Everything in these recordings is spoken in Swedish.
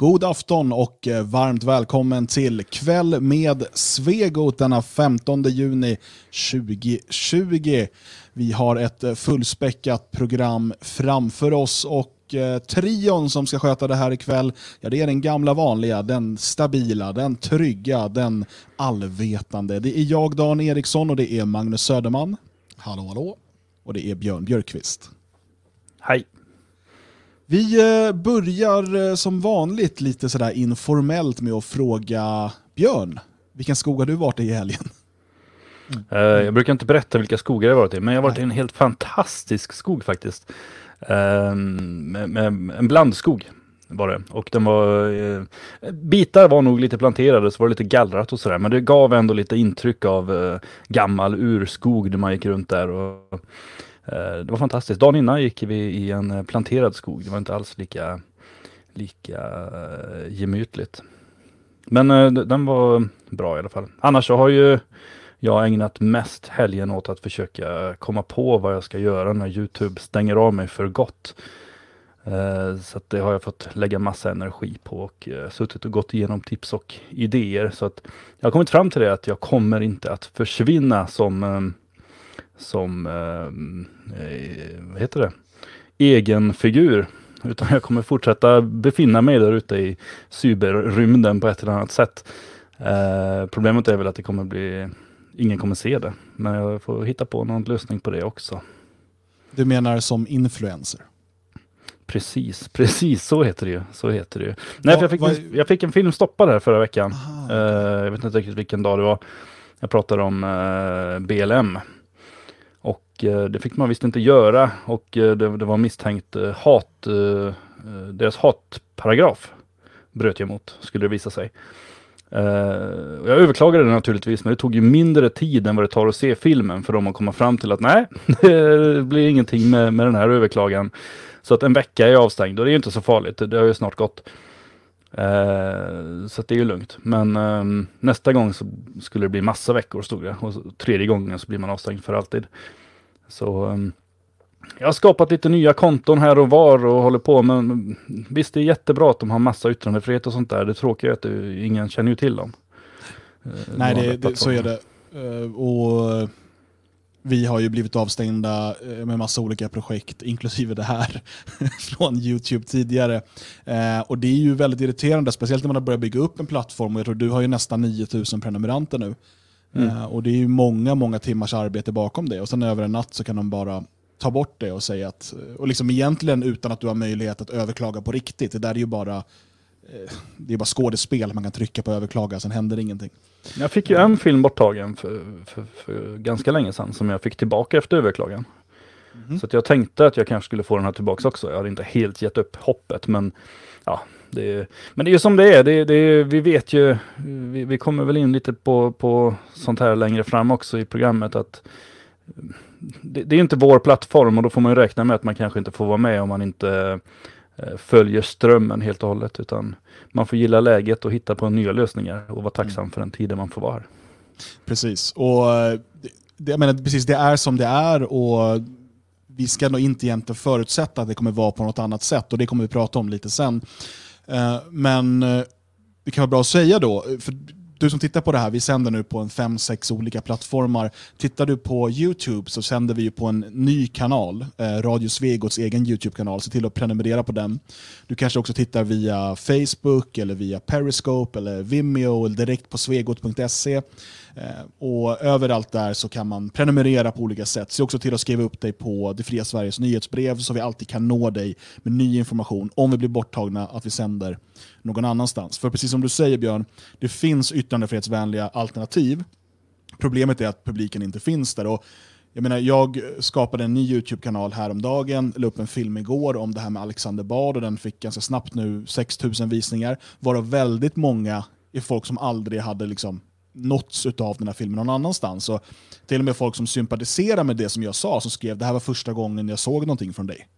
God afton och eh, varmt välkommen till Kväll med Svegot denna 15 juni 2020. Vi har ett eh, fullspäckat program framför oss och eh, trion som ska sköta det här ikväll, ja det är den gamla vanliga, den stabila, den trygga, den allvetande. Det är jag Dan Eriksson och det är Magnus Söderman. Hallå hallå. Och det är Björn Björkqvist. Hej. Vi eh, börjar eh, som vanligt lite sådär informellt med att fråga Björn, vilken skog har du varit i i helgen? Uh, jag brukar inte berätta vilka skogar jag varit i, men jag har varit i en helt fantastisk skog faktiskt. Uh, med, med en blandskog var det. Och den var, uh, bitar var nog lite planterade, så var det lite gallrat och sådär. Men det gav ändå lite intryck av gammal urskog när man gick runt där. Och, Eh, det var fantastiskt. Dagen innan gick vi i en eh, planterad skog. Det var inte alls lika, lika eh, gemytligt. Men den var bra i alla fall. Annars så har ju jag ägnat mest helgen åt att försöka komma på vad jag ska göra när Youtube stänger av mig för gott. Så det har jag fått lägga massa energi på och suttit och gått igenom tips och idéer. Så att jag har kommit fram till det att jag kommer inte att försvinna som som, eh, vad heter det, egen figur. Utan jag kommer fortsätta befinna mig där ute i cyberrymden på ett eller annat sätt. Eh, problemet är väl att det kommer bli, ingen kommer se det. Men jag får hitta på någon lösning på det också. Du menar som influencer? Precis, precis så heter det ju. Så heter det ju. Nej, för jag, fick, jag fick en film stoppad här förra veckan. Aha, okay. uh, jag vet inte riktigt vilken dag det var. Jag pratade om uh, BLM. Eh, det fick man visst inte göra och eh, det, det var misstänkt eh, hat, deras hatparagraf bröt jag mot, skulle det visa sig. jag överklagade det naturligtvis, men det tog ju mindre tid än vad det tar att se filmen för dem att komma fram till att nej, det blir ingenting med, med den här överklagan. Så att en vecka är avstängd och det är ju inte så farligt, det har ju snart gått. Uh, så det är ju lugnt. Men ehm, nästa gång så skulle det bli massa veckor stod det. Och så, tredje gången så blir man avstängd för alltid. Så um, jag har skapat lite nya konton här och var och håller på. Men visst, det är jättebra att de har massa yttrandefrihet och sånt där. Det tråkiga är att det, ingen känner ju till dem. Uh, Nej, det, det, så är det. Uh, och vi har ju blivit avstängda eh, med massa olika projekt, inklusive det här, från YouTube tidigare. Eh, och det är ju väldigt irriterande, speciellt när man har börjat bygga upp en plattform. Och jag tror du har ju nästan 9000 prenumeranter nu. Mm. Uh, och det är ju många, många timmars arbete bakom det. Och sen över en natt så kan de bara ta bort det och säga att, och liksom egentligen utan att du har möjlighet att överklaga på riktigt. Det där är ju bara, uh, det är bara skådespel, man kan trycka på överklaga, sen händer ingenting. Jag fick ju en film borttagen för, för, för ganska länge sedan som jag fick tillbaka efter överklagan. Mm. Så jag tänkte att jag kanske skulle få den här tillbaka också. Jag hade inte helt gett upp hoppet men ja, det, men det är ju som det är. Det, det, vi vet ju, vi, vi, kommer väl in lite på, på sånt här längre fram också i programmet att det, det, är inte vår plattform och då får man ju räkna med att man kanske inte får vara med om man inte eh, följer strömmen helt och hållet utan man får gilla läget och hitta på nya lösningar och vara tacksam mm. för den tiden man får vara här. Precis, och eh, det, jag menar, precis, det är som det är och vi ska nog inte egentligen förutsätta att det kommer vara på något annat sätt och det kommer vi prata om lite sen. Eh, men eh, det kan vara bra att säga då, för du som tittar på det här, vi sänder nu på en fem, sex olika plattformar. Tittar du på YouTube så sänder vi på en ny kanal, eh, Radio Svegots egen YouTube-kanal. Se till att prenumerera på den. Du kanske också tittar via Facebook, eller via Periscope, eller Vimeo, eller direkt på svegot.se. Eh, och överallt där så kan man prenumerera på olika sätt. Se också till att skriva upp dig på Det Fria Sveriges nyhetsbrev så vi alltid kan nå dig med ny information om vi blir borttagna, att vi sänder någon annanstans. För precis som du säger Björn, det finns yttrandefrihetsvänliga alternativ. Problemet är att publiken inte finns där. Och jag, menar, jag skapade en ny YouTube-kanal häromdagen, la upp en film igår om det här med Alexander Bard och den fick ganska snabbt nu 6000 visningar, varav väldigt många är folk som aldrig hade liksom nåtts av den här filmen någon annanstans. Och till och med folk som sympatiserar med det som jag sa, som skrev det här var första gången jag såg någonting från dig.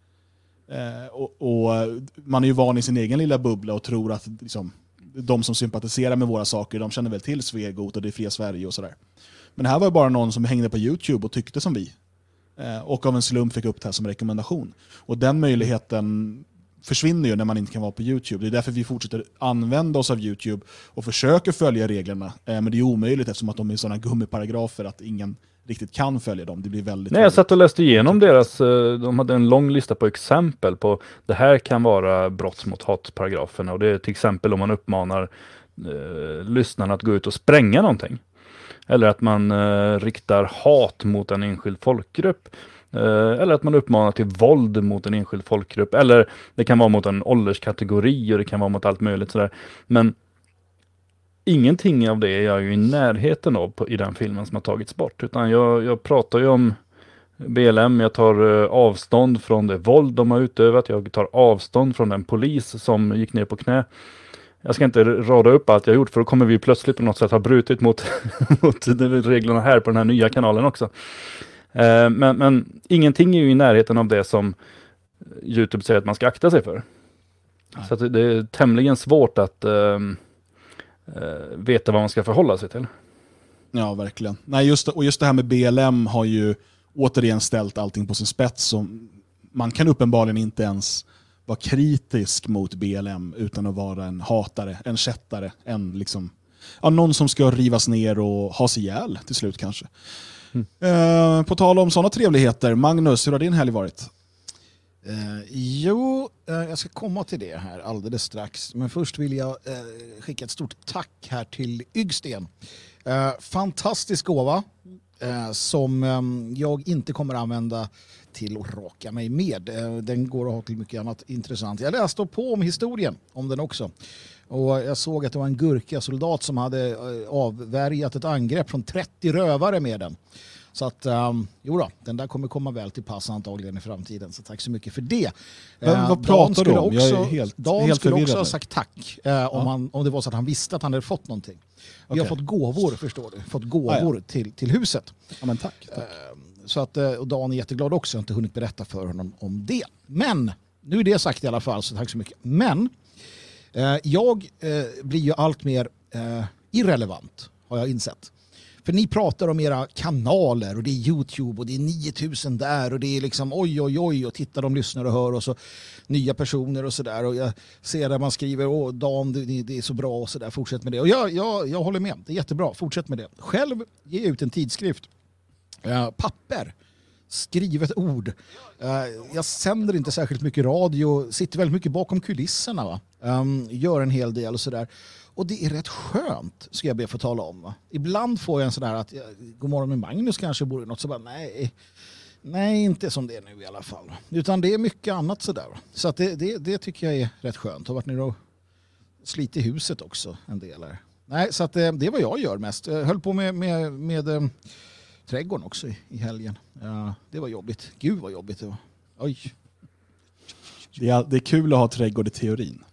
Eh, och, och, Man är ju van i sin egen lilla bubbla och tror att liksom, de som sympatiserar med våra saker, de känner väl till Svegot och det fria Sverige och sådär. Men det här var bara någon som hängde på YouTube och tyckte som vi. Eh, och av en slump fick upp det här som rekommendation. Och den möjligheten försvinner ju när man inte kan vara på YouTube. Det är därför vi fortsätter använda oss av YouTube och försöker följa reglerna. Eh, men det är omöjligt eftersom att de är sådana gummiparagrafer att ingen riktigt kan följa dem. Det blir väldigt... Nej, jag satt och läste igenom deras, eh, de hade en lång lista på exempel på det här kan vara brott mot hatparagraferna och det är till exempel om man uppmanar eh, lyssnarna att gå ut och spränga någonting. Eller att man eh, riktar hat mot en enskild folkgrupp. Eh, eller att man uppmanar till våld mot en enskild folkgrupp. Eller det kan vara mot en ålderskategori och det kan vara mot allt möjligt sådär. Men ingenting av det är jag ju i närheten av på, i den filmen som har tagits bort. Utan jag, jag pratar ju om BLM, jag tar uh, avstånd från det våld de har utövat, jag tar avstånd från den polis som gick ner på knä. Jag ska inte rada upp allt jag gjort för då kommer vi plötsligt på något sätt ha brutit mot, mot reglerna här på den här nya kanalen också. Uh, men, men ingenting är ju i närheten av det som Youtube säger att man ska akta sig för. Så det är tämligen svårt att eh, veta vad man ska förhålla sig till. Ja, verkligen. Nej, just, och just det här med BLM har ju återigen ställt allting på sin spets. Som man kan uppenbarligen inte ens vara kritisk mot BLM utan att vara en hatare, en kättare, en liksom, ja, någon som ska rivas ner och has ihjäl till slut kanske. Mm. Eh, på tal om sådana trevligheter, Magnus, hur har din helg varit? Eh, jo, eh, jag ska komma till det här alldeles strax. Men först vill jag eh, skicka ett stort tack här till Yggsten. Eh, fantastisk gåva eh, som ehm, jag inte kommer använda till att raka mig med. Eh, den går att ha till mycket annat intressant. Jag läste på om historien om den också. Och jag såg att det var en gurkasoldat som hade eh, avvärjat ett angrepp från 30 rövare med den. Så att, um, jo då, den där kommer komma väl till pass antagligen i framtiden. Så tack så mycket för det. Men, uh, vad pratar du om? Också, jag är helt, Dan helt skulle också ha sagt tack uh, ja. om, han, om det var så att han visste att han hade fått någonting. Vi okay. har fått gåvor, förstår du. Fått gåvor ah, ja. till, till huset. Ja, men tack. tack. Uh, så att, och Dan är jätteglad också. Jag har inte hunnit berätta för honom om det. Men, nu är det sagt i alla fall, så tack så mycket. Men, jag blir ju allt mer irrelevant, har jag insett. För ni pratar om era kanaler och det är YouTube och det är 9000 där och det är liksom oj oj oj och titta de lyssnar och hör och så nya personer och sådär och jag ser där man skriver åh Dan det, det är så bra och sådär fortsätt med det och jag, jag, jag håller med det är jättebra fortsätt med det. Själv ger jag ut en tidskrift uh, papper skrivet ord. Eh, jag sänder inte särskilt mycket radio, sitter väldigt mycket bakom kulisserna. Va? Ehm, gör en hel del och sådär. Och det är rätt skönt, ska jag be få tala om. Ibland får jag en sån här att, eh, god morgon med Magnus kanske borde något, så bara nej. Nej, inte som det är nu i alla fall. Utan det är mycket annat sådär. Så att det, det, det tycker jag är rätt skönt. Har varit nere och slitit huset också en del här. Nej, så att det, det är vad jag gör mest. Jag höll på med, med, med, med trädgården också i, helgen. Ja, det var jobbigt. Gud vad jobbigt det var. Oj. Det är, det är kul att ha trädgård i teorin.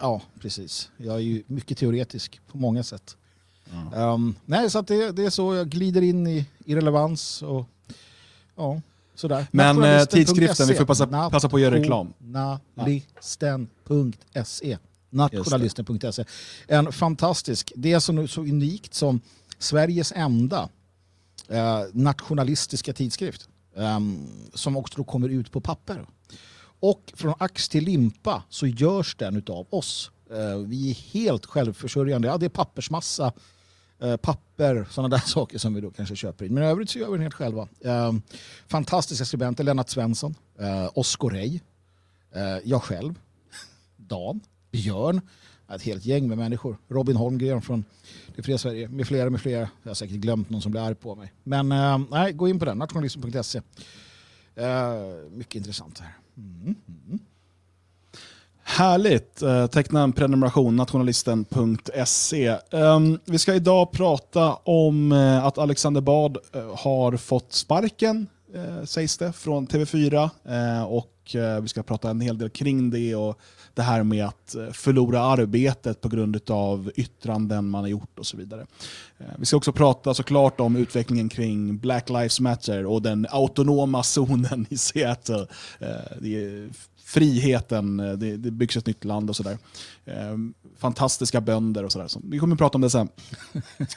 Ja, precis. Jag är ju mycket teoretisk på många sätt. Mm. Um, nej, så det, det, är så jag glider in i, i relevans och ja, sådär. Men eh, tidskriften, vi får passa, passa på att göra reklam. Nationalisten.se Nationalisten.se En fantastisk, det är så, så unikt som Sveriges enda eh, nationalistiska tidskrift. Um, som också kommer ut på papper. Och från ax till limpa så görs den av oss. Eh, vi är helt självförsörjande. Ja, det är pappersmassa, eh, papper, sådana där saker som vi då kanske köper in. Men i övrigt så gör vi den helt själva. Ehm, fantastiska skribenter, Lennart Svensson, eh, Oskar Rey, eh, jag själv, Dan, Björn, ett helt gäng med människor. Robin Holmgren från Det fria Sverige, med flera, med flera. Jag har säkert glömt någon som blir arg på mig. Men eh, nej, gå in på den, nationalism.se. Eh, mycket intressant här. Mm, mm. Härligt. Eh, teckna en prenumeration, nationalisten.se. Ehm, vi ska idag prata om eh, att Alexander Bard har fått sparken, sägs det, från TV4. Och vi ska prata en hel del kring det och det här med att eh, förlora arbetet på grund av yttranden man har gjort och så vidare. Eh, vi ska också prata såklart om utvecklingen kring Black Lives Matter och den autonoma zonen i Seattle. Eh, det är friheten, eh, det, det byggs ett nytt land och sådär. Ehm, fantastiska bönder och sådär. Så vi kommer att prata om det sen.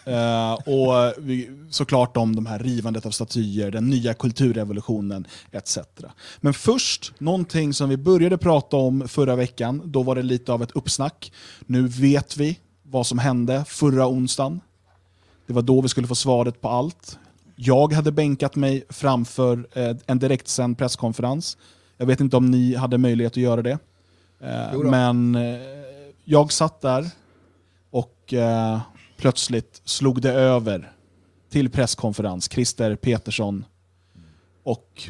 Eh, och vi, såklart om de här rivandet av statyer, den nya kulturrevolutionen etc. Men först, någonting som vi började prata om förra veckan, då var det lite av ett uppsnack. Nu vet vi vad som hände förra onsdagen. Det var då vi skulle få svaret på allt. Jag hade bänkat mig framför eh, en direktsänd presskonferens. Jag vet inte om ni hade möjlighet att göra det. Eh, men eh, jag satt där och eh, plötsligt slog det över till presskonferens. Christer Petersson och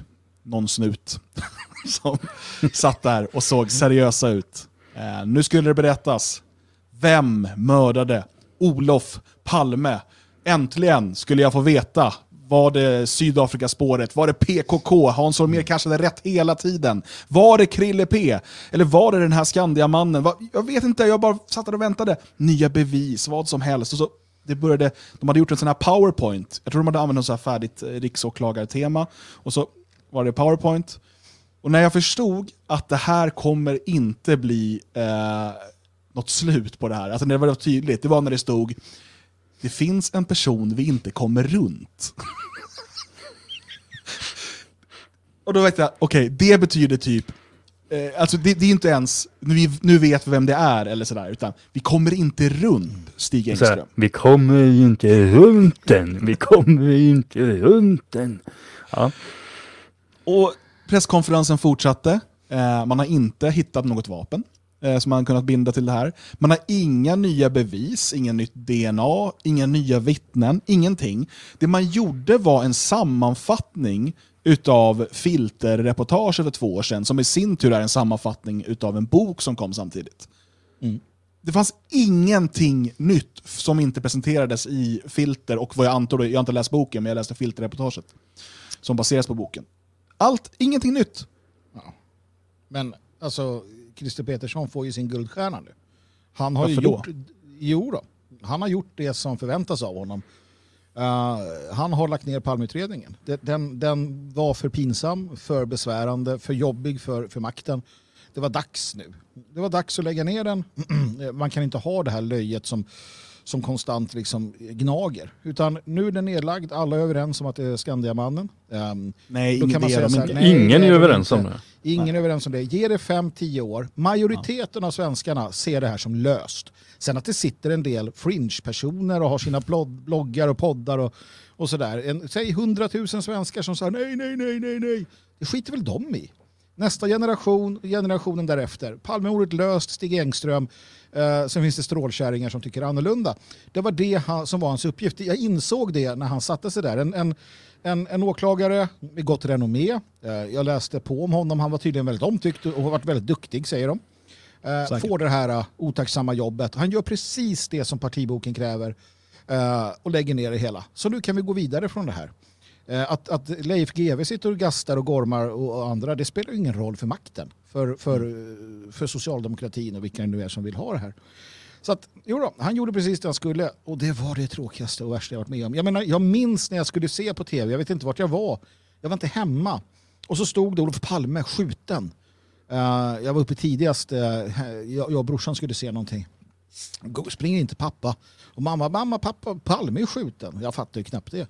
någon snut som satt där och såg seriösa ut. Nu skulle det berättas. Vem mördade Olof Palme? Äntligen skulle jag få veta var det Sydafrikaspåret? Var det PKK? Hans Holmér kanske hade rätt hela tiden. Var det Krille P? Eller var det den här Skandiamannen? Jag vet inte, jag bara satt där och väntade. Nya bevis, vad som helst. Och så det började, de hade gjort en sån här powerpoint. Jag tror de hade använt något så här färdigt eh, riksåklagartema. Och så var det powerpoint. Och när jag förstod att det här kommer inte bli eh, något slut på det här, alltså när det var tydligt, det var när det stod det finns en person vi inte kommer runt. och då vet jag, okej, okay, det betyder typ, eh, alltså det, det, är inte ens, nu, nu vet vi vem det är eller sådär, utan vi kommer inte runt Stig Engström. Här, vi kommer inte runt den, vi kommer inte runt den. Ja. Och presskonferensen fortsatte, eh, man har inte hittat något vapen eh, som man kunnat binda till det här. Man har inga nya bevis, ingen nytt DNA, inga nya vittnen, ingenting. Det man gjorde var en sammanfattning utav filterreportage för två år sedan, som i sin tur är en sammanfattning utav en bok som kom samtidigt. Mm. Det fanns ingenting nytt som inte presenterades i filter och vad jag antar, jag har inte läst boken, men jag läste filterreportaget som baseras på boken. Allt, ingenting nytt. Ja. Men alltså, Christer Petersson får ju sin guldstjärna nu. Han har Varför ju gjort, då? Jo då, han har gjort det som förväntas av honom. Uh, han har lagt ner palmutredningen. Den, den var för pinsam, för besvärande, för jobbig för, för makten. Det var dags nu. Det var dags att lägga ner den. Man kan inte ha det här löjet som som konstant liksom gnager. Utan nu är den nedlagd, alla är överens om att det är Skandiamannen. Um, nej, då kan man säga så här, nej, ingen är överens om det. Ingen nej. är överens om det. Ge det fem, tio år. Majoriteten ja. av svenskarna ser det här som löst. Sen att det sitter en del fringe-personer och har sina bloggar och poddar och, och sådär. säg hundratusen svenskar som säger nej, nej, nej, nej, nej. Det skiter väl de i. Nästa generation, generationen därefter. Palmemordet löst, Stig Engström. Uh, sen finns det strålkärringar som tycker annorlunda. Det var det han, som var hans uppgift. Jag insåg det när han satte sig där. En, en, en, en åklagare med gott renommé. Uh, jag läste på om honom. Han var tydligen väldigt omtyckt och har varit väldigt duktig, säger de. Uh, får det här uh, otacksamma jobbet. Han gör precis det som partiboken kräver och lägger ner det hela. Så nu kan vi gå vidare från det här. Att, att Leif GW sitter och gastar och gormar och andra, det spelar ingen roll för makten för, för, mm. för socialdemokratin och vilka det nu är som vill ha det här. Så att, jo då, han gjorde precis det han skulle och det var det tråkigaste och värsta jag varit med om. Jag, menar, jag minns när jag skulle se på tv, jag vet inte vart jag var. Jag var inte hemma. Och så stod det Olof Palme skjuten. Uh, jag var uppe tidigast, uh, jag, jag och brorsan skulle se någonting. Springer inte pappa. Och mamma, mamma, pappa, Palme är skjuten. Jag fattar ju knappt det.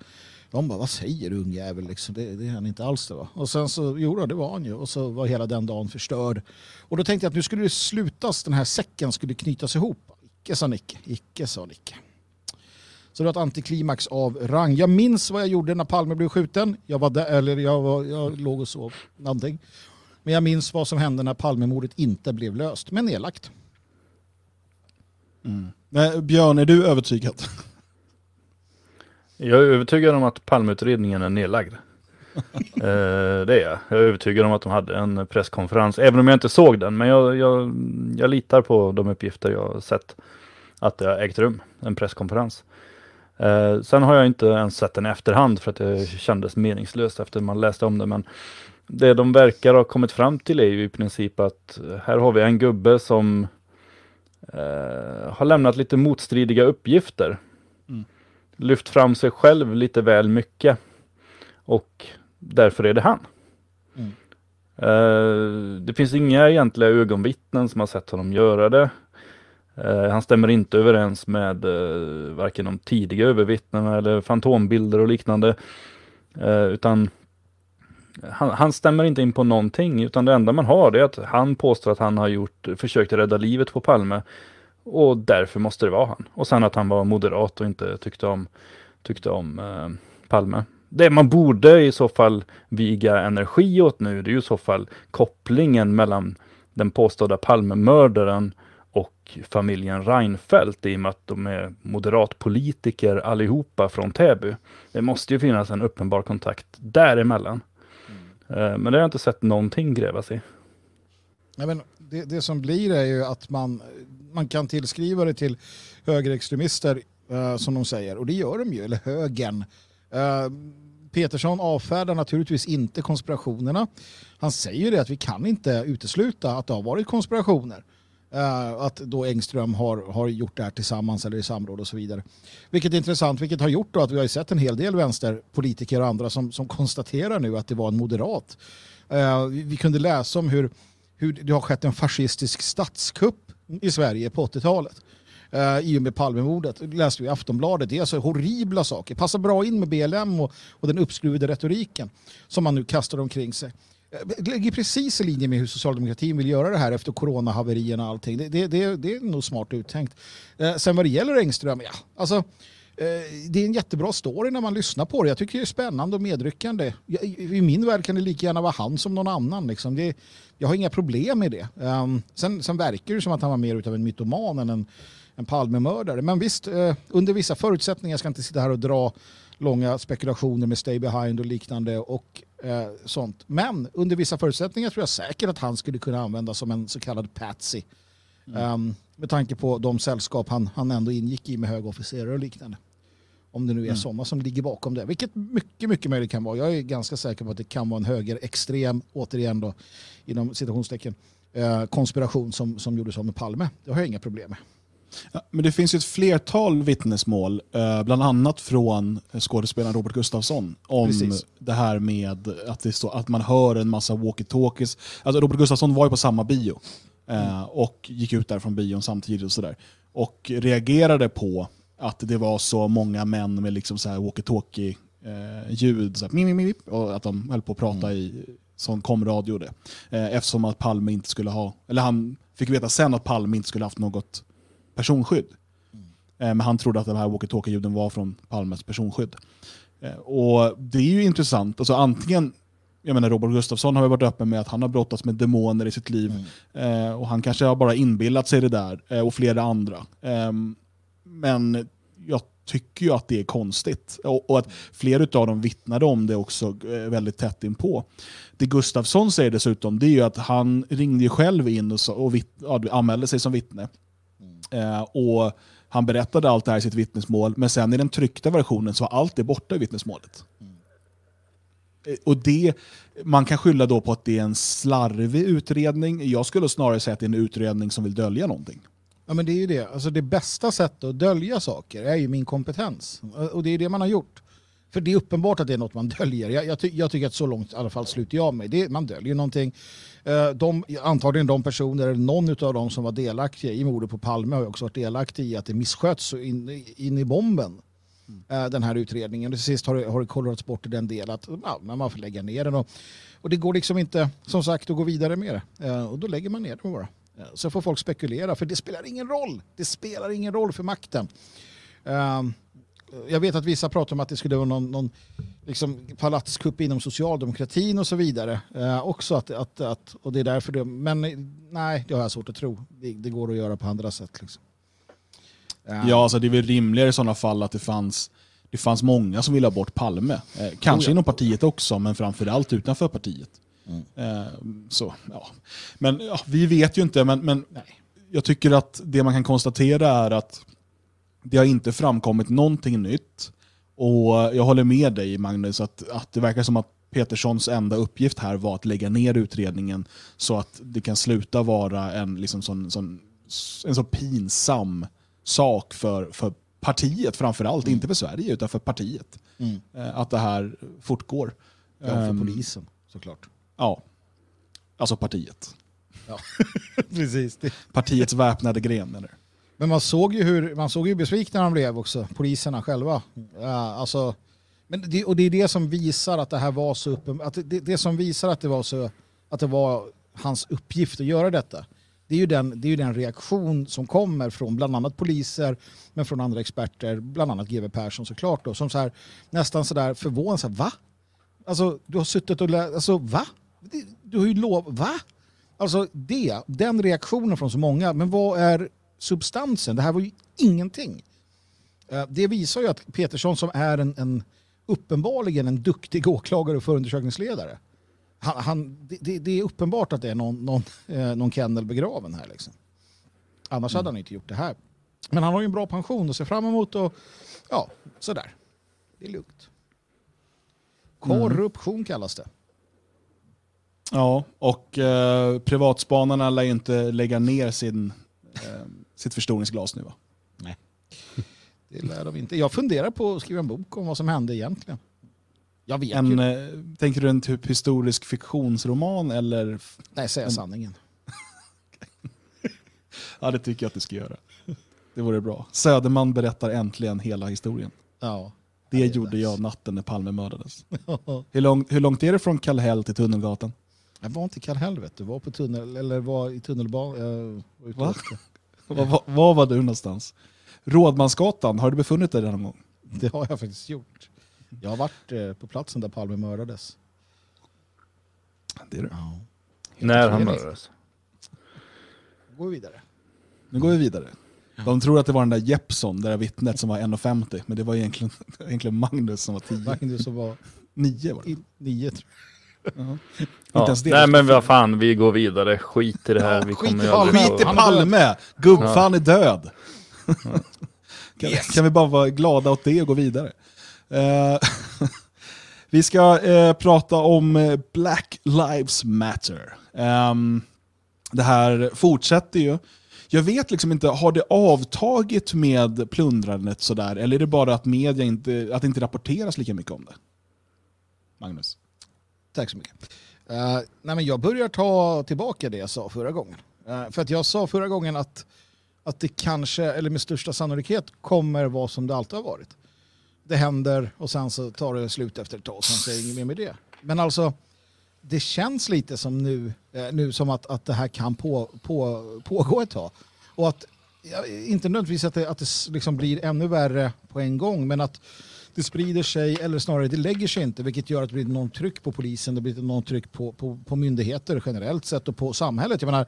De bara, vad säger du ungjävel? Liksom, det, det är han inte alls det va? Och sen så, jo det var han ju. Och så var hela den dagen förstörd. Och då tänkte jag att nu skulle det slutas, den här säcken skulle knytas ihop. Icke sa Nicke, icke sa Nicke. Så det var ett antiklimax av rang. Jag minns vad jag gjorde när Palme blev skjuten. Jag var där, eller jag, var, jag låg och sov, någonting. Men jag minns vad som hände när Palmemordet inte blev löst, men nedlagt. Mm. Nej, Björn, är du övertygad? Jag är övertygad om att palmutredningen är nedlagd. eh, det är jag. Jag är övertygad om att de hade en presskonferens, även om jag inte såg den. Men jag, jag, jag litar på de uppgifter jag har sett att det har ägt rum, en presskonferens. Eh, sen har jag inte ens sett den i efterhand för att det kändes meningslöst efter man läste om det. Men det de verkar ha kommit fram till är ju i princip att här har vi en gubbe som eh, har lämnat lite motstridiga uppgifter lyft fram sig själv lite väl mycket. Och därför är det han. Mm. Eh, det finns inga egentliga ögonvittnen som har sett honom göra det. Eh, han stämmer inte överens med eh, varken de tidiga övervittnena eller fantombilder och liknande. Utan han, han, stämmer inte in på någonting utan det enda man har är att han påstår att han har gjort, försökt rädda livet på Palme och därför måste det vara han. Och sen att han var moderat och inte tyckte om, tyckte om eh, Palme. Det man borde i så fall viga energi åt nu, det är ju i så fall kopplingen mellan den påstådda Palmemördaren och familjen Reinfeldt i och med att de är moderatpolitiker allihopa från Täby. Det måste ju finnas en uppenbar kontakt däremellan. Mm. Men det har jag inte sett någonting grävas i. Ja, men det, det som blir är ju att man, man kan tillskriva det till högerextremister eh, som de säger och det gör de ju, eller högern. Eh, Petersson avfärdar naturligtvis inte konspirationerna. Han säger det att vi kan inte utesluta att det har varit konspirationer. Uh, att då Engström har, har gjort det här tillsammans eller i samråd och så vidare. Vilket är intressant, vilket har gjort då att vi har sett en hel del vänsterpolitiker och andra som, som konstaterar nu att det var en moderat. Uh, vi, vi, kunde läsa om hur, hur det har skett en fascistisk statskupp i Sverige på 80-talet. Uh, eh, I och med Palmemordet. Det läste vi i Aftonbladet. Det är alltså horribla saker. Passar bra in med BLM och, och den uppskruvade retoriken som man nu kastar omkring sig. Eh, det ligger precis i linje med hur socialdemokratin vill göra det här efter coronahaverierna och allting. Det, det, det, det är nog smart uttänkt. Eh, sen vad det gäller Engström, ja, alltså det är en jättebra story när man lyssnar på det. Jag tycker det är spännande och medryckande. I min värld kan det lika gärna vara han som någon annan. Liksom. Det, jag har inga problem med det. Um, sen, sen verkar det som att han var mer av en mytoman än en, en Palmemördare. Men visst, uh, under vissa förutsättningar, jag ska inte sitta här och dra långa spekulationer med stay behind och liknande och eh, sånt. Men under vissa förutsättningar tror jag säkert att han skulle kunna användas som en så kallad patsy. Mm. Um, med tanke på de sällskap han, han ändå ingick i med högofficerare och liknande. Om det nu är mm. sådana som ligger bakom det. Vilket mycket, mycket möjligt kan vara. Jag är ganska säker på att det kan vara en högerextrem, återigen då, inom citationstecken, eh, konspiration som, som gjordes av med Palme. Det har jag inga problem med. Ja, men det finns ju ett flertal vittnesmål, eh, bland annat från skådespelaren Robert Gustafsson, om Precis. det här med att, det stå, att man hör en massa walkie-talkies. Alltså Robert Gustafsson var ju på samma bio eh, mm. och gick ut där från bion samtidigt och sådär. Och reagerade på att det var så många män med liksom så här walkie-talkie eh, så och att de höll på att prata mm. i som kom radio det. Eh, eftersom att Palme inte skulle ha, eller han fick veta sen att Palme inte skulle haft något personskydd. Mm. Men han trodde att de här walkie-talkie-ljuden var från Palmes personskydd. Eh, och Det är ju intressant. Alltså antingen, jag menar Robert Gustafsson har ju varit öppen med att han har brottats med demoner i sitt liv. Mm. Eh, och Han kanske har bara inbillat sig det där, och flera andra. Men jag tycker ju att det är konstigt. Och, och att flera av dem vittnade om det också eh, väldigt tätt inpå. Det Gustafsson säger dessutom, det är ju att han ringde själv in och, så, och vitt, ja, anmälde sig som vittne. Eh, och Han berättade allt det här i sitt vittnesmål, men sen i den tryckta versionen så var allt det borta i vittnesmålet. Mm. Och det, Man kan skylla då på att det är en slarvig utredning. Jag skulle snarare säga att det är en utredning som vill dölja någonting. Ja men det är ju det. Alltså det bästa sättet att dölja saker är ju min kompetens. Och det är det man har gjort. För det är uppenbart att det är något man döljer. Jag, jag, ty jag tycker att så långt i alla fall slutar jag mig. Det, man döljer någonting. Eh, de, antagligen de personer, eller någon av dem som var delaktiga i mordet på Palme har också varit delaktiga i att det missköts in, in i bomben. Mm. Den här utredningen. Till sist har det, har det kollrats bort i den delen att ja, man får lägga ner den. Och, och det går liksom inte, som sagt, att gå vidare med det. Eh, och då lägger man ner det bara. Så får folk spekulera, för det spelar ingen roll. Det spelar ingen roll för makten. Um, jag vet att vissa pratar om att det skulle vara någon, någon liksom palatskupp inom socialdemokratin och så vidare. Eh, också att, att, att, och det är därför det, men nej, det har jag svårt att tro. Det, det går att göra på andra sätt. Liksom. Eh. Ja, alltså det är väl rimligare i sådana fall att det fanns, det fanns många som ville ha bort Palme. Eh, kanske oh inom partiet också, men framförallt utanför partiet. Mm. Så, ja. Men ja, vi vet ju inte, men, men jag tycker att det man kan konstatera är att det har inte framkommit någonting nytt. Och jag håller med dig Magnus, att, att det verkar som att Peterssons enda uppgift här var att lägga ner utredningen så att det kan sluta vara en, liksom sån, sån, en så pinsam sak för, för partiet framförallt, mm. inte för Sverige utan för partiet. Mm. Eh, att det här fortgår. Ja, för um, polisen såklart. Ja. Alltså partiet. Precis. Det. Partiets väpnade gren. Eller? Men man såg ju hur man såg ju besvikna de blev också, poliserna själva. Ja, alltså, men det, och det är det som visar att det här var så uppen, att det, det som visar att det var så att det var hans uppgift att göra detta. Det är ju den, det är ju den reaktion som kommer från bland annat poliser men från andra experter, bland annat GW Persson såklart då, som så här, nästan sådär förvånad, så här, va? Alltså du har suttit och läst, alltså va? Du har ju lov, va? Alltså det, den reaktionen från så många, men vad är substansen? Det här var ju ingenting. Eh, Det visar ju att Petersson som är en, en uppenbarligen en duktig åklagare och förundersökningsledare. Han, han, det- det, är uppenbart att det är någon, någon, eh, någon kennel begraven här. Liksom. Annars hade han inte gjort det här. Men han har ju en bra pension att se fram emot och ja, sådär. Det är lugnt. Korruption kallas det. Ja, och eh, privatspanarna lär ju inte lägga ner sin, eh, sitt förstoringsglas nu va? Det lär de inte. Jag funderar på att skriva en bok om vad som hände egentligen. Jag vet En, ju. eh, tänker du en typ historisk fiktionsroman eller? Nej, säga sanningen. Ja, det tycker jag att du ska göra. Det vore bra. Söderman berättar äntligen hela historien. Ja. Det gjorde jag natten när Palme mördades. Hur långt, hur långt är det från Kallhäll till Tunnelgatan? Jag var inte i Kallhäll vet du. Var på tunnel, eller var i tunnelbanan. Uh, Va? Var, var, var du någonstans? Rådmansgatan, har du befunnit dig där någon gång? Det har jag faktiskt gjort. Jag har varit eh, på platsen där Palme mördades. Det är du. Ja. När han mördades. Går vi vidare. Nu går vi vidare. De tror att det var den där Jeppson, det där vittnet som var 1,50 men det var egentligen, egentligen Magnus som var 10. Magnus som var 9 var det. i nio tror Ja. ens det Nej men vad fan, vi går vidare. Skit i det här. Ja, vi skit i Palme. Skit i Palme! Gubbfan är död! kan, Yes. kan vi bara vara glada åt det och gå vidare? Eh, vi ska eh, prata om eh, Black Lives Matter. Ehm, det här fortsätter ju. Jag vet liksom inte, har det avtagit med plundrandet sådär? Eller är det bara att media inte, att det inte rapporteras lika mycket om det? Magnus? Tack så mycket. Uh, nej, men jag börjar ta tillbaka det jag sa förra gången. Uh, för att jag sa förra gången att, att det kanske, eller med största sannolikhet, kommer vara som det alltid har varit. Det händer och sen så tar det slut efter ett tag och sen så är det inget mer med det. Men alltså, det känns lite som nu, eh, nu som att, att det här kan på, på, pågå ett tag. Och att, ja, inte nödvändigtvis att det, att det liksom blir ännu värre på en gång, men att det sprider sig, eller snarare det lägger sig inte, vilket gör att det blir någon tryck på polisen, det blir någon tryck på, på, på myndigheter generellt sett och på samhället. Jag menar,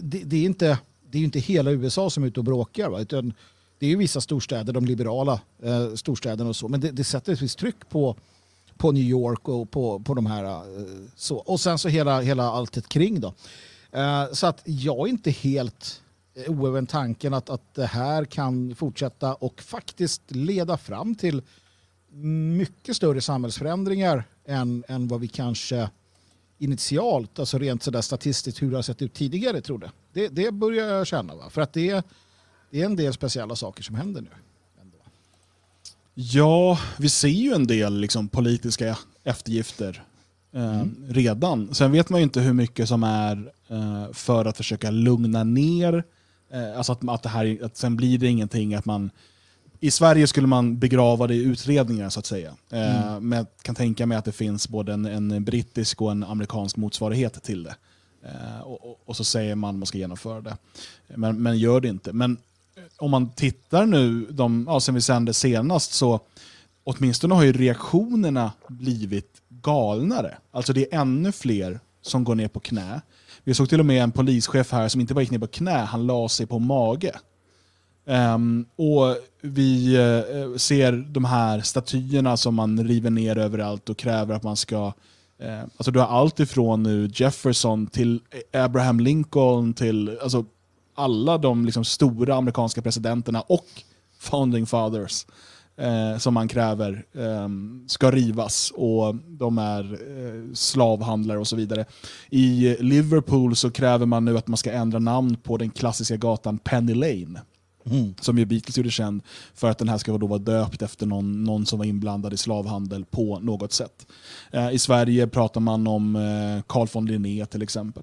det, det, är inte, det är ju inte hela USA som är ute och bråkar, va? utan det är ju vissa storstäder, de liberala eh, storstäderna och så, men det, det sätter ett visst tryck på, på New York och på, på de här. eh, så. Och sen så hela, hela alltet kring då. Eh, så att jag är inte helt oäven tanken att, att det här kan fortsätta och faktiskt leda fram till mycket större samhällsförändringar än, än vad vi kanske initialt, alltså rent sådär statistiskt hur det har sett ut tidigare trodde. Det, det börjar jag känna. Va? För att det, det är en del speciella saker som händer nu. Ja, vi ser ju en del liksom, politiska eftergifter eh, redan. Sen vet man ju inte hur mycket som är eh, för att försöka lugna ner. Eh, alltså att, att, det här, att sen blir det ingenting att man... I Sverige skulle man begrava det i utredningar så att säga. Eh, Men jag kan tänka mig att det finns både en, en brittisk och en amerikansk motsvarighet till det. Eh, och, och, och så säger man att man ska genomföra det. Men, men gör det inte. Men om man tittar nu, de, ja, sen vi sände senast, så åtminstone har ju reaktionerna blivit galnare. Alltså det är ännu fler som går ner på knä. Vi såg till och med en polischef här som inte bara gick ner på knä, han la sig på mage. Um, och vi uh, ser de här statyerna som man river ner överallt och kräver att man ska... Uh, alltså du har allt ifrån nu Jefferson till Abraham Lincoln till alltså, alla de liksom, stora amerikanska presidenterna och founding fathers eh, som man kräver eh, ska rivas och de är eh, slavhandlare och så vidare. I Liverpool så kräver man nu att man ska ändra namn på den klassiska gatan Penny Lane. Mm. som ju Beatles gjorde känd för att den här ska då vara döpt efter någon, någon som var inblandad i slavhandel på något sätt. Eh, I Sverige pratar man om eh, Carl von Linné till exempel.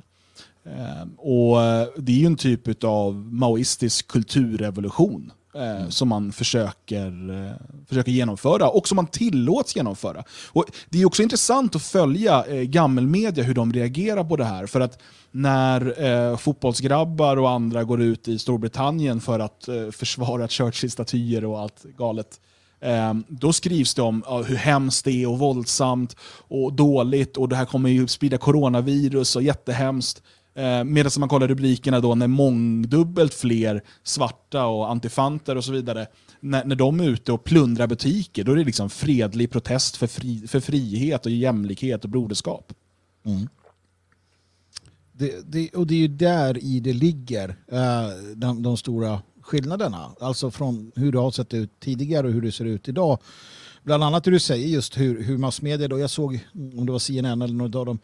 Eh, och Det är ju en typ av maoistisk kulturrevolution eh, som man försöker, eh, försöker genomföra och som man tillåts genomföra. Och det är också intressant att följa eh, gammelmedia, hur de reagerar på det här. För att när eh, fotbollsgrabbar och andra går ut i Storbritannien för att eh, försvara Churchill-statyer och allt galet, eh, då skrivs det om ja, hur hemskt det är och våldsamt och dåligt och det här kommer ju sprida coronavirus och jättehemskt. Eh, Medan man kollar rubrikerna då när mångdubbelt fler svarta och antifanter och så vidare, när, när de är ute och plundrar butiker, då är det liksom fredlig protest för, fri, för frihet och jämlikhet och broderskap. Mm. Det, det, och det är ju där i det ligger eh, de, de stora skillnaderna. Alltså från hur det har sett ut tidigare och hur det ser ut idag. Bland annat hur du säger just hur, hur massmedia, då jag såg om det var CNN eller något av dem,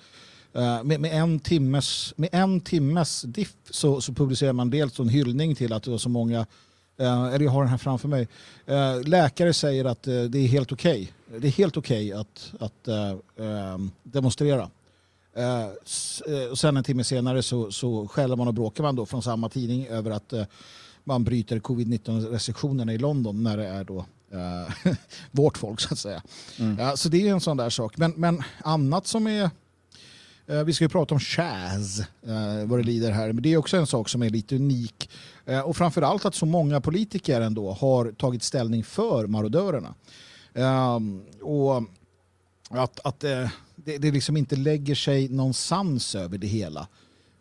med, med, en timmes, med en timmes diff så, så publicerar man dels en hyllning till att det var så många eh, eller jag har den här framför mig. Eh, läkare säger att eh, det är helt okej. Det är helt okej att, att eh, eh, demonstrera. Eh, eh, och sen en timme senare så, så skäller man och bråkar man då från samma tidning över att eh, man bryter covid-19 restriktionerna i London när det är då eh, vårt folk så att säga. Ja, så det är en sån där sak. Men, men annat som är eh, Eh, vi ska ju prata om Chaz eh, vad det lider här. Men det är också en sak som är lite unik. Eh, och framförallt att så många politiker ändå har tagit ställning för marodörerna. Ehm, och att, att eh, det, det liksom inte lägger sig någon sans över det hela.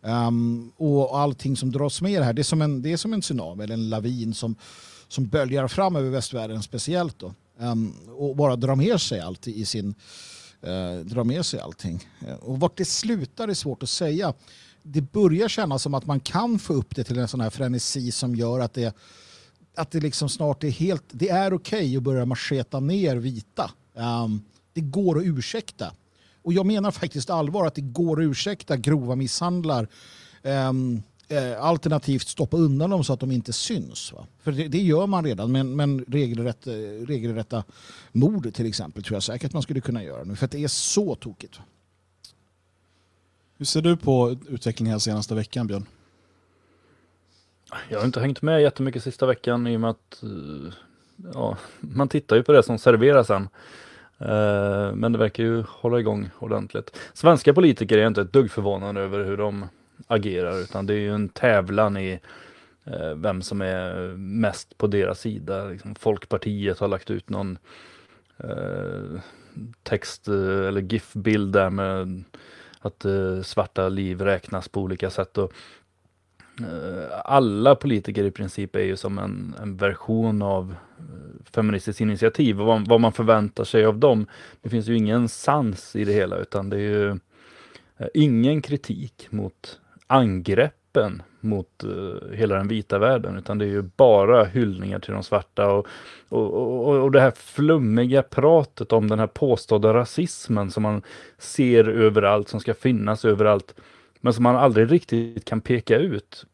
Um, och allting som dras med det här, det är som en, det är som en tsunami eller en lavin som, som böljar fram över västvärlden speciellt. Då. um, och bara drar med sig allt i sin, eh, drar med sig allting. Eh, och vart det slutar är svårt att säga. Det börjar kännas som att man kan få upp det till en sån här frenesi som gör att det, att det liksom snart är helt, det är okej att börja marscheta ner vita. Um, det går att ursäkta. Och jag menar faktiskt allvar att det går att ursäkta grova misshandlar. Um, eh, alternativt stoppa undan dem så att de inte syns. Va? För det, det gör man redan, men, men regelrätt, eh, regelrätta mord till exempel tror jag säkert man skulle kunna göra nu. För att det är så tokigt. Va? Hur ser du på utvecklingen här senaste veckan, Björn? Jag har inte hängt med jättemycket sista veckan i och med att eh, ja, man tittar ju på det som serveras sen. Men det verkar ju hålla igång ordentligt. Svenska politiker är inte ett dugg förvånade över hur de agerar utan det är ju en tävlan i eh, vem som är mest på deras sida. Liksom Folkpartiet har lagt ut någon eh, text eh, eller GIF-bild där med att eh, svarta liv räknas på olika sätt. Och, eh, alla politiker i princip är ju som en, en version av eh, Feministiskt initiativ och vad, vad man förväntar sig av dem. Det finns ju ingen sans i det hela utan det är ju ingen kritik mot angreppen mot uh, hela den vita världen utan det är ju bara hyllningar till de svarta och, och, och, och det här flummiga pratet om den här påstådda rasismen som man ser överallt, som ska finnas överallt men som man aldrig riktigt kan peka ut.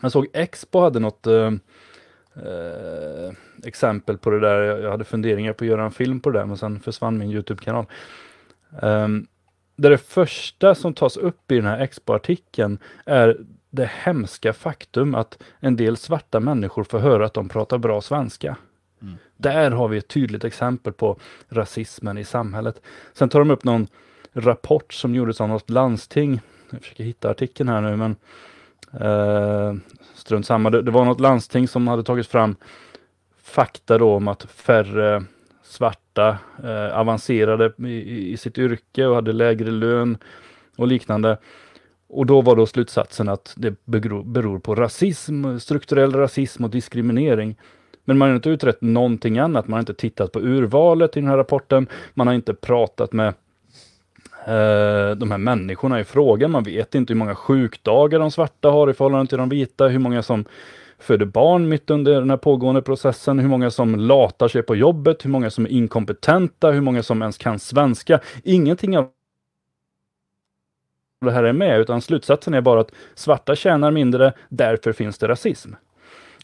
Jag såg Expo hade något uh, uh, exempel på det där. Jag, jag hade funderingar på att göra en film på det där men sen försvann min Youtube-kanal. Um, där det första som tas upp i den här Expo-artikeln är det hemska faktum att en del svarta människor får höra att de pratar bra svenska. Där har vi ett tydligt exempel på rasismen i samhället. Sen tar de upp någon rapport som gjordes av något landsting. Jag försöker hitta artikeln här nu men eh, strunt samma. Det, det var något landsting som hade tagit fram fakta då om att färre svarta eh, avancerade i, i- sitt yrke och hade lägre lön och liknande. Och då var då slutsatsen att det beror, beror på rasism, strukturell rasism och diskriminering. Men man har inte utrett någonting annat. Man har inte tittat på urvalet i den här rapporten. Man har inte pratat med eh, de här människorna i fråga. Man vet inte hur många sjukdagar de svarta har i förhållande till de vita. Hur många som föder barn mitt under den här pågående processen. Hur många som latar sig på jobbet. Hur många som är inkompetenta. Hur många som ens kan svenska. Ingenting av det här är med, utan slutsatsen är bara att svarta tjänar mindre, därför finns det rasism.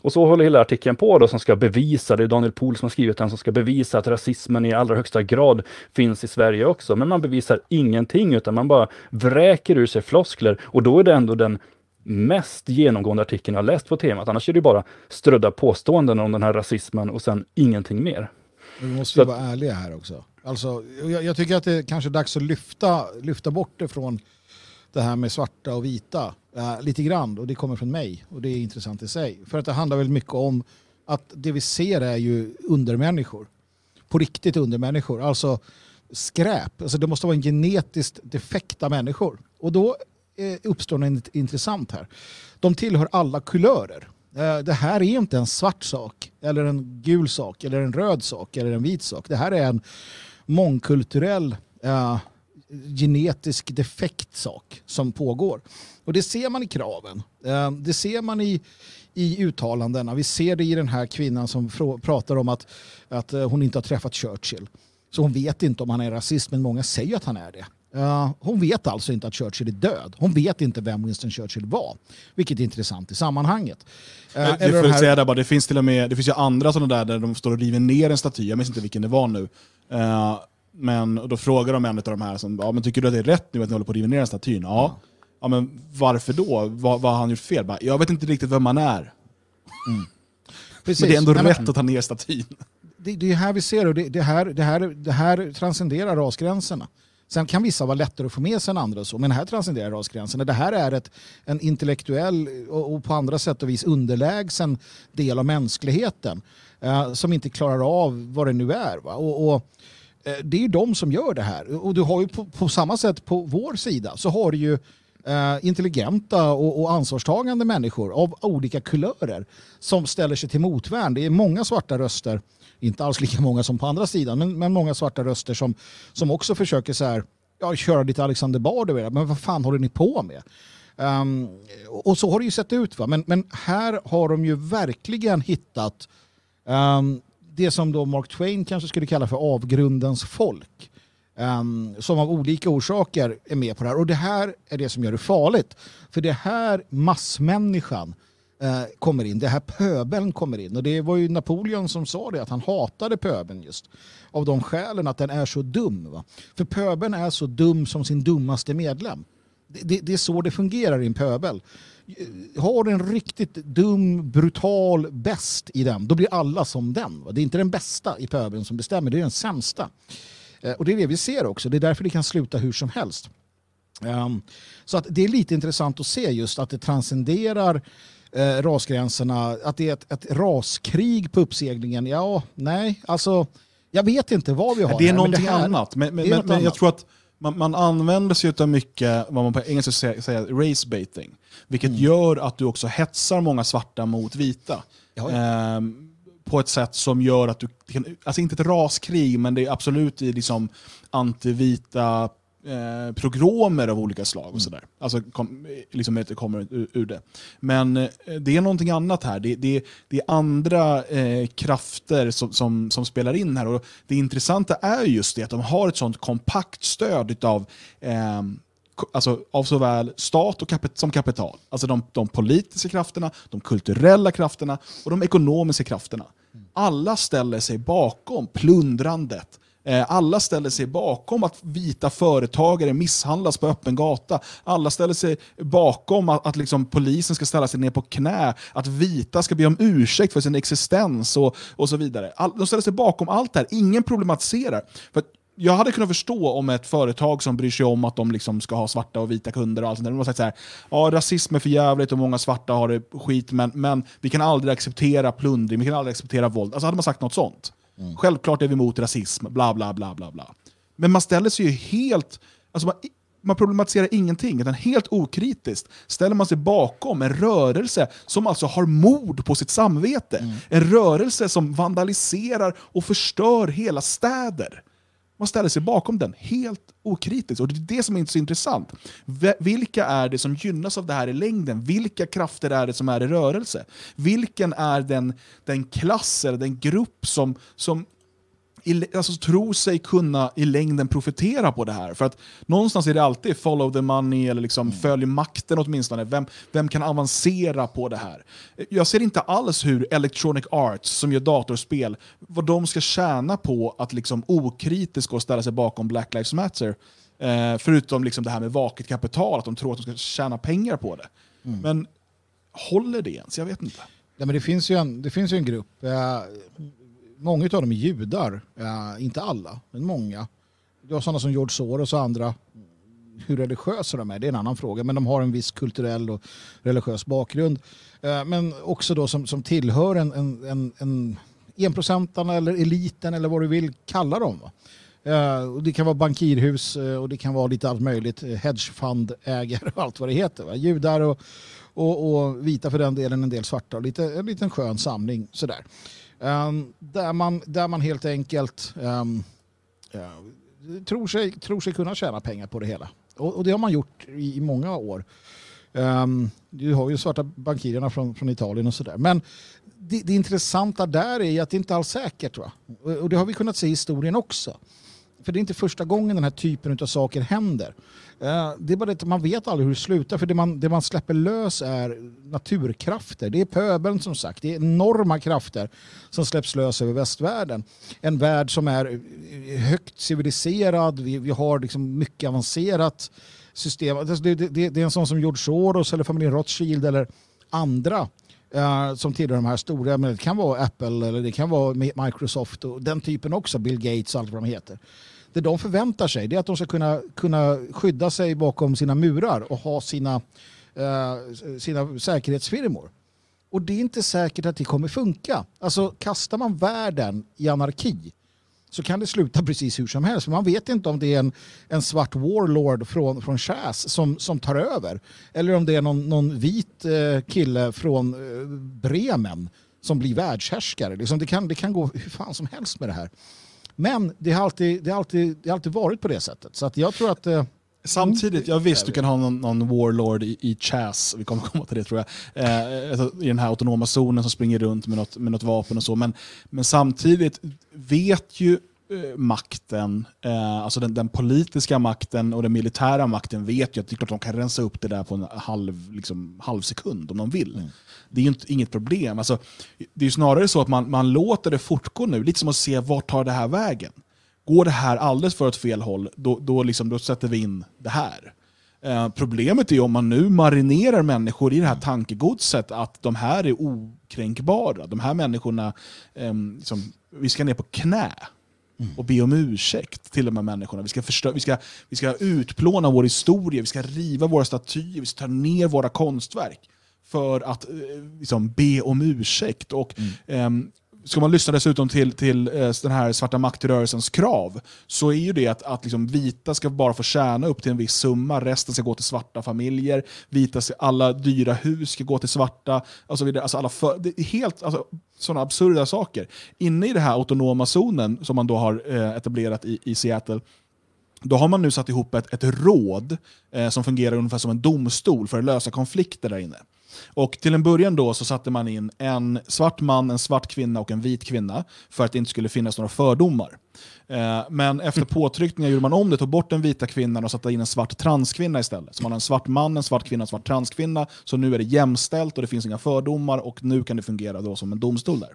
Och så håller hela artikeln på då som ska bevisa, det är Daniel Pohl som har skrivit den, som ska bevisa att rasismen i allra högsta grad finns i Sverige också. Men man bevisar ingenting utan man bara vräker ur sig floskler och då är det ändå den mest genomgående artikeln jag läst på temat. Annars är det bara strödda påståenden om den här rasismen och sen ingenting mer. Vi måste ju vara ärliga här också. Alltså, jag, jag, tycker att det är kanske är dags att lyfta, lyfta bort det från det här med svarta och vita uh, lite grann. Och det kommer från mig och det är intressant i sig. För att det handlar väldigt mycket om att det vi ser är ju undermänniskor. På riktigt undermänniskor. Alltså skräp. Alltså det måste vara en genetiskt defekta människor. Och då Eh, uppstår något intressant här. De tillhör alla kulörer. Eh, det här är inte en svart sak, eller en gul sak, eller en röd sak, eller en vit sak. Det här är en mångkulturell äh, genetisk defekt sak som pågår. Och det ser man i kraven. Äh, det ser man i, i uttalandena. Vi ser det i den här kvinnan som pratar om att, att hon inte har träffat Churchill. Så hon vet inte om han är rasist, men många säger att han är det. Uh, hon vet alltså inte att Churchill är död. Hon vet inte vem Winston Churchill var. Vilket är intressant i sammanhanget. Uh, det, eller de här... bara, det finns till och med det finns ju andra sådana där där de står och river ner en staty. Jag minns inte vilken det var nu. Uh, men då frågar de en av de här, som, ja, men tycker du att det är rätt nu att ni håller på att riva ner en statyn? Ja. ja. men varför då? Vad, vad har han gjort fel? Bara, jag vet inte riktigt vem man är. Mm. men det är ändå Nej, rätt men... att ta ner statyn. Det, det är här vi ser det. Det, här, det, här, det här transcenderar rasgränserna. Sen kan vissa vara lättare att få med sig än andra, så, men här transcenderar rasgränserna. Det här är ett, en intellektuell och, och, på andra sätt och vis underlägsen del av mänskligheten eh, som inte klarar av vad det nu är. Va? Och, och eh, Det är ju de som gör det här. Och du har ju på, på samma sätt på vår sida så har du ju Uh, intelligenta och, och, ansvarstagande människor av olika kulörer som ställer sig till motvärn. Det är många svarta röster inte alls lika många som på andra sidan, men, men många svarta röster som, som också försöker så här, ja, köra lite Alexander Bard över Men vad fan håller ni på med? Um, och så har det ju sett ut. Va? Men, men här har de ju verkligen hittat um, det som då Mark Twain kanske skulle kalla för avgrundens folk. Um, som av olika orsaker är med på det här. Och det här är det som gör det farligt. För det här massmänniskan eh, kommer in. Det här pöbeln kommer in. Och det var ju Napoleon som sa det, att han hatade pöbeln just. Av de skälen att den är så dum. Va? För pöbeln är så dum som sin dummaste medlem. Det, det, det är så det fungerar i en pöbel. Eh, har du en riktigt dum, brutal bäst i den, då blir alla som den. Va? Det är inte den bästa i pöbeln som bestämmer, det är den sämsta. Eh, och det är det vi ser också. Det är därför det kan sluta hur som helst. Um, så att det är lite intressant att se just att det transcenderar eh, rasgränserna, att det är ett, ett, raskrig på uppseglingen. Ja, nej, alltså jag vet inte vad vi har. Det är här, någonting men det här, annat. Men, men, men, men jag tror att man, man använder sig av mycket, vad man på engelska säger, säger race baiting. Vilket mm. gör att du också hetsar många svarta mot vita. Eh, på ett sätt som gör att du, alltså inte ett raskrig, men det är absolut i liksom antivita eh, progromer av olika slag. och mm. sådär. Alltså kom, liksom det kommer ur, ur, det. Men eh, det är någonting annat här. Det, det, det är andra eh, krafter som, som, som, spelar in här. Och Det intressanta är just det att de har ett sånt kompakt stöd av eh, alltså, av såväl stat och kapit som kapital. Alltså de, de, politiska krafterna, de kulturella krafterna och de ekonomiska krafterna. Mm. Alla ställer sig bakom plundrandet, Eh, alla ställer sig bakom att vita företagare misshandlas på öppen gata. Alla ställer sig bakom att, att liksom polisen ska ställa sig ner på knä, att vita ska be om ursäkt för sin existens och, och så vidare. All, de ställer sig bakom allt det här. Ingen problematiserar. För jag hade kunnat förstå om ett företag som bryr sig om att de liksom ska ha svarta och vita kunder och allt sånt där. De har sagt så här, ja rasism är för jävligt och många svarta har det skit, men, men vi kan aldrig acceptera plundring, vi kan aldrig acceptera våld. Alltså hade man sagt något sånt. Mm. Självklart är vi emot rasism, bla bla bla bla bla. Men man ställer sig ju helt... Alltså man, man problematiserar ingenting, utan helt okritiskt ställer man sig bakom en rörelse som alltså har mord på sitt samvete. Mm. En rörelse som vandaliserar och förstör hela städer. Man ställer sig bakom den helt okritiskt. Och det är det som är så intressant. Vilka är det som gynnas av det här i längden? Vilka krafter är det som är i rörelse? Vilken är den, den klass eller den grupp som, som i, alltså, tror sig kunna i längden profitera på det här. För att någonstans är det alltid follow the money eller liksom mm. följ makten åtminstone. Vem, vem kan avancera på det här? Jag ser inte alls hur Electronic Arts, som gör datorspel, vad de ska tjäna på att liksom okritiskt gå och ställa sig bakom Black Lives Matter. Eh, förutom liksom det här med vaket kapital, att de tror att de ska tjäna pengar på det. Mm. Men håller det ens? Jag vet inte. Ja, men det, finns ju en, det finns ju en grupp, eh, många av dem är judar, eh, inte alla, men många. Du har sådana som George Soros och andra. Hur religiösa de är, det är en annan fråga, men de har en viss kulturell och religiös bakgrund. Eh, men också då som, som tillhör en, en, en, en enprocentarna eller eliten eller vad du vill kalla dem. Uh, det kan vara bankirhus uh, och det kan vara lite allt möjligt. Eh, hedgefundägare och allt vad det heter. Va? Judar och, och, och, vita för den delen, en del svarta och lite, en liten skön samling. Sådär. Um, där, man, där man helt enkelt um, uh, tror, sig, tror sig kunna tjäna pengar på det hela. Och, och det har man gjort i, i många år. Um, du har ju svarta bankirerna från, från Italien och sådär. Men det, det intressanta där är att det inte alls är säkert. Va? Och, och det har vi kunnat se i historien också. För det är inte första gången den här typen av saker händer. Eh, det är bara det att man vet aldrig hur det slutar för det man, det man släpper lös är naturkrafter. Det är pöbeln som sagt. Det är enorma krafter som släpps lös över västvärlden. En värld som är eh, högt civiliserad. Vi, vi har liksom mycket avancerat system. Det, det, det är en sån som George Soros eller familjen Rothschild eller andra Uh, som tillhör de här stora, men det kan vara Apple eller det kan vara Microsoft och den typen också, Bill Gates och allt vad de heter. Det de förväntar sig är att de ska kunna, kunna skydda sig bakom sina murar och ha sina, eh, sina säkerhetsfirmor. Och det är inte säkert att det kommer funka. Alltså kastar man världen i anarki så kan det sluta precis hur som helst. Man vet inte om det är en, en svart warlord från, från Chas som, som tar över. Eller om det är någon, någon vit eh, kille från eh, Bremen som blir världshärskare. Liksom det, kan, det kan gå hur fan som helst med det här. Men det har alltid, det har alltid, det har alltid varit på det sättet. Så att jag tror att... Eh, Samtidigt, jag visst du kan ha någon, någon warlord i, i Chas, vi kommer komma till det tror jag, eh, alltså, i den här autonoma zonen som springer runt med något, med något vapen och så. Men, men samtidigt vet ju eh, makten, eh, alltså den, den, politiska makten och den militära makten vet ju att det är klart de kan rensa upp det där på en halv, liksom, halv sekund om de vill. Mm. Det är ju inte, inget problem. Alltså, det är snarare så att man, man låter det fortgå nu, lite som att se vart tar det här vägen. Går det här alldeles för åt fel håll, då, då, liksom, då sätter vi in det här. Eh, problemet är om man nu marinerar människor i det här tankegodset att de här är okränkbara. De här människorna, eh, liksom, vi ska ner på knä och be om ursäkt till de här människorna. Vi ska, förstö vi, ska, vi ska utplåna vår historia, vi ska riva våra statyer, vi ska ta ner våra konstverk för att eh, liksom, be om ursäkt. Och, mm. eh, ska man lyssna dessutom till, till eh, den här svarta maktrörelsens krav så är ju det att, att liksom vita ska bara få tjäna upp till en viss summa, resten ska gå till svarta familjer, vita ska, alla dyra hus ska gå till svarta, alltså, alltså alla för, det är helt alltså, sådana absurda saker. Inne i den här autonoma zonen som man då har eh, etablerat i, i Seattle då har man nu satt ihop ett, ett råd eh, som fungerar ungefär som en domstol för att lösa konflikter där inne. Och till en början då så satte man in en svart man, en svart kvinna och en vit kvinna för att det inte skulle finnas några fördomar. Eh, men efter påtryckningar gjorde man om det, tog bort den vita kvinnan och satte in en svart transkvinna istället. Så man har en svart man, en svart kvinna och en svart transkvinna. Så nu är det jämställt och det finns inga fördomar och nu kan det fungera då som en domstol där.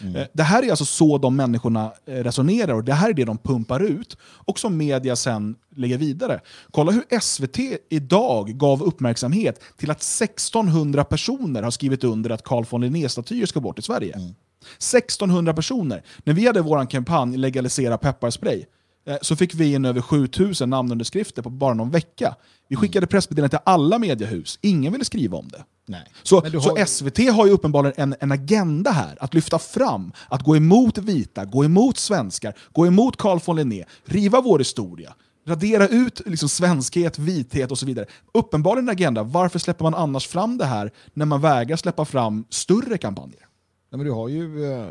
Mm. Eh, det här är alltså så de människorna eh, resonerar och det här är det de pumpar ut och som media sen lägger vidare. Kolla hur SVT idag gav uppmärksamhet till att 1600 personer har skrivit under att Carl von Linné-statyer ska bort i Sverige. Mm. 1600 personer. När vi hade vår kampanj Legalisera pepparspray eh, så fick vi in över 7000 namnunderskrifter på bara någon vecka. Vi mm. skickade pressmeddelanden till alla mediehus. Ingen ville skriva om det. Nej. Så, har... så SVT har ju uppenbarligen en, en agenda här, att lyfta fram, att gå emot vita, gå emot svenskar, gå emot Carl von Linné, riva vår historia, radera ut liksom svenskhet, vithet och så vidare. Uppenbarligen en agenda. Varför släpper man annars fram det här när man vägrar släppa fram större kampanjer? Ja, men du har ju eh,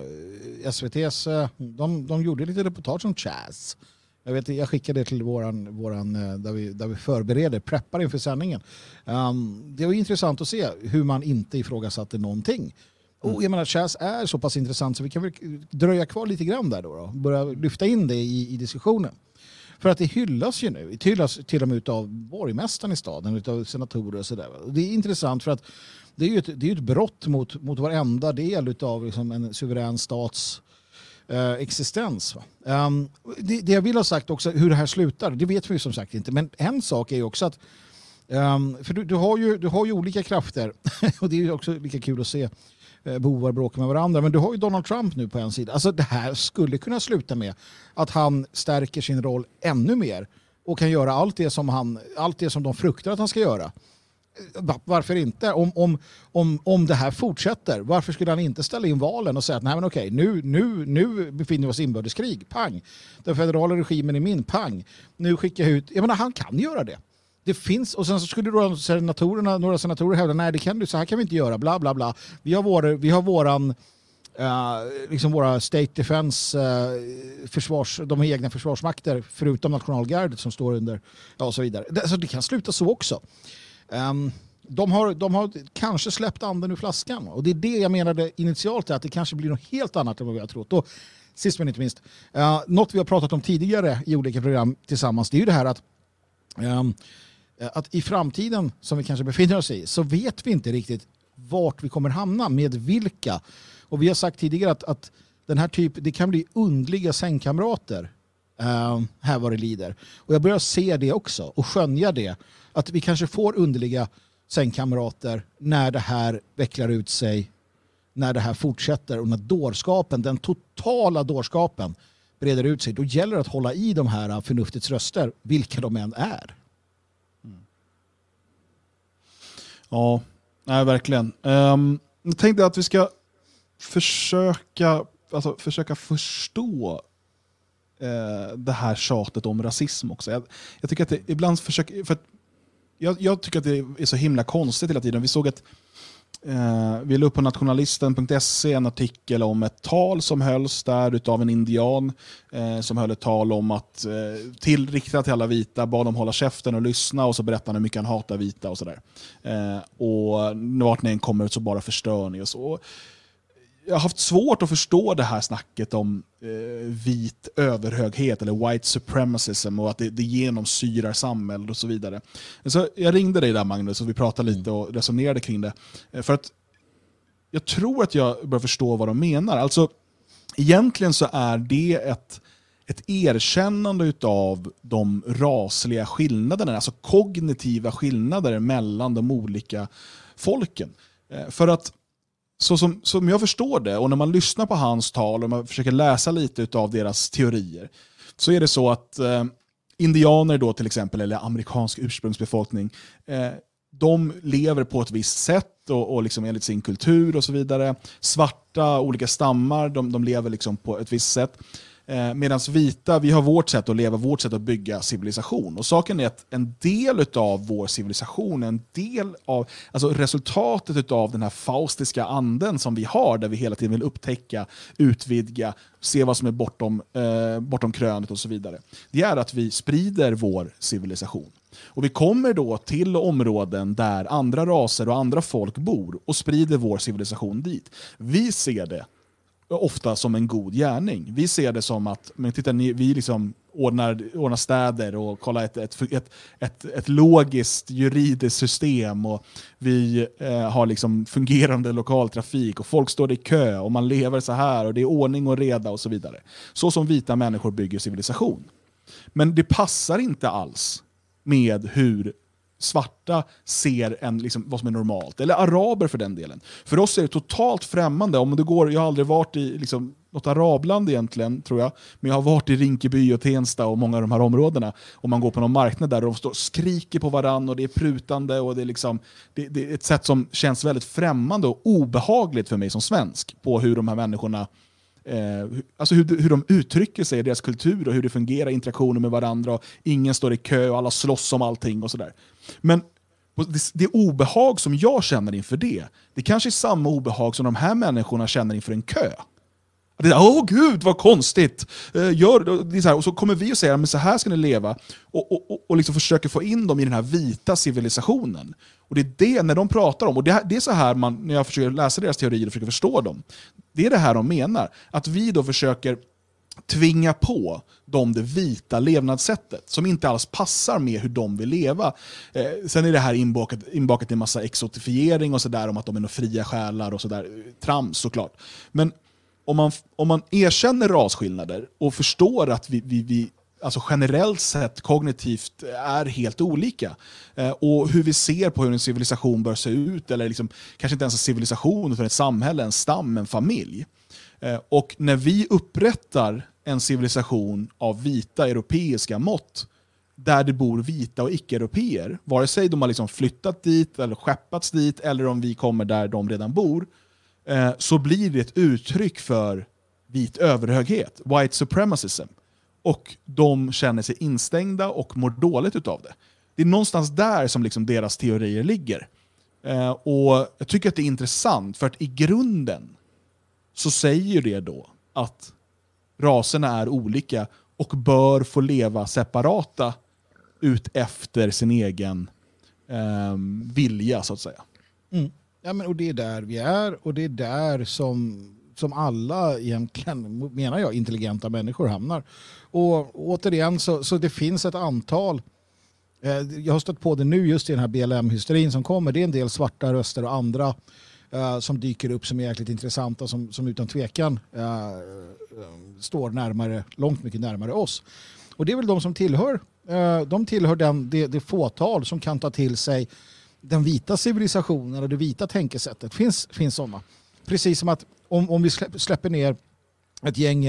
SVTs, eh, de, de gjorde lite reportage om Chaz. Jag, vet, jag skickade det till våran, våran eh, där, vi, där vi förbereder, preppar inför sändningen. Um, det var intressant att se hur man inte ifrågasatte någonting. Och jag menar, Chaz är så pass intressant så vi kan väl dröja kvar lite grann där då. då börja lyfta in det i, i diskussionen. För att det hyllas ju nu. Det hyllas till och med av borgmästaren i staden, av senatorer och sådär. Det är intressant för att det är ju ett, det är ett brott mot, mot varenda del av liksom en suverän stats eh, existens. Um, det, det jag vill ha sagt också, hur det här slutar, det vet vi ju som sagt inte. Men en sak är ju också att um, för du, du, har ju, du har ju olika krafter och det är ju också lika kul att se eh, bovar bråka med varandra. Men du har ju Donald Trump nu på en sida. Alltså det här skulle kunna sluta med att han stärker sin roll ännu mer och kan göra allt det som, han, allt det som de fruktar att han ska göra varför inte? Om, om, om, om det här fortsätter, varför skulle han inte ställa in valen och säga att Nej, men okej, nu, nu, nu befinner vi oss i inbördeskrig, pang. Den federala regimen är min, pang. Nu skickar jag ut, jag menar han kan göra det. Det finns, och sen så skulle då senatorerna, några senatorer hävda nej det kan du, så här kan vi inte göra, bla bla bla. Vi har, vår, vi har våran Uh, liksom våra State Defense, uh, försvars, de egna försvarsmakter förutom nationalgardet som står under, ja och så vidare. Det, alltså, det kan sluta så också. Um, de har, de har kanske släppt anden ur flaskan. Och det är det jag menade initialt, att det kanske blir något helt annat än vad vi har trott. Och sist men inte minst, uh, något vi har pratat om tidigare i olika program tillsammans, det är ju det här att, um, att i framtiden, som vi kanske befinner oss i, så vet vi inte riktigt vart vi kommer hamna, med vilka. Och vi har sagt tidigare att, att den här typ, det kan bli undliga sängkamrater uh, här var det lider. Och jag börjar se det också och skönja det att vi kanske får underliga sängkamrater när det här vecklar ut sig, när det här fortsätter och när dårskapen, den totala dårskapen breder ut sig, då gäller det att hålla i de här äh, förnuftets röster, vilka de än är. Mm. Ja, nej, verkligen. Um, jag tänkte att vi ska försöka, alltså, försöka förstå eh, det här tjatet om rasism också. Jag, jag tycker att det ibland försöker, för att jag, jag, tycker att det är så himla konstigt hela tiden. Vi såg att eh, vi la upp på nationalisten.se en artikel om ett tal som hölls där av en indian eh, som höll ett tal om att eh, till, riktat till alla vita, bad dem hålla käften och lyssna och så berättade han hur mycket han hatar vita och sådär. Eh, och vart ni än kommer så bara förstör ni och så jag har haft svårt att förstå det här snacket om eh, vit överhöghet eller white supremacism och att det, det genomsyrar samhället och så vidare. Så jag ringde dig där Magnus och vi pratade lite och resonerade kring det. Eh, för att jag tror att jag börjar förstå vad de menar. Alltså, egentligen så är det ett, ett erkännande av de rasliga skillnaderna, alltså kognitiva skillnader mellan de olika folken. Eh, för att så som, som jag förstår det, och när man lyssnar på hans tal och man försöker läsa lite av deras teorier, så är det så att eh, indianer då till exempel, eller amerikansk ursprungsbefolkning, eh, de lever på ett visst sätt och, och liksom enligt sin kultur och så vidare. Svarta, olika stammar, de, de lever liksom på ett visst sätt. Eh, Medan vita, vi har vårt sätt att leva, vårt sätt att bygga civilisation. Och saken är att en del av vår civilisation, en del av alltså resultatet av den här faustiska anden som vi har, där vi hela tiden vill upptäcka, utvidga, se vad som är bortom, eh, bortom krönet och så vidare. Det är att vi sprider vår civilisation. Och Vi kommer då till områden där andra raser och andra folk bor och sprider vår civilisation dit. Vi ser det ofta som en god gärning. Vi ser det som att men titta, ni, vi liksom ordnar, ordnar städer och kollar ett, ett, ett, ett, ett logiskt juridiskt system och vi eh, har liksom fungerande lokaltrafik och folk står i kö och man lever så här och det är ordning och reda och så vidare. Så som vita människor bygger civilisation. Men det passar inte alls med hur svarta ser en, liksom, vad som är normalt. Eller araber för den delen. För oss är det totalt främmande. Om det går, jag har aldrig varit i liksom, något arabland egentligen, tror jag. Men jag har varit i Rinkeby och Tensta och många av de här områdena. Och man går på någon marknad där och de står och skriker på varandra och det är prutande och det är, liksom, det, det är ett sätt som känns väldigt främmande och obehagligt för mig som svensk på hur de här människorna Eh, alltså hur, hur de uttrycker sig, deras kultur och hur det fungerar, interaktioner med varandra. Och ingen står i kö och alla slåss om allting och sådär. Men det, det obehag som jag känner inför det, det kanske är samma obehag som de här människorna känner inför en kö. Åh gud vad konstigt! Eh, gör, det så här, och så kommer vi och säger att så här ska ni leva, och, och, och, och liksom försöker få in dem i den här vita civilisationen. Och det är det, när de pratar om, och det, det är så här man, när jag försöker läsa deras teorier och försöker förstå dem, det är det här de menar. Att vi då försöker tvinga på dem det vita levnadssättet som inte alls passar med hur de vill leva. Eh, sen är det här inbakat, inbakat i en massa exotifiering och sådär om att de är några fria själar och sådär. Trams såklart. Men om man, om man erkänner rasskillnader och förstår att vi, vi, vi alltså generellt sett kognitivt är helt olika. Eh, och hur vi ser på hur en civilisation bör se ut, eller liksom, kanske inte ens en civilisation, utan ett samhälle, en stam, en familj. Eh, och när vi upprättar en civilisation av vita europeiska mått, där det bor vita och icke-europeer, vare sig de har liksom flyttat dit eller skeppats dit, eller om vi kommer där de redan bor, eh, så blir det ett uttryck för vit överhöghet, white supremacism. Och de känner sig instängda och mår dåligt utav det. Det är någonstans där som liksom deras teorier ligger. Eh, och Jag tycker att det är intressant, för att i grunden så säger det då att raserna är olika och bör få leva separata ut efter sin egen eh, vilja, så att säga. Mm. Ja, men, och det är där vi är och det är där som, som alla egentligen, menar jag, intelligenta människor hamnar. Och återigen, så, så det finns ett antal eh, jag har stött på det nu just i den här BLM-hysterin som kommer. Det är en del svarta röster och andra uh, som dyker upp som är jäkligt intressanta som, som utan tvekan uh, står närmare, långt mycket närmare oss. Och det är väl de som tillhör, uh, de tillhör den, det, det fåtal som kan ta till sig den vita civilisationen och det vita tänkesättet. finns, finns sådana. Precis som att om, om vi släpper ner ett gäng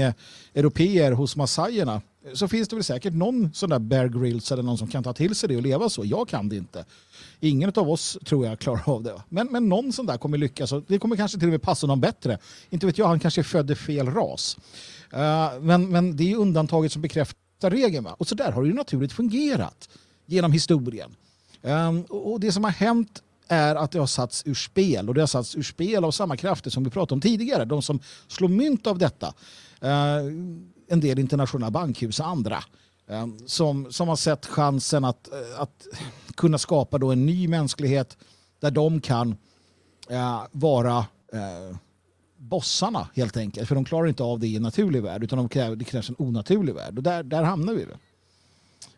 europeer hos massajerna så finns det väl säkert någon sån där Bear Grylls eller någon som kan ta till sig det och leva så. Jag kan det inte. Ingen av oss tror jag klarar av det. Men, men någon sån där kommer lyckas och det kommer kanske till och med passa någon bättre. Inte vet jag, han kanske är född i fel ras. Uh, men, men det är undantaget som bekräftar regeln. Va? Och så där har det ju naturligt fungerat genom historien. Um, och det som har hänt är att det har satts ur spel och det har satts ur spel av samma krafter som vi pratade om tidigare. De som slår mynt av detta. Uh, en del internationella bankhus och andra uh, som, som har sett chansen att, uh, att kunna skapa då en ny mänsklighet där de kan vara bossarna helt enkelt. För de klarar inte av det i en naturlig värld utan de kräver, det krävs en onaturlig värld. Och där, där hamnar vi.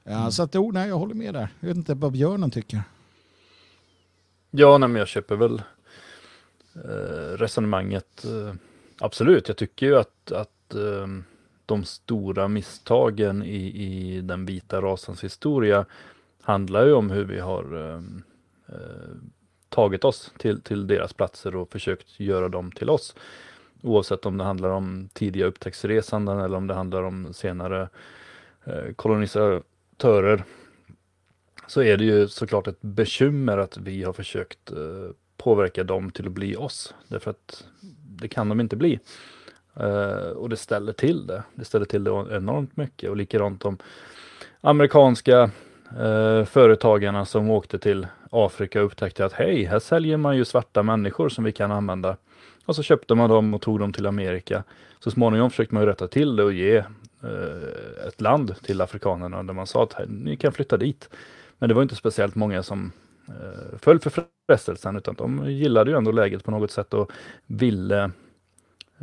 Ja, mm. Så att, oh, nej, jag håller med där. Jag vet inte vad Björnen tycker. Ja, nej, men jag köper väl eh, resonemanget. Eh, absolut, jag tycker ju att, att eh, de stora misstagen i, i den vita rasens historia handlar ju om hur vi har ehm, eh, tagit oss till, till deras platser och försökt göra dem till oss. Oavsett om det handlar om tidiga upptäcktsresanden eller om det handlar om senare eh, kolonisatörer så är det ju såklart ett bekymmer att vi har försökt eh, påverka dem till att bli oss. Därför att det kan de inte bli. Uh, och det ställer till det. Det ställer till det enormt mycket. Och likadant de amerikanska uh, företagarna som åkte till Afrika och upptäckte att hej, här säljer man ju svarta människor som vi kan använda. Och så köpte man dem och tog dem till Amerika. Så småningom försökte man ju rätta till det och ge uh, ett land till afrikanerna där man sa att ni kan flytta dit. Men det var inte speciellt många som eh, föll för frestelsen utan de gillade ju ändå läget på något sätt och ville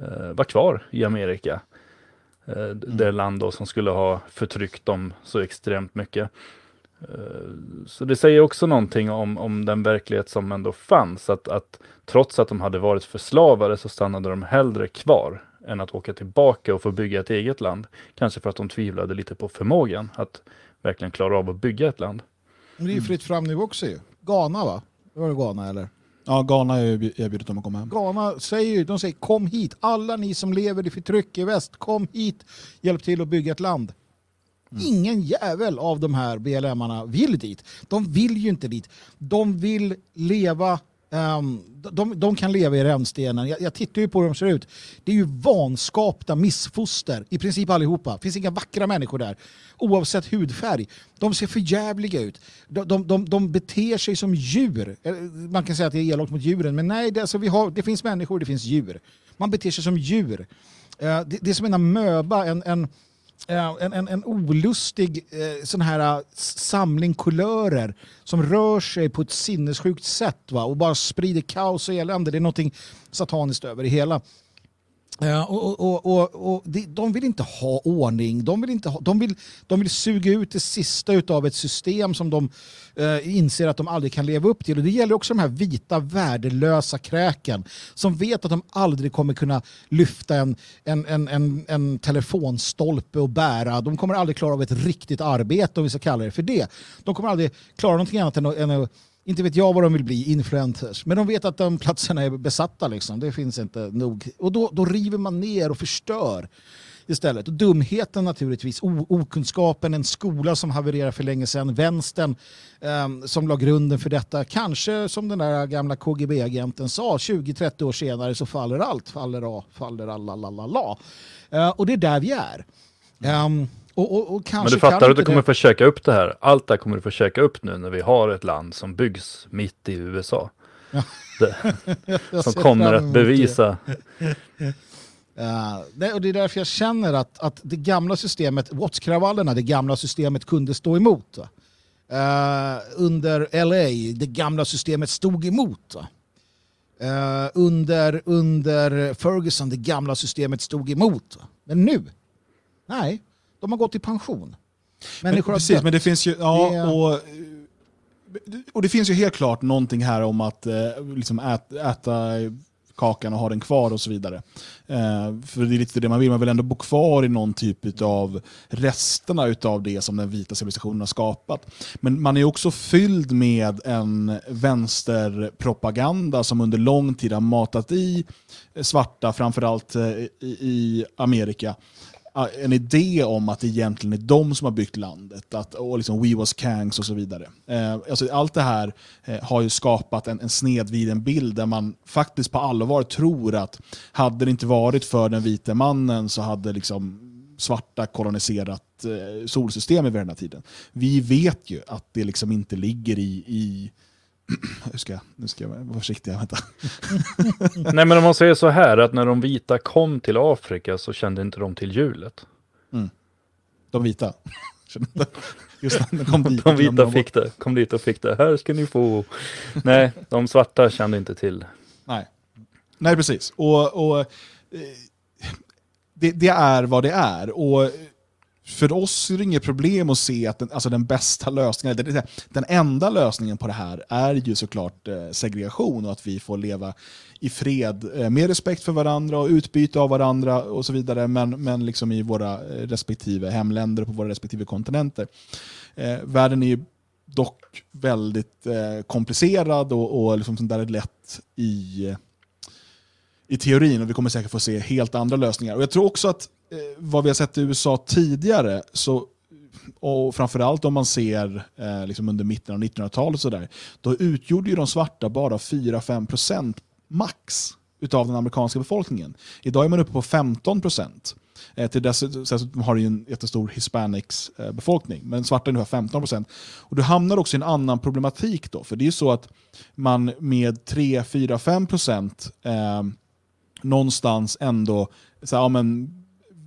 eh, vara kvar i Amerika. Eh, mm. Det land då som skulle ha förtryckt dem så extremt mycket. Eh, så det säger också någonting om, om den verklighet som ändå fanns. Att, att trots att de hade varit förslavade så stannade de hellre kvar än att åka tillbaka och få bygga ett eget land. Kanske för att de tvivlade lite på förmågan att verkligen klara av att bygga ett land. Men det är ju fritt fram nu också ju. Ghana va? Var det Ghana eller? Ja, Ghana har erbjudit dem att komma hem. Ghana säger ju, de säger kom hit, alla ni som lever i förtryck i väst, kom hit, hjälp till att bygga ett land. Mm. Ingen jävel av de här BLM-arna vill dit. De vill ju inte dit. De vill leva Um, de, de, kan leva i rännstenen. Jag, jag tittar ju på hur de ser ut. Det är ju vanskapta missfoster, i princip allihopa. Det finns inga vackra människor där, oavsett hudfärg. De ser för jävliga ut. De, de, de, de beter sig som djur. Eh, man kan säga att det är elakt mot djuren, men nej, det, alltså vi har, det finns människor, det finns djur. Man beter sig som djur. Uh, det, det, är som en amöba, en, en en, en, en olustig eh, sån här eh, samling kulörer som rör sig på ett sinnessjukt sätt va? och bara sprider kaos och elände. Det är någonting sataniskt över det hela. Ja, och, och, och, och de, vill inte ha ordning. De vill, inte ha, de vill, de vill suga ut det sista av ett system som de eh, inser att de aldrig kan leva upp till. Och Det gäller också de här vita värdelösa kräken som vet att de aldrig kommer kunna lyfta en, en, en, en, en telefonstolpe och bära. De kommer aldrig klara av ett riktigt arbete om vi ska kalla det för det. De kommer aldrig klara någonting annat än, än att inte vet jag vad de vill bli, influencers. Men de vet att de platserna är besatta. Liksom. Det finns inte nog. Och då, då river man ner och förstör istället. Och dumheten naturligtvis, o okunskapen, en skola som havererade för länge sedan, vänstern eh, som la grunden för detta. Kanske som den där gamla KGB-agenten sa, 20-30 år senare så faller allt, faller A, faller alla, la, la, la. Eh, och det är där vi är. Um, och, och, och Men du fattar att du kommer det... få käka upp det här. Allt det här kommer du få käka upp nu när vi har ett land som byggs mitt i USA. Ja. Det, som kommer att bevisa. Uh, det, och det är därför jag känner att, att det gamla systemet, Watts-kravallerna, det gamla systemet kunde stå emot. Uh, under LA, det gamla systemet stod emot. Uh, under, under Ferguson, det gamla systemet stod emot. Men nu, nej, de har gått i pension. Människor men, precis, men det finns ju, ja, det... och, och det finns ju helt klart någonting här om att eh, liksom äta, äta kakan och ha den kvar och så vidare. Eh, för det är lite det man vill, man vill ändå bo kvar i någon typ av resterna av det som den vita civilisationen har skapat. Men man är också fylld med en vänsterpropaganda som under lång tid har matat i svarta, framförallt eh, i, i Amerika, Eh, en idé om att det egentligen är de som har byggt landet. Att, och liksom We was kangs och så vidare. Eh, alltså allt det här eh, har ju skapat en, en snedvriden bild där man faktiskt på allvar tror att hade det inte varit för den vita mannen så hade liksom svarta koloniserat eh, solsystemet vid den här tiden. Vi vet ju att det liksom inte ligger i, i nu ska, jag, nu ska jag vara försiktig, vänta. Nej men om man säger så här att när de vita kom till Afrika så kände inte de till hjulet. Mm. De vita? Just de, kom dit, de vita de fick det, kom dit och fick det. Här ska ni få. Nej, de svarta kände inte till. Nej, Nej precis. Och, och eh, det, det, är vad det är. Och för oss är det inget problem att se att den, alltså den bästa lösningen, den, den enda lösningen på det här är ju såklart eh, segregation och att vi får leva i fred eh, med respekt för varandra och utbyte av varandra och så vidare, men, men liksom i våra eh, respektive hemländer och på våra respektive kontinenter. Eh, världen är ju dock väldigt eh, komplicerad och, och liksom sånt där är lätt i, i teorin och vi kommer säkert få se helt andra lösningar. Och Jag tror också att Eh, vad vi har sett i USA tidigare, så, och framförallt om man ser eh, liksom under mitten av 1900-talet, så där, då utgjorde ju de svarta bara 4-5% max utav den amerikanska befolkningen. Idag är man uppe på 15 procent. Eh, till dess har ju en jättestor hispanics-befolkning. Eh, men svarta är ungefär 15 procent. Och du hamnar också i en annan problematik då, för det är ju så att man med 3, någonstans ändå så här, ja, men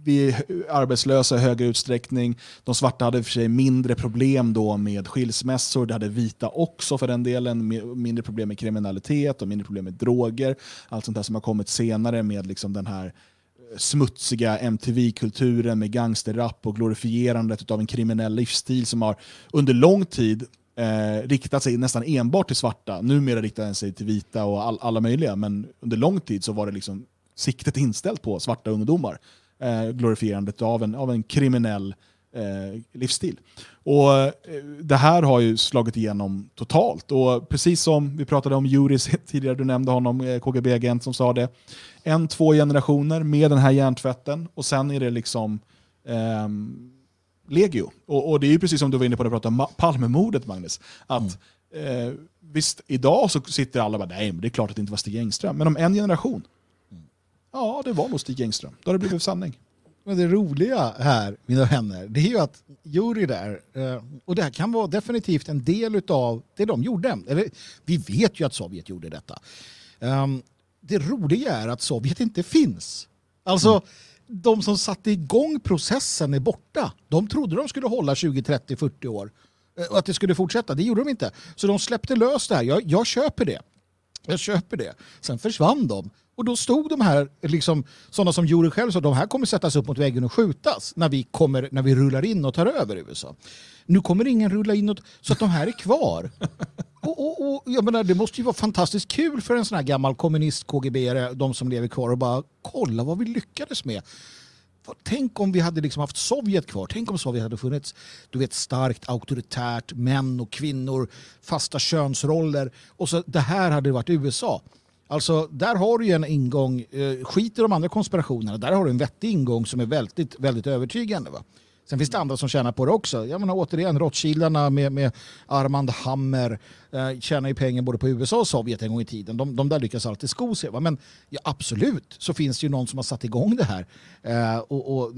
vi är arbetslösa i högre utsträckning. De svarta hade för sig mindre problem då med skilsmässor. Det hade vita också för den delen. Mindre problem med kriminalitet och mindre problem med droger. Allt sånt där som har kommit senare med liksom den här eh, smutsiga MTV-kulturen med gangsterrap och glorifierandet av en kriminell livsstil som har under lång tid eh, riktat sig nästan enbart till svarta. Numera riktar den sig till vita och all, alla möjliga, men under lång tid så var det liksom siktet inställt på svarta ungdomar eh, glorifierandet av en, av en kriminell eh, livsstil. Och eh, Det här har ju slagit igenom totalt. Och precis som vi pratade om Juris tidigare, du nämnde honom, eh, KGB-agent som sa det. En, två generationer med den här hjärntvätten och sen är det liksom eh, legio. Och, och, det är ju precis som du var inne på när du pratade om Palmemordet, Magnus. Att mm. eh, Visst, idag så sitter alla och bara nej, men det är klart att det inte var Stig Engström. Men om en generation, Ja, det var nog Stig Engström. Då har det blivit sanning. Men det roliga här, mina vänner, det är ju att jury där, eh, och det här kan vara definitivt en del av det de gjorde. Eller, vi vet ju att Sovjet gjorde detta. Ehm, det roliga är att Sovjet inte finns. Alltså, mm de som satte igång processen är borta. De trodde de skulle hålla 20, 30, 40 år. Eh, och att det skulle fortsätta. Det gjorde de inte. Så de släppte lös det här. Jag, jag köper det. Jag köper det. Sen försvann de. Och då stod de här, liksom, sådana som Jure själv sa, de här kommer sättas upp mot väggen och skjutas när vi, kommer, när vi rullar in och tar över USA. Nu kommer ingen rulla in och, så att de här är kvar. Och, och, och, jag menar, det måste ju vara fantastiskt kul för en sån här gammal kommunist KGB, de som lever kvar och bara kolla vad vi lyckades med. Tänk om vi hade liksom haft Sovjet kvar. Tänk om Sovjet hade funnits du vet, starkt auktoritärt, män och kvinnor, fasta könsroller. Och så det här hade varit USA. Alltså, där har du ju en ingång, eh, skit i de andra konspirationerna, där har du en vettig ingång som är väldigt, väldigt övertygande. Va? Sen finns det andra som tjänar på det också. Jag menar återigen, Rothschildarna med, med Armand Hammer eh, tjänar ju pengar både på USA och Sovjet en gång i tiden. De, de där lyckas alltid sko sig. Va? Men ja, absolut så finns det ju någon som har satt igång det här. Eh, och, och,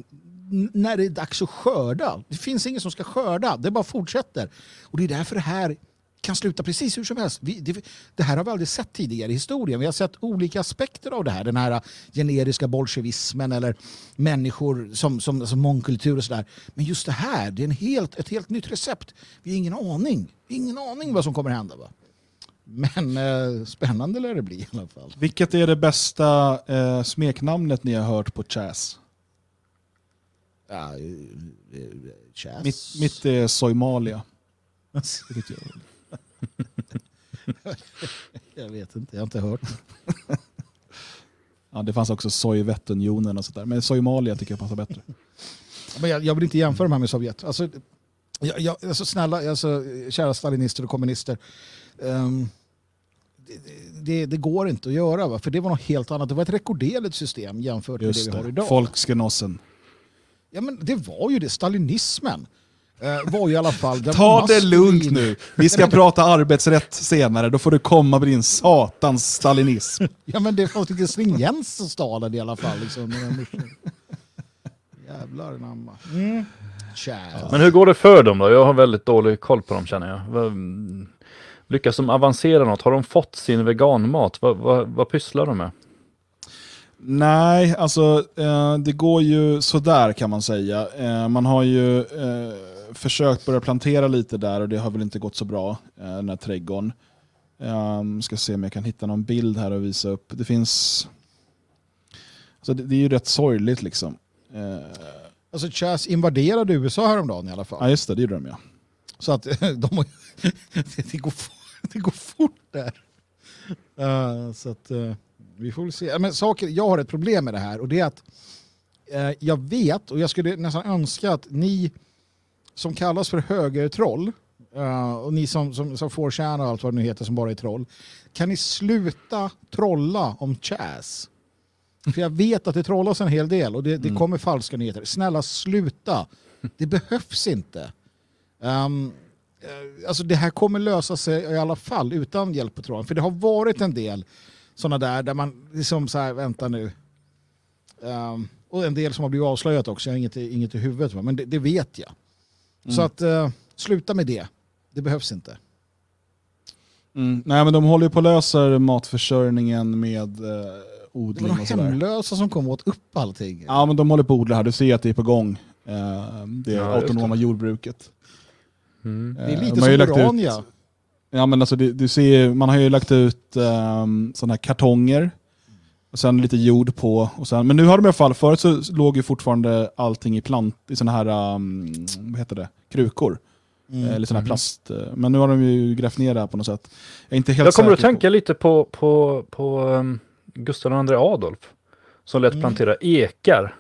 när det är dags att skörda, det finns ingen som ska skörda, det bara fortsätter. Och det är därför det här kan sluta precis hur som helst. Vi, det, det, här har vi aldrig sett tidigare i historien. Vi har sett olika aspekter av det här. Den här generiska bolsjevismen eller människor som, som, som mångkultur och sådär. Men just det här, det är en helt, ett helt nytt recept. Vi har ingen aning. Ingen aning vad som kommer hända. Va? Men eh, spännande lär det bli i alla fall. Vilket är det bästa eh, smeknamnet ni har hört på Chas? Ja, eh, eh, Chas. Mitt, mitt är Soimalia. jag vet inte, jag har inte hört. ja, det fanns också Sovjetunionen och sådär. Men Somalia tycker jag passar bättre. Men jag, jag vill inte jämföra de här med Sovjet. Alltså, jag, jag, alltså snälla, alltså, kära stalinister och kommunister. Um, det, det, det, går inte att göra, va? för det var något helt annat. Det var ett rekorderligt system jämfört med Just det vi har idag. Folkskenossen. Ja, men det var ju det, stalinismen. Eh, var i alla fall... Ta det lugnt nu. Vi ska prata arbetsrätt senare. Då får du komma med din satans stalinism. ja men det var lite stringens som stal i alla fall. Liksom. Jävlar namma. Mm. Men hur går det för dem då? Jag har väldigt dålig koll på dem känner jag. Lyckas de avancera något? Har de fått sin veganmat? Vad, vad, vad pysslar de med? Nej, alltså eh, det går ju sådär kan man säga. Eh, man har ju eh, försökt börja plantera lite där och det har väl inte gått så bra, eh, den här trädgården. Um, ska se om jag kan hitta någon bild här och visa upp. Det finns... Alltså det, det är ju rätt sorgligt liksom. Uh, alltså Chas invaderade USA häromdagen i alla fall. Ja just det, det gjorde de ja. Så att de, det, går, det går fort där. Uh, så att uh, vi får väl se. Men saker, jag har ett problem med det här och det är att jag vet och jag skulle nästan önska att ni som kallas för högertroll, uh, och ni som, som, som får kärna och allt vad det nu heter som bara är troll, kan ni sluta trolla om Chas? För jag vet att det trollas en hel del och det, det mm. kommer falska nyheter. Snälla sluta. Det behövs inte. Um, alltså det här kommer lösa sig i alla fall utan hjälp på tråden. För det har varit en del sådana där där man liksom så här, vänta nu. Um, och en del som har blivit avslöjat också, jag har inget, inget i huvudet, men det, det vet jag. Så att uh, sluta med det. Det behövs inte. Mm. Nej men de håller ju på att lösa matförsörjningen med uh, odling och sådär. Det var de hemlösa som kom åt upp allting. Ja men de håller på att odla här, du ser att det är på gång. Uh, det ja, autonoma det. jordbruket. Mm. Det är lite som Urania. Ja men alltså det, du ser, man har ju lagt ut um, sådana här kartonger och sen lite jord på. Och sen, men nu har de i alla fall, förut så låg ju fortfarande allting i plant, i sådana här, um, vad heter det, krukor. Mm. Eller sådana här mm. plast. Men nu har de ju grävt ner det här på något sätt. Jag är inte helt Jag kommer att tänka på. lite på, på, på um, Gustav II Adolf. Som lät mm. plantera ekar.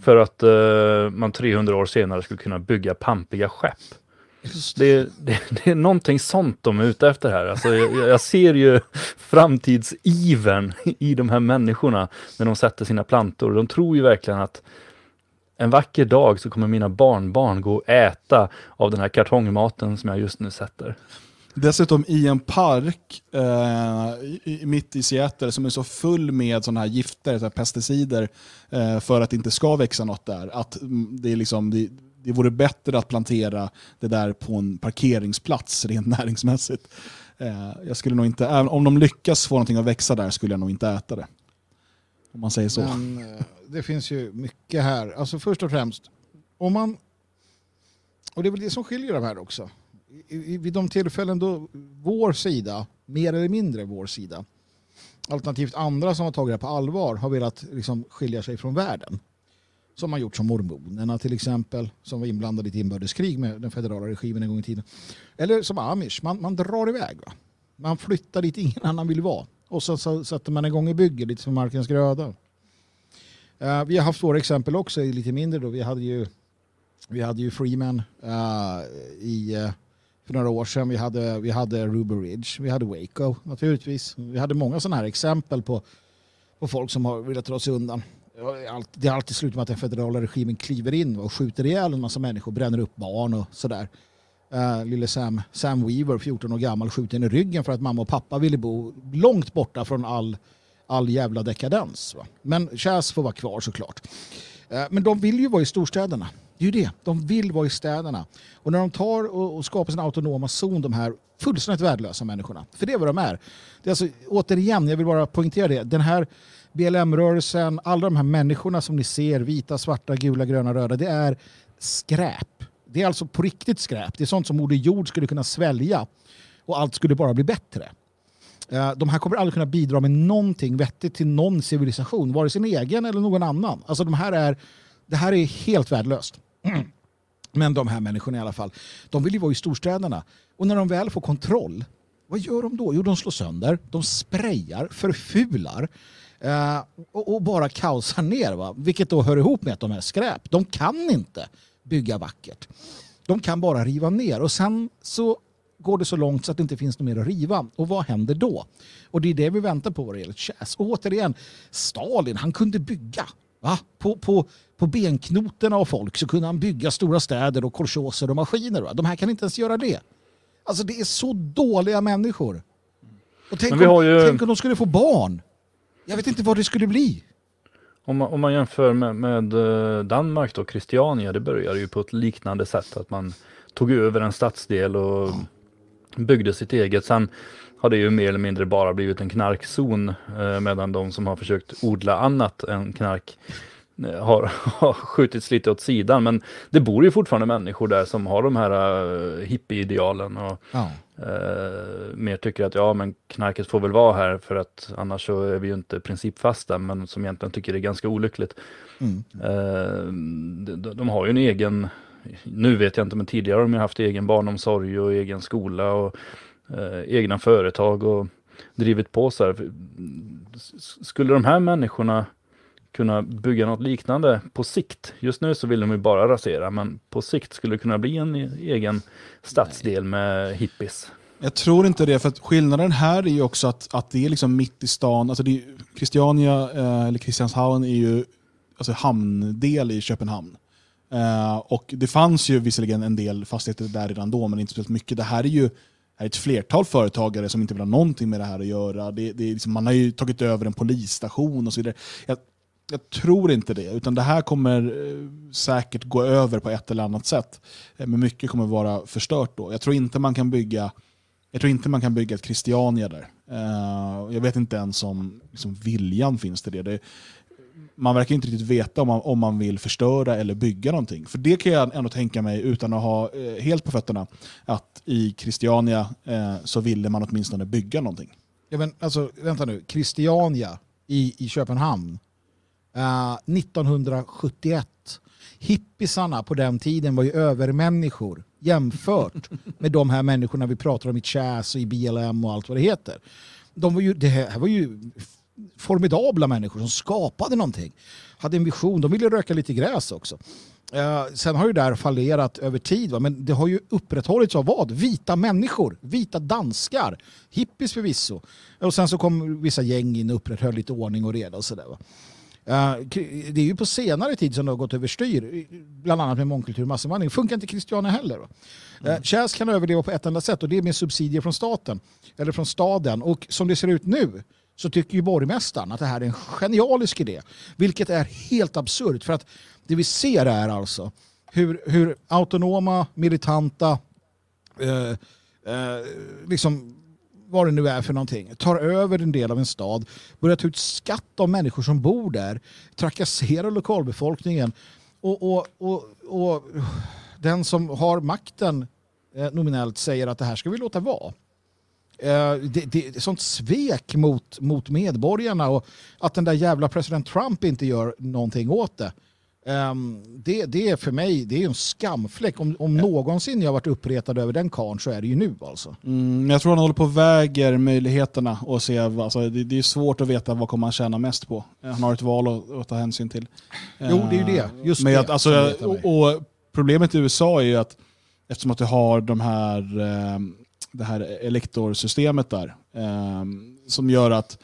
För att uh, man 300 år senare skulle kunna bygga pampiga skepp. Det, det, det, är någonting sånt de är ute efter här. Alltså jag, jag ser ju framtidsivern i de här människorna när de sätter sina plantor. De tror ju verkligen att en vacker dag så kommer mina barnbarn gå och äta av den här kartongmaten som jag just nu sätter. Dessutom i en park eh, i, mitt i Seattle som är så full med sådana här gifter, så här pesticider, eh, för att det inte ska växa något där. Att det är liksom, det, det vore bättre att plantera det där på en parkeringsplats rent näringsmässigt. Eh, jag skulle nog inte, om de lyckas få någonting att växa där skulle jag nog inte äta det. Om man säger så. Men, eh, det finns ju mycket här. Alltså först och främst, om man... Och det är väl det som skiljer de här också. I, i, vid de tillfällen då vår sida, mer eller mindre vår sida, alternativt andra som har tagit det på allvar har velat liksom skilja sig från världen. Som man gjort som mormonerna till exempel, som var inblandade i ett inbördeskrig med den federala regimen en gång i tiden. Eller som amish, man, man drar iväg. Va? Man flyttar dit ingen annan vill vara. Och så, så sätter man igång och bygger lite som markens gröda. Uh, vi har haft våra exempel också, lite mindre då. Vi hade ju, vi hade ju Freeman uh, i, uh, för några år sedan. Vi hade, vi hade Ruby Ridge, vi hade Waco naturligtvis. Vi hade många sådana här exempel på, på folk som har velat dra sig undan. Det är alltid slut med att den federala regimen kliver in och skjuter ihjäl en massa människor, bränner upp barn och sådär. Uh, lille Sam, Sam Weaver, 14 år gammal, skjuten i ryggen för att mamma och pappa ville bo långt borta från all, all jävla dekadens. Va? Men Chas får vara kvar såklart. Uh, men de vill ju vara i storstäderna. Det är ju det. De vill vara i städerna. Och när de tar och, och skapar sin autonoma zon, de här fullständigt värdelösa människorna. För det är vad de är. Det är alltså, återigen, jag vill bara poängtera det. Den här BLM-rörelsen, alla de här människorna som ni ser, vita, svarta, gula, gröna, röda, det är skräp. Det är alltså på riktigt skräp. Det är sånt som Moder Jord skulle kunna svälja och allt skulle bara bli bättre. Eh, de här kommer aldrig kunna bidra med någonting vettigt till någon civilisation, vare sin egen eller någon annan. Alltså de här är, det här är helt värdelöst. Men de här människorna i alla fall, de vill ju vara i storstäderna. Och när de väl får kontroll, vad gör de då? Jo, de slår sönder, de sprayar, förfular eh, och, och, bara kaosar ner. Va? Vilket då hör ihop med att de är skräp. De kan inte bygga vackert. De kan bara riva ner och sen så går det så långt så att det inte finns något mer att riva. Och vad händer då? Och det är det vi väntar på vad det gäller Chas. Och återigen, Stalin, han kunde bygga. Va? På, på, på benknotorna av folk så kunde han bygga stora städer och kolchoser och maskiner. Va? De här kan inte ens göra det. Alltså det är så dåliga människor. Och tänk, om, ju... tänk om de skulle få barn. Jag vet inte vad det skulle bli. Om man, om man jämför med, med eh, Danmark då, Christiania, det började ju på ett liknande sätt. Att man tog över en stadsdel och ja. byggde sitt eget. Sen har det ju mer eller mindre bara blivit en knarkzon. Eh, medan de som har försökt odla annat än knark eh, har, har skjutits lite åt sidan. Men det bor ju fortfarande människor där som har de här uh, hippie-idealen. Och, ja. Uh, mer tycker att ja, men knarket får väl vara här för att annars så är vi ju inte principfasta, men som egentligen tycker det är ganska olyckligt. Mm. Uh, de, de, har ju en egen, nu vet jag inte, men tidigare har de ju haft egen barnomsorg och egen skola och uh, egna företag och drivit på så här. Skulle de här människorna kunna bygga något liknande på sikt. Just nu så vill de ju bara rasera, men på sikt skulle det kunna bli en e- egen stadsdel med hippies. Jag tror inte det, för att skillnaden här är ju också att, att det är liksom mitt i stan. Alltså det är, Christiania, eh, eller Kristianshavn, är ju alltså hamndel i Köpenhamn. Eh, och det fanns ju visserligen en del fastigheter där redan då, men inte speciellt mycket. Det här är ju här är ett flertal företagare som inte vill ha någonting med det här att göra. Det, det är liksom, man har ju tagit över en polisstation och så vidare. Jag, jag tror inte det, utan det här kommer eh, säkert gå över på ett eller annat sätt. Eh, men mycket kommer vara förstört då. Jag tror inte man kan bygga jag tror inte man kan bygga ett Christiania där. Eh, jag vet inte ens om liksom, viljan finns till det. det. Man verkar inte riktigt veta om man, om man vill förstöra eller bygga någonting. För det kan jag ändå tänka mig, utan att ha helt på fötterna, att i Christiania så ville man åtminstone bygga någonting. Ja, men alltså, vänta nu, Christiania i, i Köpenhamn, 1971. Hippisarna på den tiden var ju övermänniskor jämfört med de här människorna vi pratar om i Chas och i BLM och allt vad det heter. De var ju, det här var ju formidabla människor som skapade någonting. Hade en vision, de ville röka lite gräs också. Uh, sen har ju det där fallerat över tid, va? men det har ju upprätthållits av vad? Vita människor, vita danskar, hippies förvisso. Och sen så kom vissa gäng in och upprätthöll lite ordning och reda och sådär. Uh, det är ju på senare tid som det har gått överstyr, bland annat med mångkultur och massinvandring. Funkar inte Christiania heller. Va? Mm. Kan överleva på ett enda sätt och det är med subsidier från staten, eller från staden. Och som det ser ut nu så tycker ju borgmästaren att det här är en genialisk idé. Vilket är helt absurt för att det vi ser är alltså hur, hur autonoma, militanta, eh, eh, liksom vad det nu är för någonting, tar över en del av en stad, börjar ta ut skatt av människor som bor där, trakasserar lokalbefolkningen och, och, och, och den som har makten eh, nominellt säger att det här ska vi låta vara. Eh, det, det är sånt svek mot, mot medborgarna och att den där jävla president Trump inte gör någonting åt det. Um, det, det är för mig det är en skamfläck. Om, om någonsin jag varit uppretad över den karn så är det ju nu alltså. Mm, jag tror han håller på och väger möjligheterna och se, alltså, det, det, är svårt att veta vad kommer han tjäna mest på. Han har ett val att, att ta hänsyn till. Jo, det är ju det. Just Men det. att, alltså, och, och, problemet i USA är ju att eftersom att du har de här, eh, det här elektorsystemet där eh, som gör att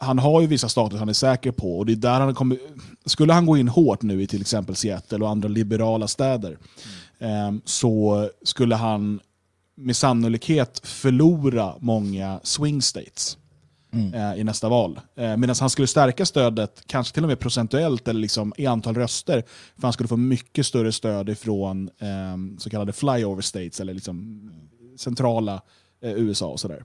han har ju vissa stater han är säker på och det är där han kommer, skulle han gå in hårt nu i till exempel Seattle och andra liberala städer mm. så skulle han med sannolikhet förlora många swing states mm. eh, i nästa val. Eh, Medan han skulle stärka stödet, kanske till och med procentuellt eller liksom i antal röster, för han skulle få mycket större stöd ifrån eh, så kallade flyover states, eller liksom centrala eh, USA och sådär.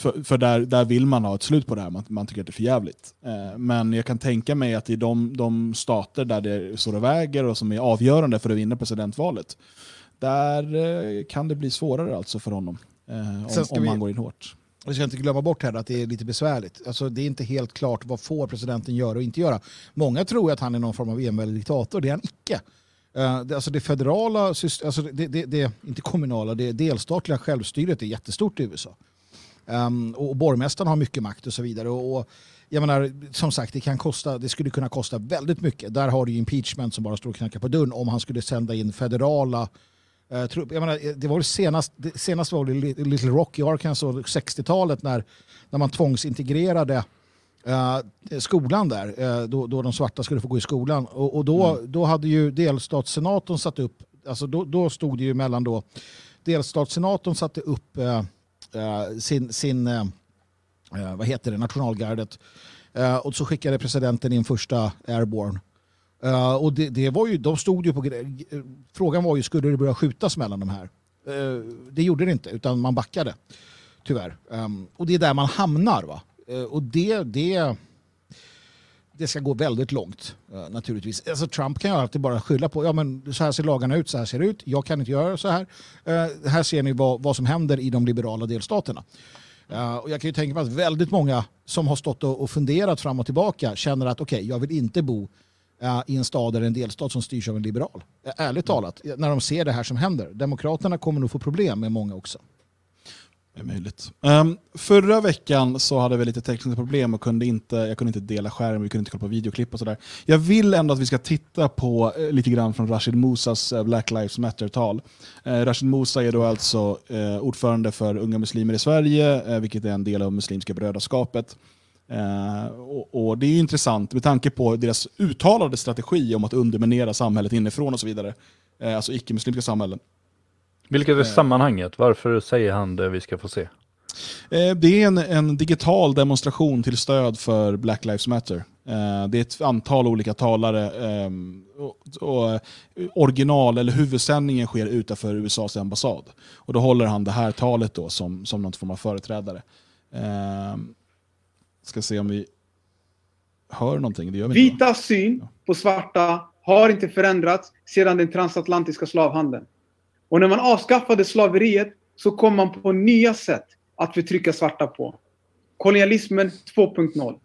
Eh, för, för där, där vill man ha ett slut på det här, man, man tycker att det är för jävligt. Eh, men jag kan tänka mig att i de, de stater där det står och väger och som är avgörande för att vinna presidentvalet, där eh, kan det bli svårare alltså för honom. Eh, om, om man går in hårt. Vi ska inte glömma bort här att det är lite besvärligt. Alltså, det är inte helt klart vad får presidenten göra och inte göra. Många tror att han är någon form av enväldig diktator. Det är han icke. Det, alltså det federala, alltså det, det, det, inte kommunala, det delstatliga självstyret är jättestort i USA. Um, och borgmästaren har mycket makt och så vidare. Och, och, jag menar, som sagt, det, kan kosta, det skulle kunna kosta väldigt mycket. Där har du impeachment som bara står och knackar på dörren om han skulle sända in federala uh, trupper. Jag menar, det var det senast, det senast var det Little Rock i Arkansas 60-talet när, när man tvångsintegrerade Uh, skolan där, uh, då, då de svarta skulle få gå i skolan. Och, och då, mm. då hade ju delstatssenatorn satt upp, alltså då, då stod det ju mellan då, delstatssenatorn satte upp uh, Eh, sin, sin eh, eh, vad heter det, nationalgardet. Och så skickade presidenten in första Airborne. och det, det, var ju, de stod ju på Frågan var ju, skulle det börja skjutas mellan de här? det gjorde det inte, utan man backade. Tyvärr. Ehm, och det är där man hamnar. va? och det, det, det ska gå väldigt långt eh, naturligtvis. Alltså, Trump kan ju alltid bara skylla på ja, men så här ser lagarna ut, så här ser det ut. Jag kan inte göra så här. Uh, här ser ni vad, vad som händer i de liberala delstaterna. Uh, och jag kan ju tänka mig att väldigt många som har stått och, och funderat fram och tillbaka känner att okej, okay, jag vill inte bo i en stad eller en delstat som styrs av en liberal. ärligt talat, när de ser det här som händer. Demokraterna kommer nog få problem med många också. Det är möjligt. Um, förra veckan så hade vi lite tekniska problem och kunde inte, jag kunde inte dela skärm, vi kunde inte kolla på videoklipp och sådär. Jag vill ändå att vi ska titta på uh, lite grann från Rashid Musas uh, eh, Black Lives Matter-tal. Uh, Rashid Musa är då alltså ordförande för Unga Muslimer i Sverige, vilket är en del av Muslimska brödraskapet. Och, och, Det är intressant med tanke på deras uttalade strategi om att underminera samhället inifrån och så vidare. Alltså icke-muslimska samhällen. Vilket är eh. sammanhanget? Varför säger han det vi ska få se? Eh, det är en, en, digital demonstration till stöd för Black Lives Matter. Eh, det är ett antal olika talare ehm, och original eller huvudsändningen sker utanför USAs ambassad. Och då håller han det här talet då som, som någon form av företrädare. Ehm, ska se om vi hör någonting. Det gör vi Vita syn på svarta har inte förändrats sedan den transatlantiska slavhandeln. Och när man avskaffade slaveriet så kom man på nya sätt att förtrycka svarta på. Kolonialismen 2.0.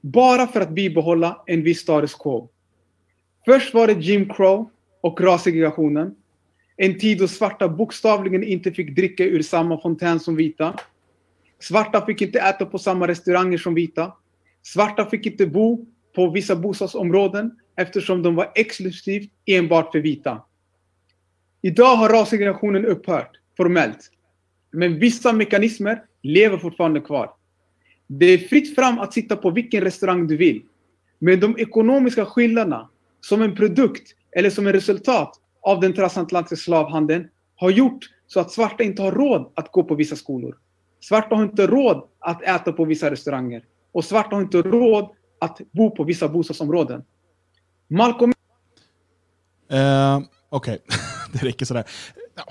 Bara för att bibehålla en viss status quo. Först var det Jim Crow och rassegregationen. En tid då svarta bokstavligen inte fick dricka ur samma fontän som vita. Svarta fick inte äta på samma restauranger som vita. Svarta fick inte bo på vissa bostadsområden eftersom de var exklusivt enbart för vita. Idag har rassegregationen upphört, formellt. Men vissa mekanismer lever fortfarande kvar. Det är fritt fram att sitta på vilken restaurang du vill. Men de ekonomiska skillnaderna, som en produkt eller som ett resultat av den transatlantiska slavhandeln, har gjort så att svarta inte har råd att gå på vissa skolor. Svarta har inte råd att äta på vissa restauranger. Och svarta har inte råd att bo på vissa bostadsområden. Malcolm... Uh, Okej. Okay. det räcker sådär. Ja.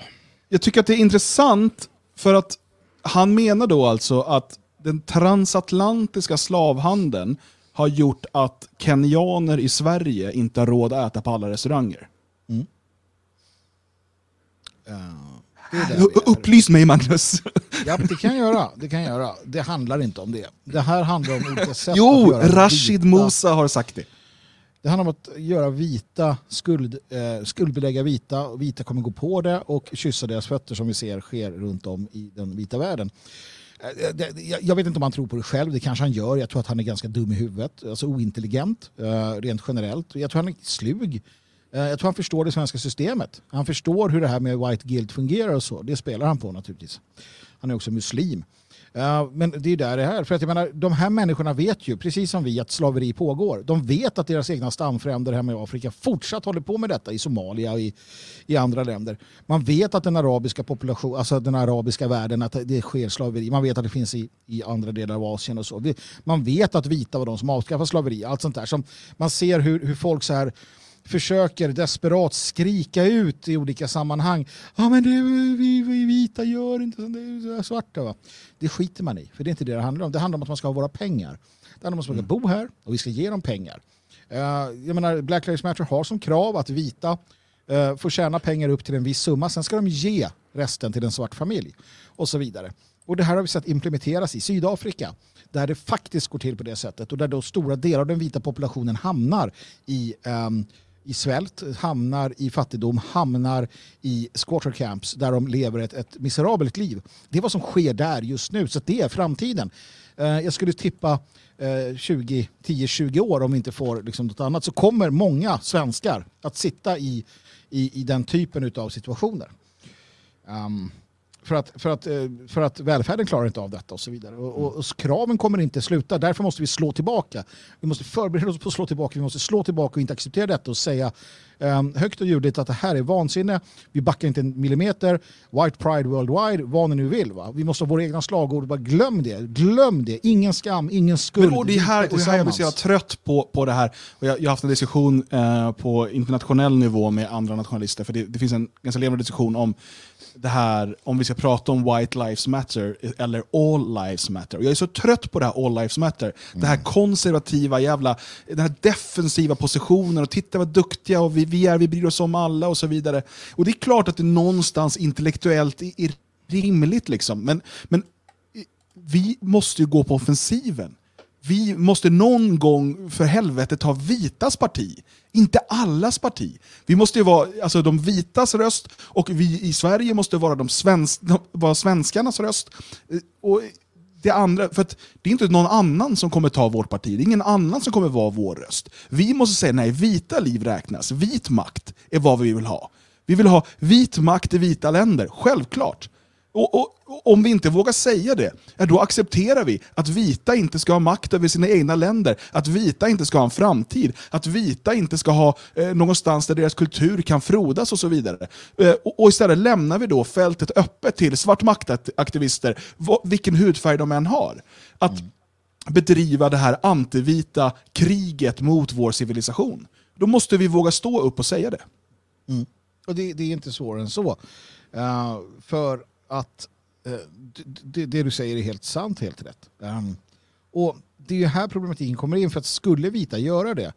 jag tycker att det är intressant för att han menar då alltså att den transatlantiska slavhandeln har gjort att kenyaner i Sverige inte har råd att äta på alla restauranger. Vi är. Upplys mig Magnus! Ja, det kan jag göra. Det kan jag göra. Det handlar inte om det. Det här handlar om olika sätt Jo, Rashid Musa har sagt det. Det handlar om att göra vita, skuld, eh, skuldbelägga vita. och Vita kommer gå på det och kyssa deras fötter som vi ser sker runt om i den vita världen. Eh, det- Jag jag vet inte om han tror på det själv, det kanske han gör. Jag tror att han är ganska dum i huvudet, alltså ointelligent eh, rent generellt. Jag tror han är slug. Eh, Jag tror han förstår det svenska systemet. Han förstår hur det här med white guilt fungerar och så. Det spelar han på naturligtvis. Han är också muslim. Men det är där det är. För att jag menar, de här människorna vet ju, precis som vi, att slaveri pågår. De vet att deras egna stamfränder hemma i Afrika fortsatt håller på med detta i Somalia och i, i andra länder. Man vet att den arabiska population, alltså den arabiska världen, att det sker slaveri. Man vet att det finns i, i andra delar av Asien och så. Man vet att vita var de som avskaffade slaveri. Allt sånt där. Som man ser hur, hur folk så här försöker desperat skrika ut i olika sammanhang. Ja men det, vi, vi vita gör inte som det är svarta. Va? Det skiter man i, för det är inte det det handlar om. Det handlar om att man ska ha våra pengar. Det handlar om att man ska bo här och vi ska ge dem pengar. Eh, jag menar, Black Lives Matter har som krav att vita eh, får tjäna pengar upp till en viss summa. Sen ska de ge resten till en svart familj och så vidare. Och det här har vi sett implementeras i Sydafrika där det faktiskt går till på det sättet och där då stora delar av den vita populationen hamnar i, ehm, i svält, hamnar i fattigdom, hamnar i squatter camps där de lever ett, ett miserabelt liv. Det är vad som sker där just nu, så att det är framtiden. Eh, jag skulle tippa eh, 20, 10-20 år om vi inte får liksom något annat så kommer många svenskar att sitta i, i, i den typen av situationer. Um, för att, för, att, eh, för att välfärden klarar inte av detta och så vidare. Och, och, och kraven kommer inte sluta. Därför måste vi slå tillbaka. Vi måste förbereda oss på att slå tillbaka. Vi måste slå tillbaka och inte acceptera detta och säga um, högt och ljudligt att det här är vansinne. Vi backar inte en millimeter. White pride worldwide, vad ni nu vill. Va? Vi måste ha våra egna slagord. Bara glöm det. Glöm det. Ingen skam, ingen skuld. Men, och det är här, och det här jag blir så tillsammans. trött på, på det här. Och jag, jag har haft en diskussion eh, på internationell nivå med andra nationalister, för det, det finns en ganska levande diskussion om det här, om vi ska prata om white lives matter eller all lives matter. Och jag är så trött på det här all lives matter. Det här konservativa jävla, den här defensiva positionen och titta vad duktiga och vi, vi är, vi bryr oss om alla och så vidare. Och det är klart att det någonstans intellektuellt är, är rimligt liksom, men, men vi måste ju gå på offensiven. Vi måste någon gång för helvete ta vitas parti. Inte allas parti. Vi måste ju vara alltså, de vitas röst och vi i Sverige måste vara, de svensk, de, vara svenskarnas röst. Eh, och det andra, för att det är inte någon annan som kommer ta vårt parti. Det är ingen annan som kommer vara vår röst. Vi måste säga nej, vita liv räknas. Vit makt är vad vi vill ha. Vi vill ha vit makt i vita länder, självklart. Och, och, och om vi inte vågar säga det, då accepterar vi att vita inte ska ha makt över sina egna länder, att vita inte ska ha en framtid, att vita inte ska ha eh, någonstans där deras kultur kan frodas och så vidare. Eh, och, och istället lämnar vi då fältet öppet till svart maktaktivister, vad- vilken hudfärg de än har. Att bedriva det här antivita kriget mot vår civilisation. Då måste vi våga stå upp och säga det. Och det, det är inte svårare än så. Eh, för att eh, det du säger är helt sant, helt rätt. Ehm, och det är ju här problematiken kommer in, för att skulle vita göra det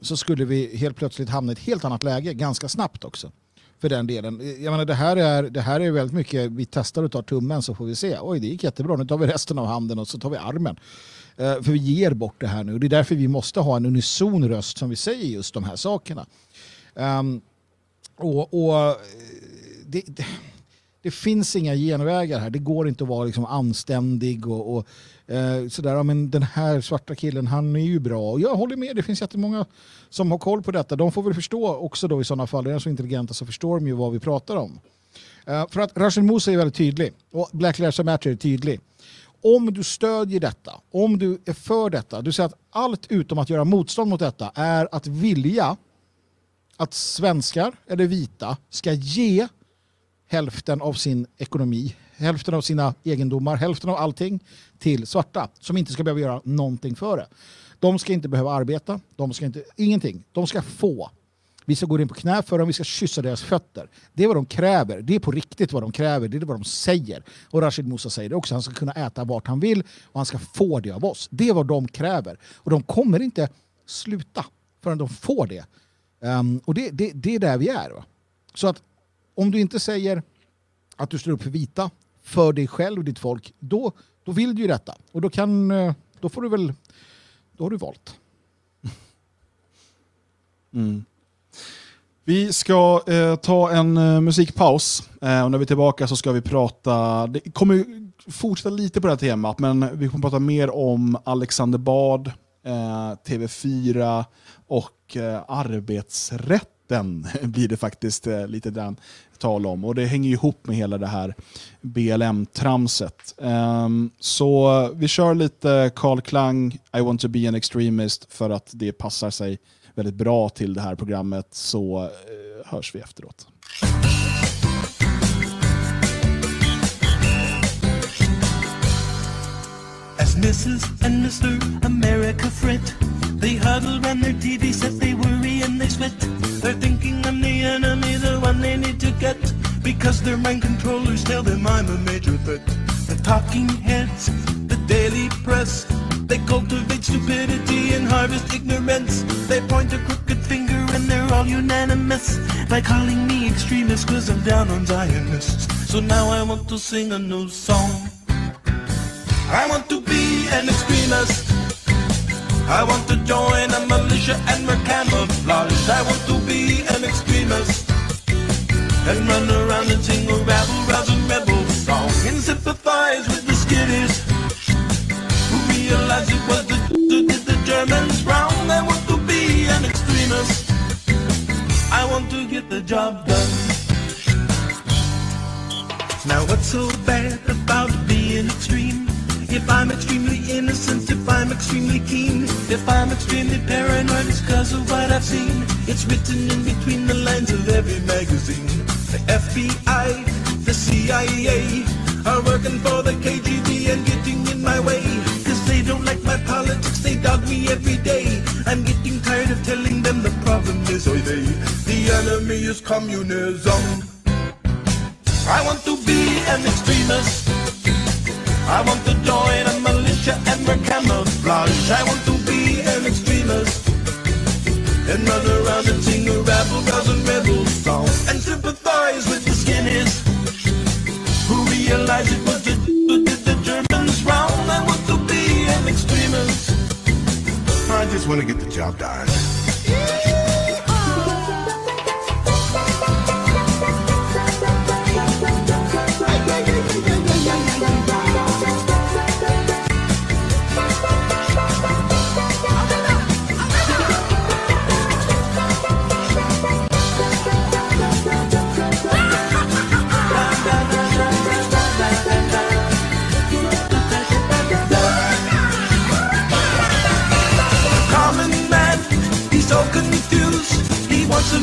så skulle vi helt plötsligt hamna i ett helt annat läge ganska snabbt också. För den delen. Eh, jag menar, det, här är, det här är väldigt mycket, vi testar och tar tummen så får vi se. Oj, det gick jättebra, nu tar vi resten av handen och så tar vi armen. Eh, för vi ger bort det här nu. Det är därför vi måste ha en unison röst som vi säger just de här sakerna. Ehm, och, och eh, det, det, det finns inga genvägar här. Det går inte att vara liksom anständig och, och eh, sådär. Ja, men den här svarta killen, han är ju bra. Och jag håller med, det finns jättemånga som har koll på detta. De får väl förstå också då i sådana fall. Är de så intelligenta så förstår de ju vad vi pratar om. Eh, för att Rashid Musa är väldigt tydlig och Black Lives Matter är tydlig. Om du stödjer detta, om du är för detta, du säger att allt utom att göra motstånd mot detta är att vilja att svenskar eller vita ska ge hälften av sin ekonomi, hälften av sina egendomar, hälften av allting till svarta som inte ska behöva göra någonting för det. De ska inte behöva arbeta, de ska inte, ingenting. De ska få. Vi ska gå in på knä för dem, vi ska kyssa deras fötter. Det är vad de kräver. Det är på riktigt vad de kräver. Det är vad de säger. Och Rashid Musa säger det också. Han ska kunna äta vart han vill och han ska få det av oss. Det är vad de kräver. Och de kommer inte sluta förrän de får det. Um, och det, det, det är där vi är. Va? Så att om du inte säger att du står upp för vita, för dig själv och ditt folk, då, då vill du ju detta. Och då kan, eh, då får du väl, då har du valt. Mm. Vi ska eh, ta en eh, musikpaus eh, och när vi är tillbaka så ska vi prata, det kommer fortsätta lite på det här temat, men vi kommer prata mer om Alexander Bard, eh, TV4 och eh, arbetsrätten blir det faktiskt eh, lite grann tal om. Och det hänger ihop med hela det här BLM-tramset. Um, ehm, så vi kör lite Carl Klang, I want to be an extremist, för att det passar sig väldigt bra till det här programmet så uh, hörs vi efteråt. As Mrs. and Mr. America fret, they huddle round their TV set, they worry and they sweat. They're thinking I'm the enemy, they need to get, because their mind controllers tell them I'm a major threat. The talking heads, the daily press, they cultivate stupidity and harvest ignorance. They point a crooked finger and they're all unanimous by calling me extremist cause I'm down on Zionists. So now I want to sing a new song. I want to be an extremist. I want to join a militia and wear camouflage. I want to be an extremist. Run around and sing a rabble rousing rebel song. And sympathize with the skitties who realize it was the who did the Germans wrong. I want to be an extremist. I want to get the job done. Now what's so bad about being extreme? If I'm extremely innocent, if I'm extremely keen, if I'm extremely paranoid, it's cause of what I've seen. It's written in between the lines of every magazine. The FBI, the CIA are working for the KGB and getting in my way. Cause they don't like my politics, they dog me every day. I'm getting tired of telling them the problem is oy they. The enemy is communism. I want to be an extremist. I want to join a militia and wear camouflage. I want to be an extremist and run around and sing a rabble rousing rebel song and sympathize with the skinnies who realize it was the did the Germans wrong. I want to be an extremist. I just want to get the job done.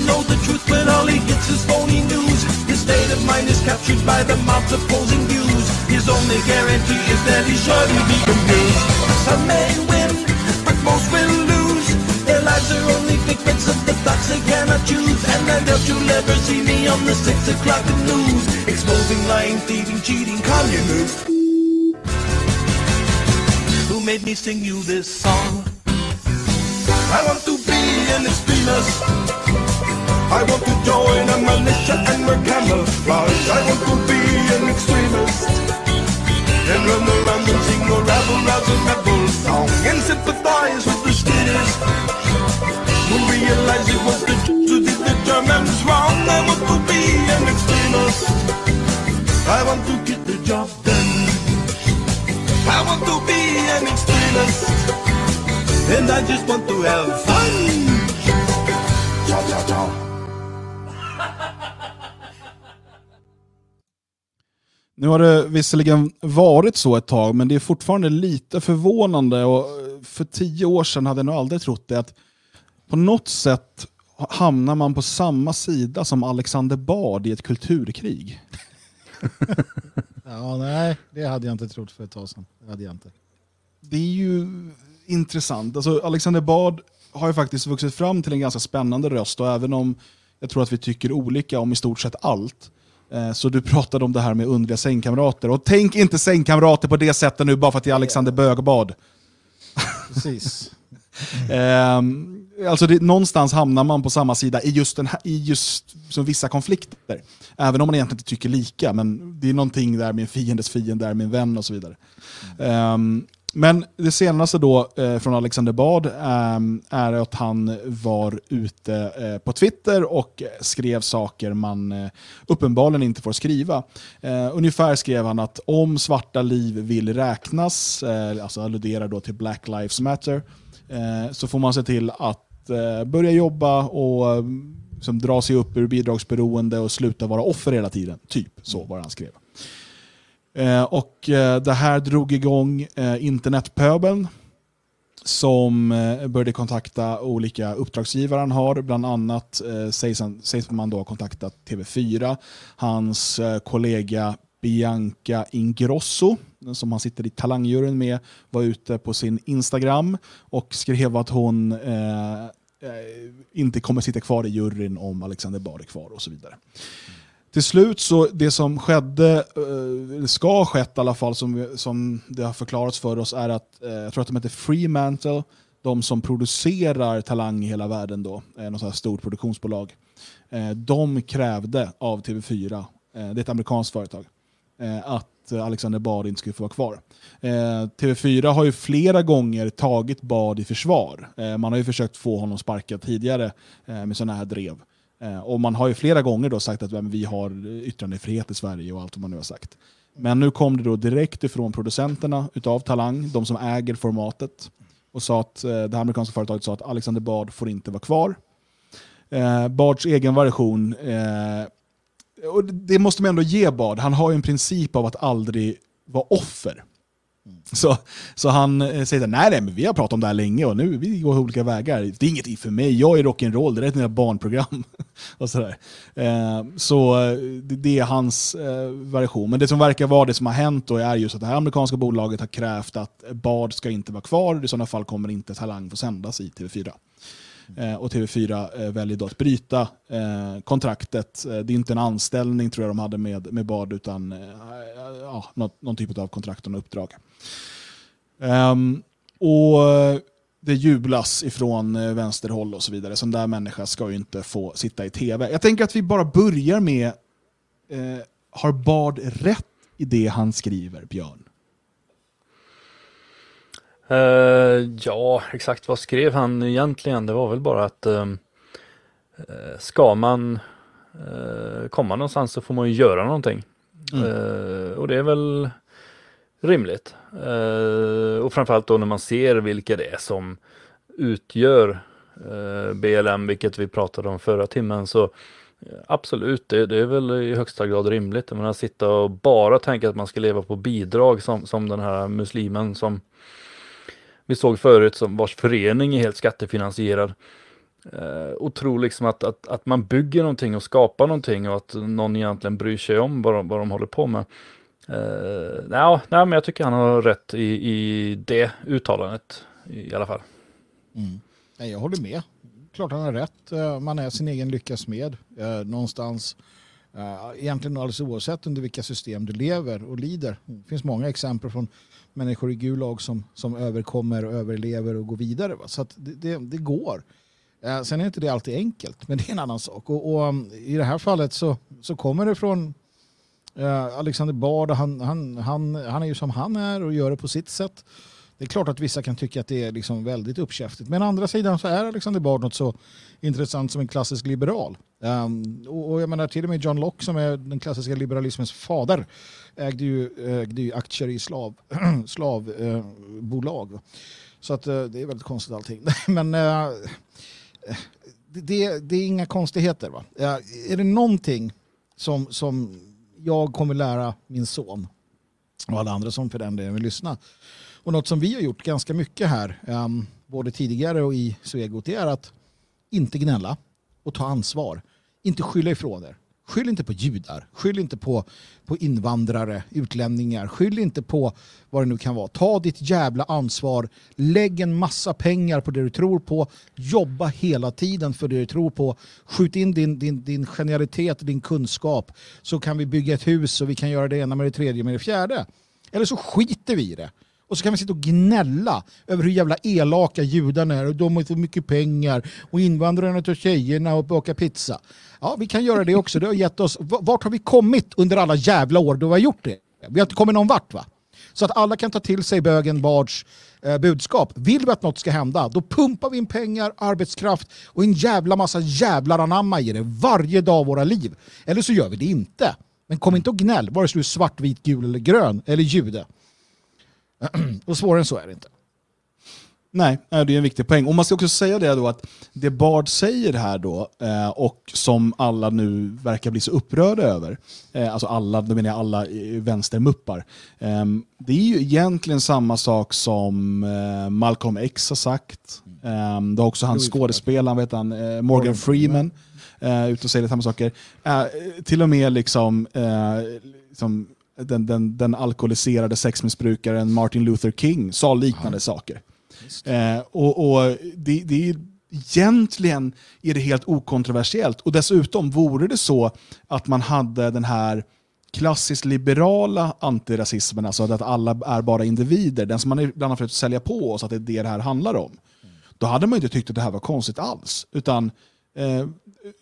Know the truth, but all he gets is phony news. His state of mind is captured by the mob's opposing views. His only guarantee is that he surely be confused. Some may win, but most will lose. Their lives are only figments of the thoughts they cannot choose. And I doubt you'll ever see me on the six o'clock news, exposing lying, thieving, cheating communists. Who made me sing you this song? I want to be an extremist. I want to join a militia and wear camouflage. I want to be an extremist. And run around and sing a rabble rousing rebel song. And sympathize with the skinnies. Who realize it was the Jews who did the Germans wrong. I want to be an extremist. I want to get the job done. I want to be an extremist. And I just want to have fun. Ciao, ciao, ciao. Nu har det visserligen varit så ett tag, men det är fortfarande lite förvånande. Och för tio år sedan hade jag nog aldrig trott det. Att på något sätt hamnar man på samma sida som Alexander Bard i ett kulturkrig. Ja, nej, det hade jag inte trott för ett tag sedan. Det hade jag inte. Det är ju intressant. Alltså Alexander Bard har ju faktiskt vuxit fram till en ganska spännande röst och även om jag tror att vi tycker olika om i stort sett allt. Eh, Så du pratade om det här med underliga sängkamrater. Och tänk inte sängkamrater på det sättet nu bara för att det är Alexander Bögbad. Precis. Ehm, alltså det, någonstans hamnar man på samma sida i just, den här, i just som vissa konflikter. Även om man egentligen inte tycker lika, men det är någonting där min fiendes fiende är min vän och så vidare. Ehm, men det senaste då eh, från Alexander Bard eh, är att han var ute eh, på Twitter och skrev saker man eh, uppenbarligen inte får skriva. Eh, ungefär skrev han att om svarta liv vill räknas, eh, alltså alluderar då till Black Lives Matter, eh, så får man se till att eh, börja jobba och mm, som dra sig upp ur bidragsberoende och sluta vara offer hela tiden. Typ så var det han skrev. Eh, och eh, det här drog igång eh, internetpöbeln som började kontakta olika uppdragsgivare han har. Bland annat sägs, han, sägs man då ha kontaktat TV4. Hans kollega Bianca Ingrosso, som han sitter i talangjuryn med, var ute på sin Instagram och skrev att hon eh, inte kommer sitta kvar i juryn om Alexander Bard är kvar och så vidare. Till slut, så det som skedde, eh, eller ska ha skett i alla fall, som, vi- som det har förklarats för oss, är att, eh, jag tror att de heter Fremantle, de som producerar Talang i hela världen, då, eh, något sånt här stort produktionsbolag, de krävde av TV4, det är ett amerikanskt företag, att Alexander Bard inte skulle få vara kvar. TV4 har ju flera gånger tagit Bard i försvar. Man har ju försökt få honom sparkad tidigare med sådana här drev. Eh, och man har ju flera gånger då sagt att ja, vi har yttrandefrihet i Sverige och allt vad man nu har sagt. Men nu kom det då direkt ifrån producenterna utav Talang, de som äger formatet, och sa att eh, det här amerikanska företaget sa att Alexander Bard får inte vara kvar. Eh, Bards egen version, eh, och det- det måste man ändå ge Bard, han har ju en princip av att aldrig vara offer. Så, så han eh, säger att nej, nej, men vi har pratat om det här länge och nu vi går olika vägar. Det är inget för mig, jag är rock'n'roll, det är ett mina barnprogram. och sådär. Eh, så eh, det, det är hans eh, version. Men det som verkar vara det som har hänt då är just att det här amerikanska bolaget har krävt att Bard ska inte vara kvar. I sådana fall kommer inte Talang få sändas i TV4. Eh, och TV4 eh, väljer då att bryta eh, kontraktet. Eh, det är inte en anställning tror jag de hade med, med Bard utan eh, ja, något, någon typ av kontrakt och uppdrag. Ehm, och eh, det jublas ifrån eh, vänsterhåll och så vidare. Sån där människa ska ju inte få sitta i tv. Jag tänker att vi bara börjar med, eh, har Bard rätt i det han skriver, Björn? Eh, ja, exakt vad skrev han egentligen? Det var väl bara att eh, ska man eh, komma någonstans så får man ju göra någonting. Mm. Eh, och det är väl rimligt. Eh, och framförallt då när man ser vilka det är som utgör BLM, vilket vi pratade om förra timmen, så absolut, det, det är väl i högsta grad rimligt. Jag menar, sitta och bara tänka att man ska leva på bidrag som, som den här muslimen som vi såg förut, som vars förening är helt skattefinansierad. Eh, och tror liksom att, att, att man bygger någonting och skapar någonting och att någon egentligen bryr sig om vad de, vad de håller på med. Eh, nej, nej, men jag tycker han har rätt i, i det uttalandet i alla fall. Mm. Nej, jag håller med. Klart han har rätt. Eh, man är sin egen lyckas med eh, någonstans. Eh, egentligen alldeles oavsett under vilka system du lever och lider. Det finns många exempel från människor i Gulag som, som överkommer och överlever och går vidare. Va? Så att det, det, det går. Eh, Sen är inte det alltid enkelt, men det är en annan sak. Och, och um, I det här fallet så, så kommer det från eh, Alexander Bard. Han, han, han, han är ju som han är och gör det på sitt sätt. Det är klart att vissa kan tycka att det är liksom väldigt uppkäftigt. Men å andra sidan så är Alexander Bard något så intressant som en klassisk liberal. Um, och, och jag menar till och med John Locke som är den klassiska liberalismens fader ägde ju, ägde ju aktier i slav, slavbolag. så att eh, det är väldigt konstigt allting. Men eh, det, det, är inga konstigheter. Va? Är det någonting som, som jag kommer lära min son och alla andra som för den delen vill lyssna och något som vi har gjort ganska mycket här, ehm, både tidigare och i Svegot, det är att inte gnälla och ta ansvar. Inte skylla ifrån er. Skyll inte på judar, skyll inte på, på invandrare, utlänningar, skyll inte på vad det nu kan vara. Ta ditt jävla ansvar, lägg en massa pengar på det du tror på, jobba hela tiden för det du tror på, skjut in din, din, din genialitet, din kunskap, så kan vi bygga ett hus och vi kan göra det ena med det tredje med det fjärde. Eller så skiter vi i det. Och så kan vi sitta och gnälla över hur jävla elaka judarna är och de har så mycket pengar och invandrarna tar tjejerna och bakar pizza. Ja, vi kan göra det också. Det har gett oss... Vart har vi kommit under alla jävla år då vi har gjort det? Vi har inte kommit någon vart va? Så att alla kan ta till sig bögen Bards eh, budskap. Vill vi att något ska hända, då pumpar vi in pengar, arbetskraft och en jävla massa jävlar anamma i det varje dag av våra liv. Eller så gör vi det inte. Men kom inte och gnäll, vare sig du är svart, vit, gul eller grön eller jude. Och svårare än så är det inte. Nej, nej, det är en viktig poäng. Och man ska också säga det då att det Bard säger här då, eh, och som alla nu verkar bli så upprörda över, eh, alltså alla, då menar jag alla eh, vänstermuppar, eh, det är ju egentligen samma sak som eh, Malcolm X har sagt. Eh, det har också hans skådespelare, vet han, eh, Morgan Freeman, eh, ute och säger samma saker. Eh, till och med liksom, eh, liksom den, den, den alkoholiserade sexmissbrukaren Martin Luther King sa liknande saker. Eh, och, och det, det är egentligen är det helt okontroversiellt. Och dessutom vore det så att man hade den här klassiskt liberala antirasismen, alltså att alla är bara individer, den som man ibland har försökt sälja på oss att det är det det här handlar om. Då hade man inte tyckt att det här var konstigt alls. Utan, eh,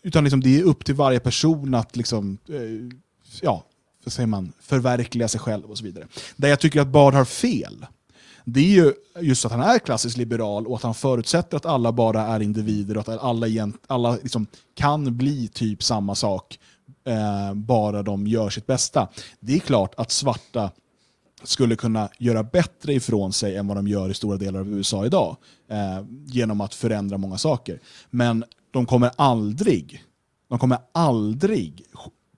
utan liksom det är upp till varje person att liksom, eh, ja, säger man, förverkliga sig själv och så vidare. Där jag tycker att Bard har fel, det är ju just att han är klassiskt liberal och att han förutsätter att alla bara är individer och att alla, egent, alla liksom kan bli typ samma sak eh, bara de gör sitt bästa. Det är klart att svarta skulle kunna göra bättre ifrån sig än vad de gör i stora delar av USA idag eh, genom att förändra många saker. Men de kommer aldrig, de kommer aldrig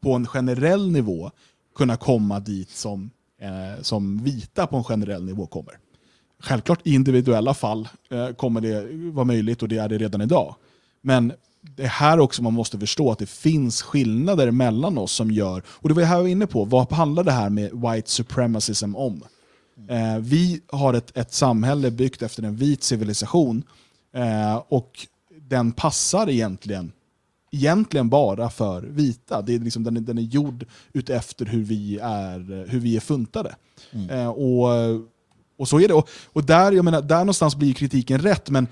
på en generell nivå kunna komma dit som, eh, som vita på en generell nivå kommer. Självklart i individuella fall eh, kommer det vara möjligt och det är det redan idag. Men det är här också man måste förstå att det finns skillnader mellan oss som gör, och det var jag här jag var inne på, vad handlar det här med white supremacism om? Eh, vi har ett, ett samhälle byggt efter en vit civilisation eh, och den passar egentligen egentligen bara för vita. Det är liksom, den, är, den är gjord utefter hur vi är, hur vi är funtade. Eh, och, och så är det. Och, och där, jag menar, där någonstans blir kritiken rätt, men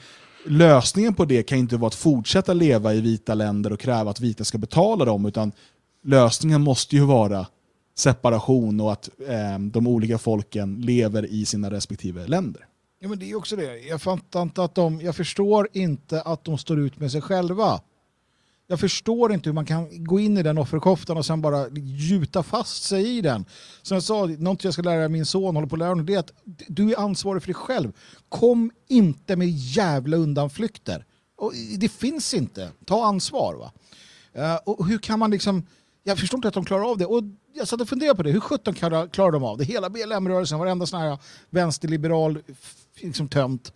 lösningen på det kan inte vara att fortsätta leva i vita länder och kräva att vita ska betala dem, utan lösningen måste ju vara separation och att eh, de olika folken lever i sina respektive länder. Ja, men det är också det. Jag, fattar inte att de, jag förstår inte att de står ut med sig själva. Jag förstår inte hur man kan gå in i den offerkoftan och sen bara gjuta fast sig i den. Som jag sa, något jag ska lära min son, håller på att lära honom, det är att du är ansvarig för dig själv. Kom inte med jävla undanflykter. Och det finns inte. Ta ansvar. va. Eh, och hur kan man liksom... Jag förstår inte att de klarar av det. Och jag satt och funderade på det. Hur sjutton klarar, de av det? Hela BLM-rörelsen, varenda sån här vänsterliberal f- liksom tömt.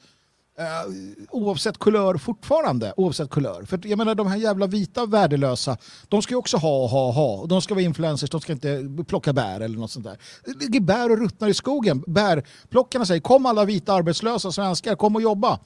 Uh, oavsett kulör fortfarande, oavsett kulör. För jag menar de här jävla vita värdelösa, de ska ju också ha, ha, ha. Och de ska vara influencers, de ska inte plocka bär eller något sånt där. Det ligger bär och ruttnar i skogen. Bärplockarna säger kom alla vita arbetslösa svenskar, kom och jobba.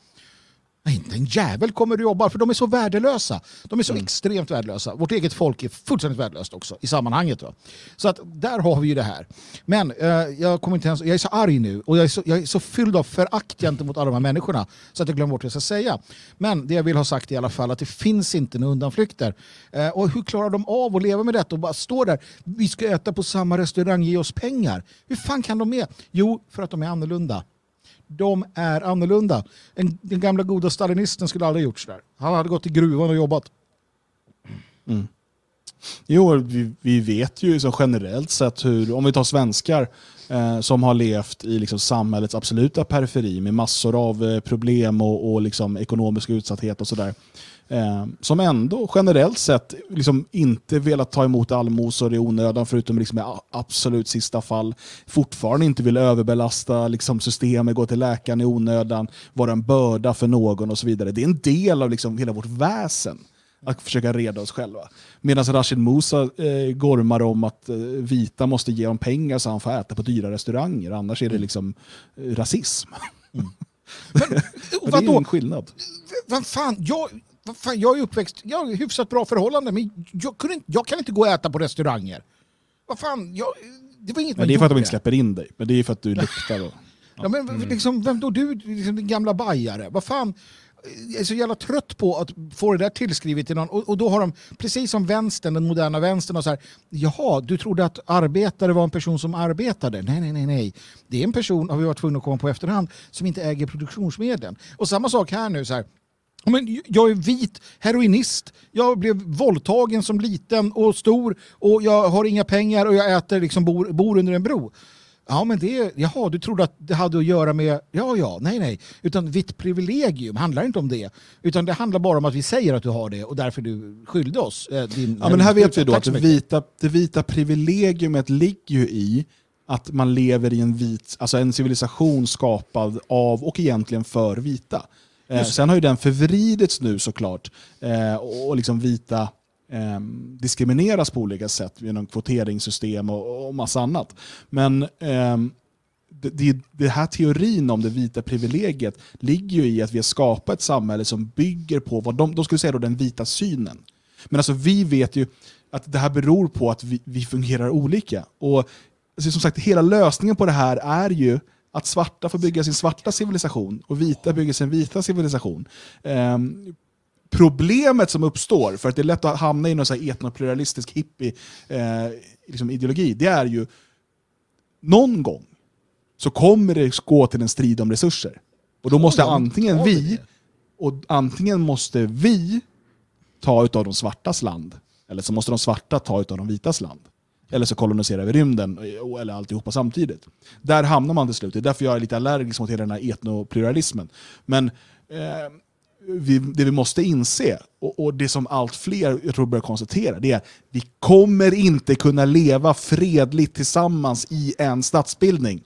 Nej, inte en jävel kommer och jobbar för de är så värdelösa. De är så extremt värdelösa. Vårt eget folk är fullständigt värdelöst också i sammanhanget. Va? Så att där har vi ju det här. Men eh, jag, kommer inte ens, jag är så arg nu och jag är så, jag är så fylld av förakt gentemot alla de här människorna så att jag glömmer bort vad jag ska säga. Men det jag vill ha sagt i alla fall att det finns inte några undanflykter. Eh, och hur klarar de av att leva med detta och bara stå där? Vi ska äta på samma restaurang, ge oss pengar. Hur fan kan de med? Jo, för att de är annorlunda de är annorlunda. En, den gamla goda stalinisten skulle aldrig ha gjort sådär. Han hade gått i gruvan och jobbat. Mm. Jo, vi, vi vet ju så generellt sett hur, om vi tar svenskar eh, som har levt i liksom samhällets absoluta periferi med massor av eh, problem och, och liksom ekonomisk utsatthet och sådär. Eh, som ändå generellt sett liksom inte velat ta emot allmosor i onödan förutom liksom i absolut sista fall. Fortfarande inte vill överbelasta liksom systemet, gå till läkaren i onödan, vara en börda för någon och så vidare. Det är en del av liksom hela vårt väsen. att försöka reda oss själva. Medan Rashid Musa eh, gormar om att eh, vita måste ge dem pengar så han får äta på dyra restauranger, annars är det liksom eh, rasism. Och Och det är en skillnad. Vad fan, jag, fan, jag är uppväxt, jag har hyfsat bra förhållande, men jag, kunde inte, jag kan inte gå och äta på restauranger. Vad fan, jag, det var inget Men det är för att de inte släpper in dig, men det är för att du luktar. Och, Ja, men liksom, vem då du, liksom, din gamla bajare? Vad fan? Jag är så jävla trött på att få det där tillskrivet till någon. Och, och då har de, precis som vänstern, den moderna vänstern, och så här, jaha, du trodde att arbetare var en person som arbetade? Nej, nej, nej, nej. Det är en person, har vi varit tvungna att komma på efterhand, som inte äger produktionsmedlen. Och samma sak här nu, så här. Men jag är vit heroinist, jag blev våldtagen som liten och stor och jag har inga pengar och jag äter liksom bor, bor under en bro. Ja men det, jaha du trodde att det hade att göra med, ja ja, nej nej. Utan vitt privilegium handlar inte om det. Utan det handlar bara om att vi säger att du har det och därför du skyllde oss. Eh, din, Ja, men här vet vi då att det vita, det vita privilegiumet ligger ju i att man lever i en vit, alltså en civilisation skapad av och egentligen för vita. Eh, sen har ju den förvridits nu såklart eh, och, liksom vita eh, diskrimineras på olika sätt genom kvoteringssystem och, och massa annat. Men det, det, det här teorin om det vita privilegiet ligger ju i att vi har skapat ett samhälle som bygger på vad de, de skulle säga då den vita synen. Men alltså vi vet ju att det här beror på att vi, vi fungerar olika. Och alltså, som sagt, hela lösningen på det här är ju att svarta får bygga sin svarta civilisation och vita bygger sin vita civilisation. Ehm, problemet som uppstår, för att det är lätt att hamna i någon så här etnopluralistisk hippie eh, liksom ideologi, det är ju någon gång så kommer det gå till en strid om resurser. Och då måste antingen vi och antingen måste vi ta utav de svartas land, eller så måste de svarta ta utav de vitas land. Eller så koloniserar vi rymden, eller alltihopa samtidigt. Där hamnar man till slut. Det är därför jag är lite allergisk mot hela den här etnopluralismen. Men eh, vi, det vi måste inse, och, och det som allt fler jag tror börjar konstatera, det är att vi kommer inte kunna leva fredligt tillsammans i en statsbildning.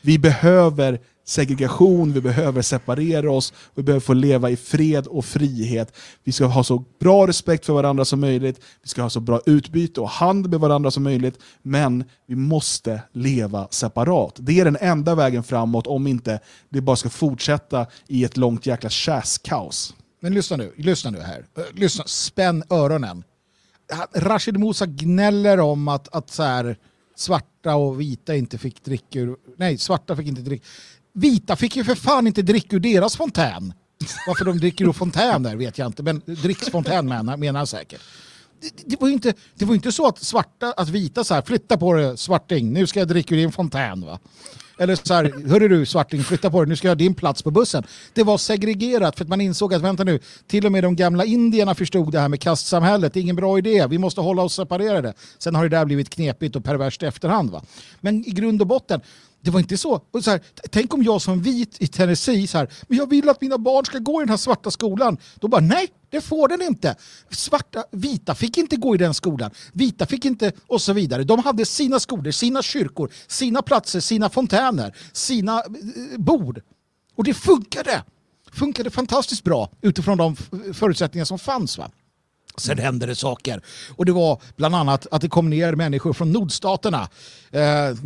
Vi behöver segregation, vi behöver separera oss, vi behöver få leva i fred och frihet. Vi ska ha så bra respekt för varandra som möjligt, vi ska ha så bra utbyte och handel med varandra som möjligt, men vi måste leva separat. Det är den enda vägen framåt om inte det bara ska fortsätta i ett långt jäkla kaos. Men lyssna nu, lyssna nu här. Eh, lyssna, spänn öronen. Rashid Musa gnäller om att, att så här, svarta och vita inte fick dricka ur... Nej, svarta fick inte dricka. Vita fick ju för fan inte dricka ur deras fontän. Varför de dricker ur fontän där vet jag inte, men dricksfontän menar, menar jag säkert. Det, det, var ju inte, det var ju inte så att svarta, att vita så här, flytta på dig svarting, nu ska jag dricka ur din fontän va. Eller så här, hörru du svarting, flytta på dig, nu ska jag ha din plats på bussen. Det var segregerat för att man insåg att vänta nu, till och med de gamla indierna förstod det här med kastsamhället, det är ingen bra idé, vi måste hålla oss separerade. Sen har det där blivit knepigt och perverst i efterhand. Va? Men i grund och botten, det var inte så. Och så här, tänk om jag som vit i Tennessee, så här, men jag vill att mina barn ska gå i den här svarta skolan. Då bara, nej, det får den inte. Svarta, vita fick inte gå i den skolan. Vita fick inte, och så vidare. De hade sina skolor, sina kyrkor, sina platser, sina fontäner, sina eh, bord. Och det funkade. Funkade fantastiskt bra utifrån de förutsättningar som fanns. Va? Sen hände det saker. Och det var bland annat att det kom ner människor från nordstaterna. Eh,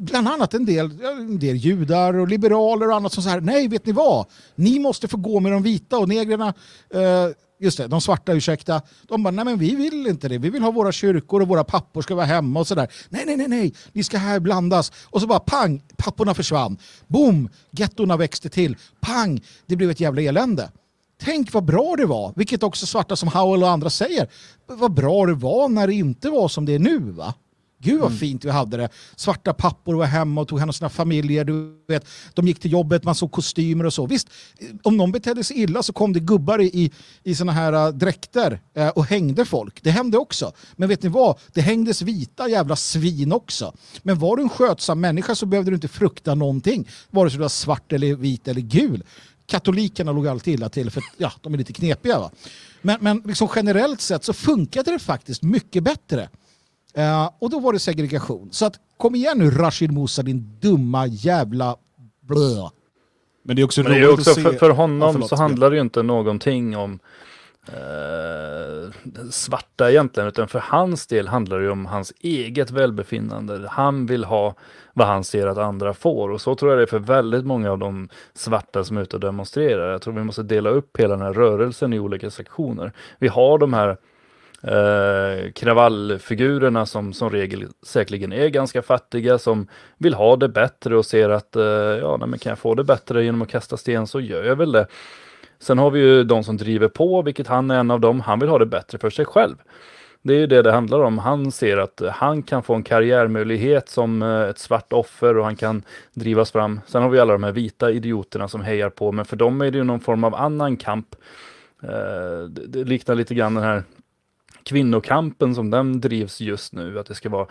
bland annat en del, en del judar och liberaler och annat som så här, nej vet ni vad? Ni måste få gå med de vita och negrerna, eh, just det, de svarta ursäkta. De bara, nej men vi vill inte det. Vi vill ha våra kyrkor och våra pappor ska vara hemma och sådär. Nej, nej, nej, nej, ni ska här blandas. Och så bara pang, papporna försvann. Boom, gettorna växte till. Pang, det blev ett jävla elände. Tänk vad bra det var, vilket också svarta som Howell och andra säger. Vad bra det var när det inte var som det är nu va? Gud vad fint vi hade det. Svarta pappor var hemma och tog hand om sina familjer. Du vet, de gick till jobbet, man såg kostymer och så. Visst, om någon betedde sig illa så kom det gubbar i, i såna här äh, dräkter äh, och hängde folk. Det hände också. Men vet ni vad? Det hängdes vita jävla svin också. Men var du en skötsam människa så behövde du inte frukta någonting. Vare sig du var svart eller vit eller gul katolikerna låg alltid illa till för ja, de är lite knepiga. Va? Men, men liksom generellt sett så funkade det faktiskt mycket bättre. Eh, och då var det segregation. Så att, kom igen nu Rashid Musa din dumma jävla blö. Men det är också Men det är roligt också att se... för, för Ja, honom förlåt, så handlar det ju inte någonting om eh, svarta egentligen, utan för hans del handlar det ju om hans eget välbefinnande. Han vill ha vad han ser att andra får och så tror jag det är för väldigt många av de svarta som är ute och demonstrerar. Jag tror vi måste dela upp hela den här rörelsen i olika sektioner. Vi har de här eh, kravallfigurerna som som regel säkerligen är ganska fattiga, som vill ha det bättre och ser att eh, ja, nej, men kan jag få det bättre genom att kasta sten så gör jag väl det. Sen har vi ju de som driver på, vilket han är en av dem. Han vill ha det bättre för sig själv. Det är ju det det handlar om. Han ser att han kan få en karriärmöjlighet som eh, ett svart offer och han kan drivas fram. Sen har vi alla de här vita idioterna som hejar på, men för dem är det ju någon form av annan kamp. Eh, det liknar lite grann den här kvinnokampen som den drivs just nu, att det ska vara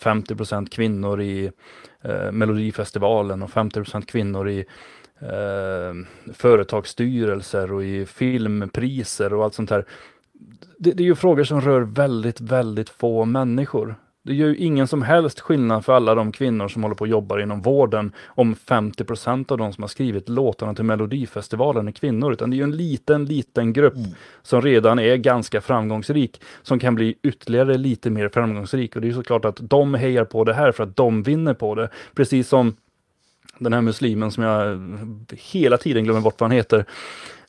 50% kvinnor i eh, Melodifestivalen och 50% kvinnor i eh, företagsstyrelser och i filmpriser och allt sånt här. Det, det är ju frågor som rör väldigt, väldigt få människor. Det gör ju ingen som helst skillnad för alla de kvinnor som håller på och jobbar inom vården om 50% av de som har skrivit låtarna till Melodifestivalen är kvinnor, utan det är ju en liten, liten grupp som redan är ganska framgångsrik, som kan bli ytterligare lite mer framgångsrik. Och det är ju såklart att de hejar på det här för att de vinner på det. Precis som den här muslimen som jag hela tiden glömmer bort vad han heter.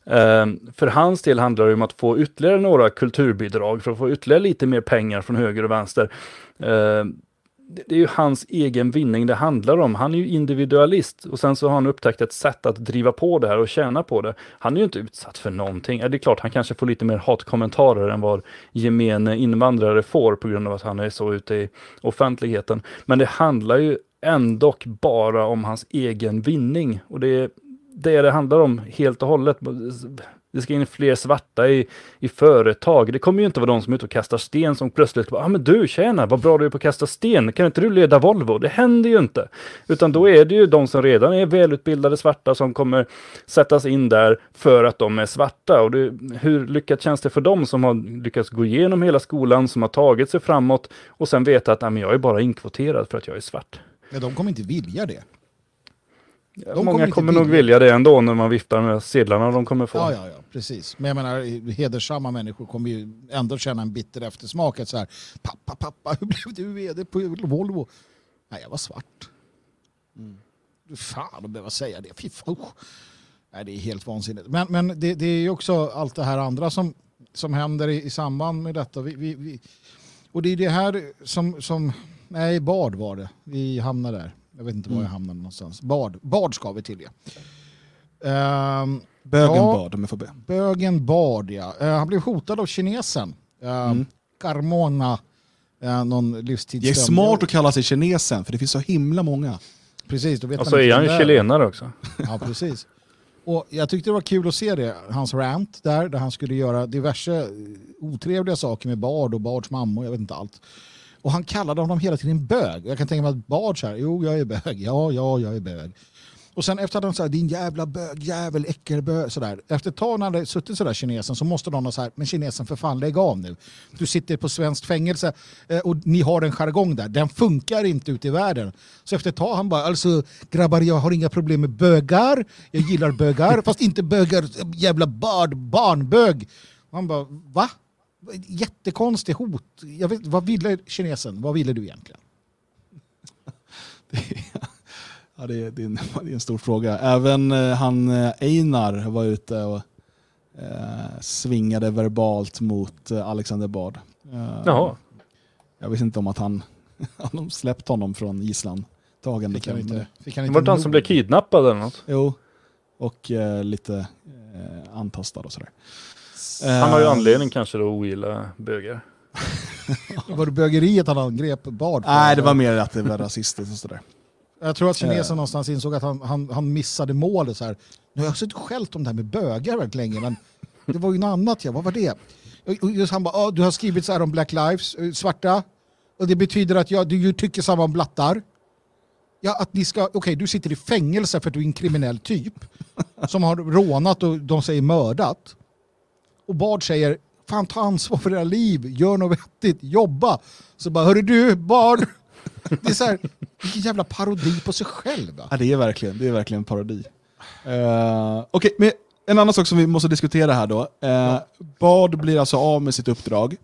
Eh, för hans del handlar det om att få ytterligare några kulturbidrag för att få ytterligare lite mer pengar från höger och vänster. Eh, det det är ju hans egen vinning det handlar om. Han är ju individualist och sen så har han upptäckt ett sätt att driva på det här och tjäna på det. Han är ju inte utsatt för någonting. Det är klart, han kanske får lite mer hatkommentarer än vad gemene invandrare får på grund av att han är så ute i offentligheten. Men det handlar ju ändå bara om hans egen vinning och det är det det handlar om helt och hållet. Det ska in fler svarta i, i företag. Det kommer ju inte vara de som är ute och kastar sten som plötsligt bara, ah, men du tjena, vad bra du är på att kasta sten. Kan inte du leda Volvo? Det händer ju inte. Utan då är det ju de som redan är välutbildade svarta som kommer sättas in där för att de är svarta. Och det, hur lyckat känns det för dem som har lyckats gå igenom hela skolan, som har tagit sig framåt och sen veta att ah, men jag är bara inkvoterad för att jag är svart. Men de kommer inte vilja det. kommer Många inte kommer nog vilja- det ändå när man viftar med sedlarna de kommer få. Ja, ja, ja, precis. Men jag menar, hedersamma människor kommer ju ändå känna en bitter eftersmak. Att så här, pappa, pappa, hur blev du vd på Volvo? Nej, jag var svart. Du Fan att behöva säga det. Fy fan. Nej, det är helt vansinnigt. Men, men det, det är ju också allt det här andra som, som händer i, i samband med detta. Vi, vi, vi, och det är det här som, som... Nej, Bard var det. Vi hamnade där. Jag vet inte var jag hamnade någonstans. Bard, Bard ska vi till, ja. Ehm, Bögen Ja. bad om jag får be. Bögen Bard, ja. Eh, han blev hotad av kinesen. Uh, Carmona, uh, någon Det livstidsdömd. är smart att kalla sig kinesen, för det finns så himla många. Precis, då vet Och så är han det chilenare också. Ja, precis. Och jag tyckte det var kul att se det, hans rant där, där han skulle göra diverse eh, otrevliga saker med Bard och Bards mamma och jag vet inte allt. Och han kallade honom hela tiden bög. Jag kan tänka mig att Bard så här, jo jag är bög, ja, ja, jag är bög. Och sen efter att han sa din jävla bög, jävel, äckelbög, sådär. Efter ett tag när han hade suttit sådär kinesen så måste någon ha så här, men kinesen för fan lägg av nu. Du sitter på svenskt fängelse eh, och ni har en jargong där, den funkar inte ute i världen. Så efter ett tag han bara, alltså grabbar jag har inga problem med bögar, jag gillar bögar, fast inte bögar, jävla bard, barnbög. Han bara, va? Jättekonstigt hot. Jag vet, vad ville kinesen? Vad ville du egentligen? Ja, det, är, det, är en, det är en stor fråga. Även eh, han eh, Einar var ute och eh, svingade verbalt mot eh, Alexander Bard. Eh, Jaha. Jag visste inte om att han de släppt honom från Island. Tagen Fick han inte, fick han inte Var det han som blev kidnappad eller något? Jo, och eh, lite eh, antastad och sådär. Han har ju Eh, anledning kanske då att ogilla bögar. Var det bögeriet han angrep Bard för? Nej, det var mer att det var rasistiskt och sådär. Jag tror att kinesen Eh. någonstans insåg att han, han, han missade målet. Så här. Nu har jag suttit och skällt om det här med bögar väldigt länge, men det var ju något annat. Ja. Vad var det? Och- Just han bara, "Ah, du har skrivit så här om Black Lives, eh, svarta, och det betyder att jag, du tycker samma om blattar. Ja, att ni ska, okej, du sitter i fängelse för att du är en kriminell typ som har rånat och de säger mördat. Och Bard säger, fan ta ansvar för era liv, gör något vettigt, jobba. Så bara, hörru du, Bard. Det är så här, vilken jävla parodi på sig själv. Ja, det är verkligen, det är verkligen en parodi. Eh, uh, okay, men en annan sak som vi måste diskutera här då. Uh, Bard blir alltså av med sitt uppdrag.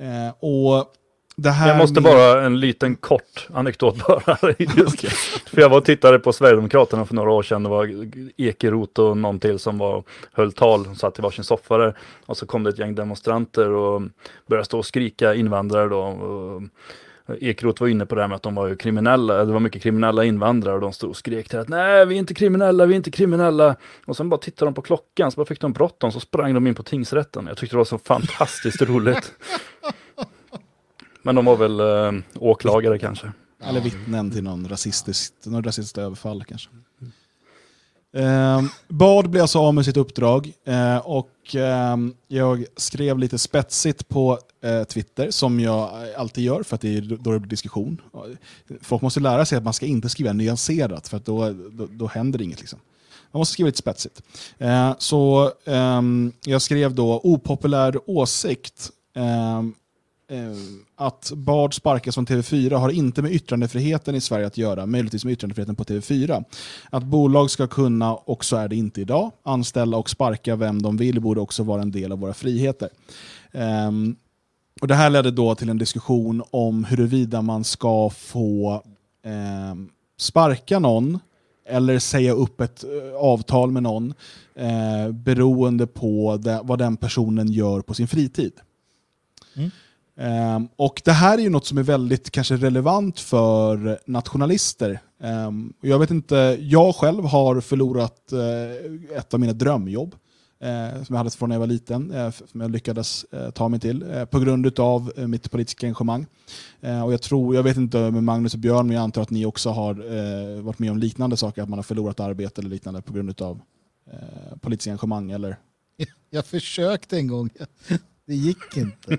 Uh, och jag måste med- bara en liten kort anekdot bara. Just, För jag var och tittade på Sverigedemokraterna för några år sedan. Det var Ekeroth och någon till som var, höll tal, satt i varsin soffa där. Och så kom det ett gäng demonstranter och började stå och skrika invandrare då. Och Ekeroth var inne på det här med att de var ju kriminella, det var mycket kriminella invandrare och de stod och skrek till att nej vi är inte kriminella, vi är inte kriminella. Och sen bara tittade de på klockan, så bara fick de bråttom, så sprang de in på tingsrätten. Jag tyckte det var så fantastiskt roligt. Men de var väl eh, åklagare kanske. Eller vittnen till någon rasistiskt, någon rasistiskt överfall kanske. Eh, Bard blev alltså av med sitt uppdrag eh, och ehm, jag skrev lite spetsigt på eh, Twitter, som jag alltid gör för att det är då det blir diskussion. Folk måste lära sig att man ska inte skriva nyanserat för att då, då, då händer inget. Liksom. Man måste skriva lite spetsigt. Eh, så ehm, jag skrev då opopulär åsikt eh, att Bard sparkas från TV4 har inte med yttrandefriheten i Sverige att göra, möjligtvis med yttrandefriheten på TV4. Att bolag ska kunna, och så är det inte idag, anställa och sparka vem de vill borde också vara en del av våra friheter. Ehm, och Det här ledde då till en diskussion om huruvida man ska få ehm, sparka någon eller säga upp ett eh, avtal med någon eh, beroende på det, vad den personen gör på sin fritid. Mm. Um, och Det här är ju något som är väldigt kanske relevant för nationalister. Um, jag vet inte, jag själv har förlorat uh, ett av mina drömjobb uh, som jag hade från när jag var liten, uh, som jag lyckades ta mig till på grund av mitt politiska engagemang. Och jag, tror, jag vet inte med Magnus och Björn, men jag antar att ni också har varit med om liknande saker, att man har förlorat arbete eller liknande på grund av eh, politiskt engagemang. Eller? Jag försökte en gång. Det gick inte.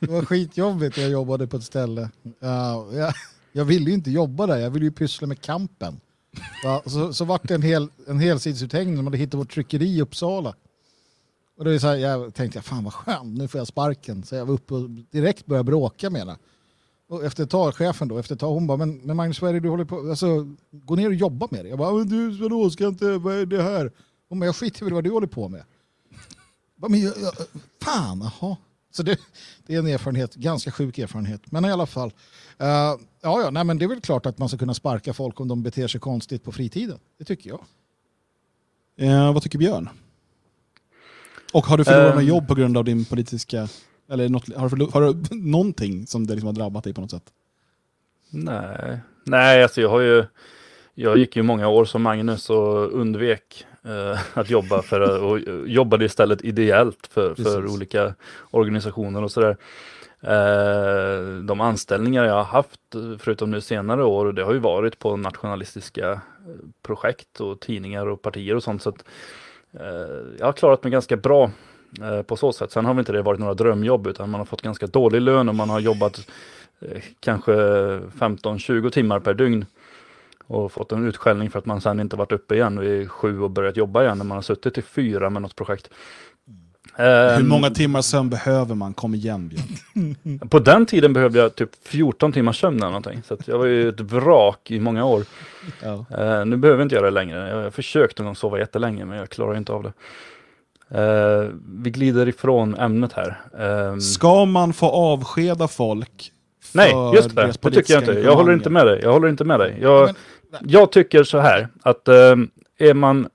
Det var skitjobbigt när jag jobbade på ett ställe. Uh, jag, jag ville ju inte jobba där, jag ville ju pyssla med kampen. Ja, så, så vart det en, hel, en helsidesutläggning de hade hittat vårt tryckeri i Uppsala. Och då är det så här, jag tänkte, fan vad skönt, nu får jag sparken. Så jag var uppe och direkt började bråka med henne. Och efter ett tag, chefen då, efter ett tag, hon bara, men, men Magnus vad är det du håller på Alltså, gå ner och jobba med det. Jag bara, men du vadå, ska jag inte, vad är det här? Hon bara, jag skiter väl i vad du håller på med. Bara, Men jag, jag, fan, jaha. Så det, det är en erfarenhet, ganska sjuk erfarenhet. Men i alla fall. eh, ja, ja, nej, men det är väl klart att man ska kunna sparka folk om de beter sig konstigt på fritiden. Det tycker jag. Eh, vad tycker Björn? Och har du förlorat Ehm. något jobb på grund av din politiska... Eller något, har, du förlor, har du någonting som det liksom har drabbat dig på något sätt? Nej, nej alltså jag har ju, jag gick ju många år som Magnus och undvek eh, att jobba för att, och jobbade istället ideellt för, för olika organisationer och sådär. Eh, de anställningar jag har haft, förutom nu senare år, det har ju varit på nationalistiska eh, projekt och tidningar och partier och sånt. Så att, eh, jag har klarat mig ganska bra eh, på så sätt. Sen har väl inte det varit några drömjobb utan man har fått ganska dålig lön och man har jobbat eh, kanske 15-20 timmar per dygn och fått en utskällning för att man sen inte varit uppe igen vid sju och börjat jobba igen när man har suttit i fyra med något projekt. Hur Ehm, många timmar sömn behöver man? Kom igen Björn. På den tiden behövde jag typ 14 timmars sömn eller någonting. Så jag var ju ett vrak i många år. Ja. Eh, nu behöver jag inte göra det längre. Jag har försökt en gång sova jättelänge men jag klarar inte av det. Eh, vi glider ifrån ämnet här. Ehm, Ska man få avskeda folk nej, just det. Det tycker jag inte. Jag håller inte med dig. Jag håller inte med dig. Jag, jag tycker så här att eh, är man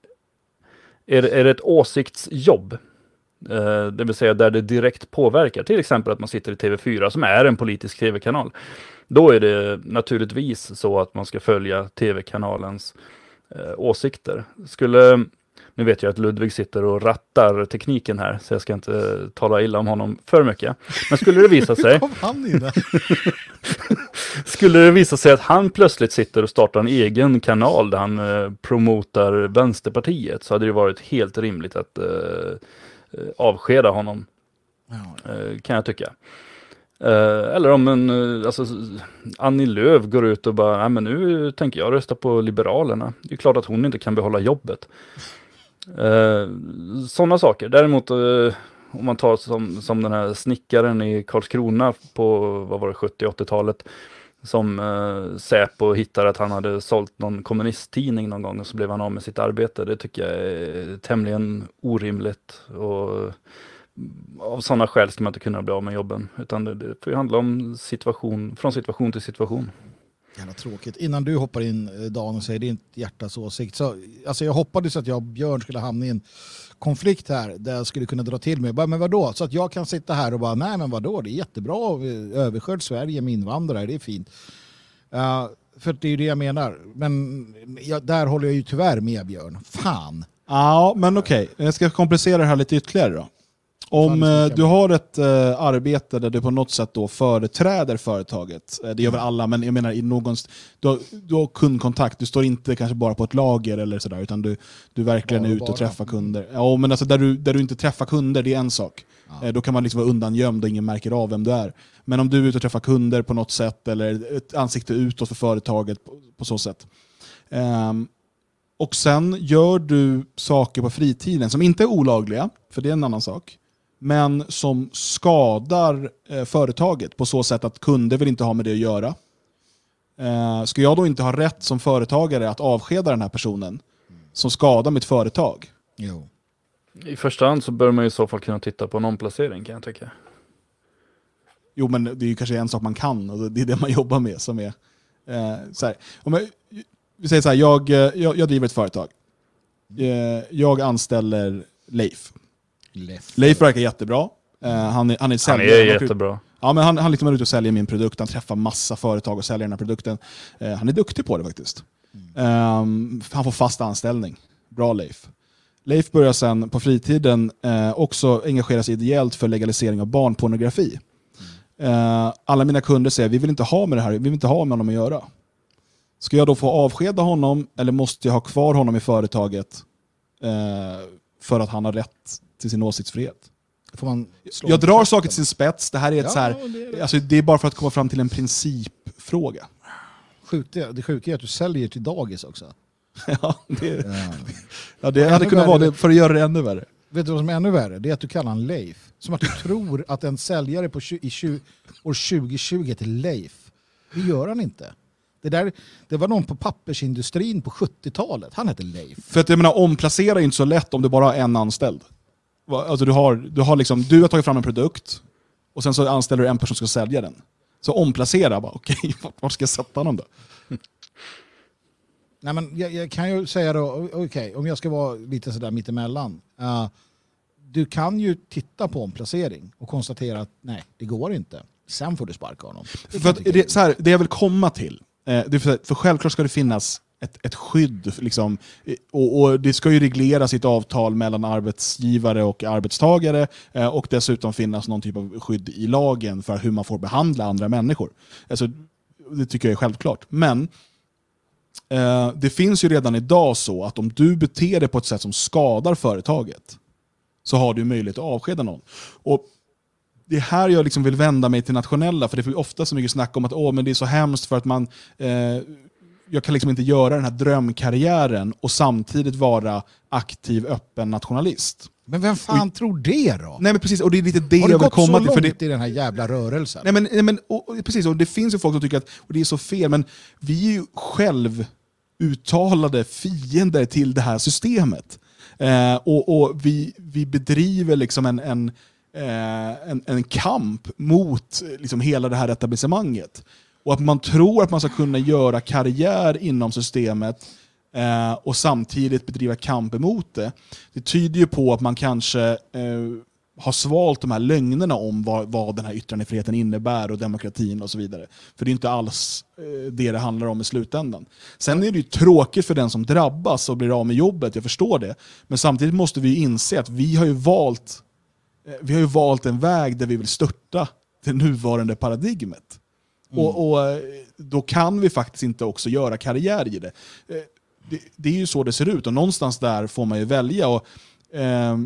är, det- är det ett åsiktsjobb, eh, det vill säga där det direkt påverkar, till exempel att man sitter i TV4 som är en politisk tv-kanal, då är det naturligtvis så att man ska följa tv-kanalens eh, åsikter. Skulle, nu vet jag att Ludvig sitter och rattar tekniken här, så jag ska inte tala illa om honom för mycket. Men skulle det visa sig, skulle det visa sig att han plötsligt sitter och startar en egen kanal där han eh, promotar Vänsterpartiet så hade det varit helt rimligt att eh, eh, avskeda honom, eh, kan jag tycka. Eh, eller om en, eh, alltså, Annie Lööf går ut och bara, nej men nu tänker jag rösta på Liberalerna. Det är klart att hon inte kan behålla jobbet. Eh, Sådana saker. Däremot eh, om man tar som, som den här snickaren i Karlskrona på, vad var det, 70-80-talet. som eh, Säpo hittade att han hade sålt någon kommunisttidning någon gång och så blev han av med sitt arbete. Det tycker jag är tämligen orimligt. Och av sådana skäl ska man inte kunna bli av med jobben. Utan det, det får ju handla om situation, från situation till situation. Jävla tråkigt. Innan du hoppar in eh, Dan och säger din hjärtas åsikt. Så, alltså jag hoppades att jag och Björn skulle hamna i en konflikt här där jag skulle kunna dra till mig. Bara, men vadå? Så att jag kan sitta här och bara, nej men vadå, det är jättebra. Eh, överskörd Sverige med invandrare, det är fint. Uh, för det är ju det jag menar. Men jag, där håller jag ju tyvärr med Björn. Fan. Ja, men okej. Jag ska komplicera det här lite ytterligare då. Om eh, du har ett eh, arbete där du på något sätt då företräder företaget, eh, det gör väl alla, men jag menar i någon, du, har, du har kundkontakt, du står inte kanske bara på ett lager eller sådär, utan du, du verkligen Bara är ute och bara. träffar kunder. Ja, men alltså där du, där du inte träffar kunder, det är en sak. Eh, Då kan man liksom vara undangömd och ingen märker av vem du är. Men om du är ute och träffar kunder på något sätt, eller ett ansikte utåt för företaget på, på så sätt. Ehm, och sen gör du saker på fritiden som inte är olagliga, för det är en annan sak, men som skadar eh, företaget på så sätt att kunder vill inte ha med det att göra. Eh, ska jag då inte ha rätt som företagare att avskeda den här personen som skadar mitt företag? Jo. I första hand så bör man ju i så fall kunna titta på en omplacering kan jag tycka. Jo, men det är ju kanske en sak man kan och det är det man jobbar med som är... Eh, så här. Om jag, vi säger så här, jag, eh, jag, jag driver ett företag. Eh, jag anställer Leif. Leif verkar jättebra. Eh, han är, han är Han säljare. är Han jättebra. Ja, men han, han liksom är ute och säljer min produkt, han träffar massa företag och säljer den här produkten. Eh, han är duktig på det faktiskt. Ehm, han får fast anställning. Bra Leif. Leif börjar sen på fritiden eh, också engagera sig ideellt för legalisering av barnpornografi. Eh, alla mina kunder säger vi vill inte ha med det här, vi vill inte ha med honom att göra. Ska jag då få avskeda honom eller måste jag ha kvar honom i företaget för att han har rätt till sin åsiktsfrihet? Får man Jag drar saker till sin spets. Det här är ett Ja, så här, det är det. alltså det är bara för att komma fram till en principfråga. Sjukt, det sjuka är att du säljer till dagis också. ja, det, Ja. ja, det hade kunnat vara det för att göra det ännu värre. Vet du vad som är ännu värre? Det är att du kallar honom Leif. Som att du tror att en säljare på tju- i tju- år 2020 heter Leif. Det gör han inte. Det, där, det var någon på pappersindustrin på 70-talet. Han hette Leif. För att jag menar, omplacera är inte så lätt om du bara har en anställd. Alltså du, har, du, har liksom, du har tagit fram en produkt och sen så anställer du en person som ska sälja den. Så omplacera, bara, okej, vart- vart ska jag sätta honom då? Nej, men jag, jag kan ju säga då, o- okej, om jag ska vara lite sådär mittemellan. Uh, du kan ju titta på en placering och konstatera att nej, det går inte. Sen får du sparka honom. Det För att det, så här, det jag vill komma till, eh, för självklart ska det finnas ett, ett skydd. Liksom, och, och Det ska ju regleras i ett avtal mellan arbetsgivare och arbetstagare eh, och dessutom finnas någon typ av skydd i lagen för hur man får behandla andra människor. Alltså, det tycker jag är självklart. Men eh, det finns ju redan idag så att om du beter dig på ett sätt som skadar företaget så har du möjlighet att avskeda någon. Och det är här jag liksom vill vända mig till nationella, för det är ofta så mycket snack om att Åh, men det är så hemskt för att man eh, jag kan liksom inte göra den här drömkarriären och samtidigt vara aktiv, öppen nationalist. Men vem fan tror det då? Nej men precis, och det är lite det Har jag du vill gått så komma till. långt För det, i den här jävla rörelsen? nej men, nej men, och, och, precis, och det finns ju folk som tycker att och det är så fel, men vi är ju själv uttalade fiender till det här systemet. Eh, och och vi, vi bedriver liksom en, en, eh, en, en kamp mot liksom hela det här etablissemanget. Och att man tror att man ska kunna göra karriär inom systemet eh, och samtidigt bedriva kamp emot det. Det tyder ju på att man kanske eh, har svalt de här lögnerna om vad, vad den här yttrandefriheten innebär och demokratin och så vidare. För det är inte alls eh, det det handlar om i slutändan. Sen är det ju tråkigt för den som drabbas och blir av med jobbet, jag förstår det. Men samtidigt måste vi inse att vi har ju valt, eh, vi har ju valt en väg där vi vill störta det nuvarande paradigmet. Mm. Och, och eh, Då kan vi faktiskt inte också göra karriär i det. Eh, det. Det är ju så det ser ut och någonstans där får man ju välja. Och, eh,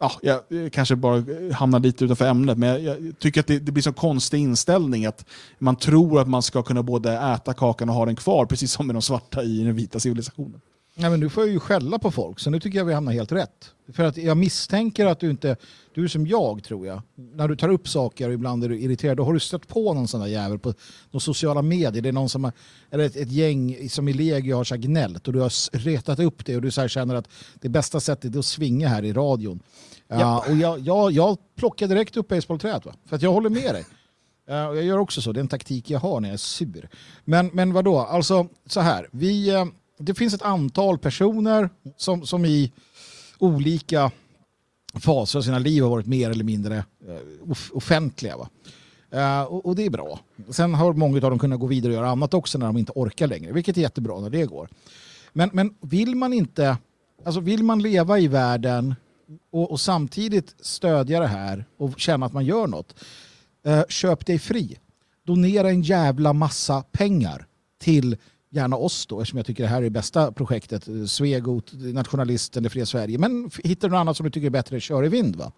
ja, jag kanske bara hamnar lite utanför ämnet, men jag, jag tycker att det, det blir så konstig inställning att man tror att man ska kunna både äta kakan och ha den kvar, precis som med de svarta i den vita civilisationen. Nej, men nu får jag ju skälla på folk, så nu tycker jag vi hamnar helt rätt. För att jag misstänker att du inte, du är som jag tror jag, när du tar upp saker och ibland är du irriterad, då har du stött på någon sån där jävel på de sociala medier. Det är någon som har, eller ett, ett gäng som i legio har så här gnällt och du har retat upp det och du så här känner att det bästa sättet är att svinga här i radion. Ja, och jag, jag, jag plockar direkt upp basebollträet för att jag håller med dig. Ja, och jag gör också så, det är en taktik jag har när jag är sur. Men, men vad då? alltså så här, vi, eh, det finns ett antal personer som, som i olika faser av sina liv har varit mer eller mindre eh, offentliga. Va? Eh, och, det är bra. Sen har många av dem kunnat gå vidare och göra annat också när de inte orkar längre, vilket är jättebra när det går. Men, men vill man inte, alltså vill man leva i världen och, och samtidigt stödja det här och känna att man gör något, eh, köp dig fri. Donera en jävla massa pengar till gärna oss då, eftersom jag tycker det här är det bästa projektet. Eh, Svegot, Nationalisten, Det fria Sverige. Men hittar du något annat som du tycker är bättre, kör i vind. Va?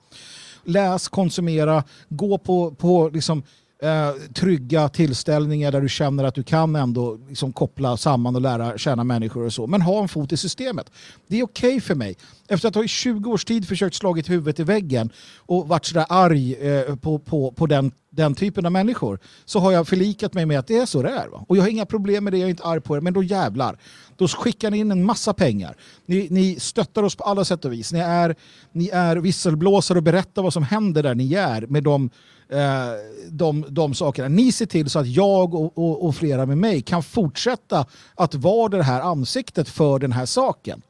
Läs, konsumera, gå på, på liksom, eh, trygga tillställningar där du känner att du kan ändå liksom, koppla samman och lära känna människor och så. Men ha en fot i systemet. Det är okej för mig. Efter att ha i 20 års tid försökt slagit huvudet i väggen och varit sådär arg eh, på, på, på den, den typen av människor så har jag förlikat mig med att det är så det är. Va? Och jag har inga problem med det, jag är inte arg på det, men då jävlar. Då skickar ni in en massa pengar. Ni, ni stöttar oss på alla sätt och vis. Ni är, ni är visselblåsare och berättar vad som händer där ni är med de, Eh, de, de sakerna. Ni ser till så att jag och, och, och flera med mig kan fortsätta att vara det här ansiktet för den här saken.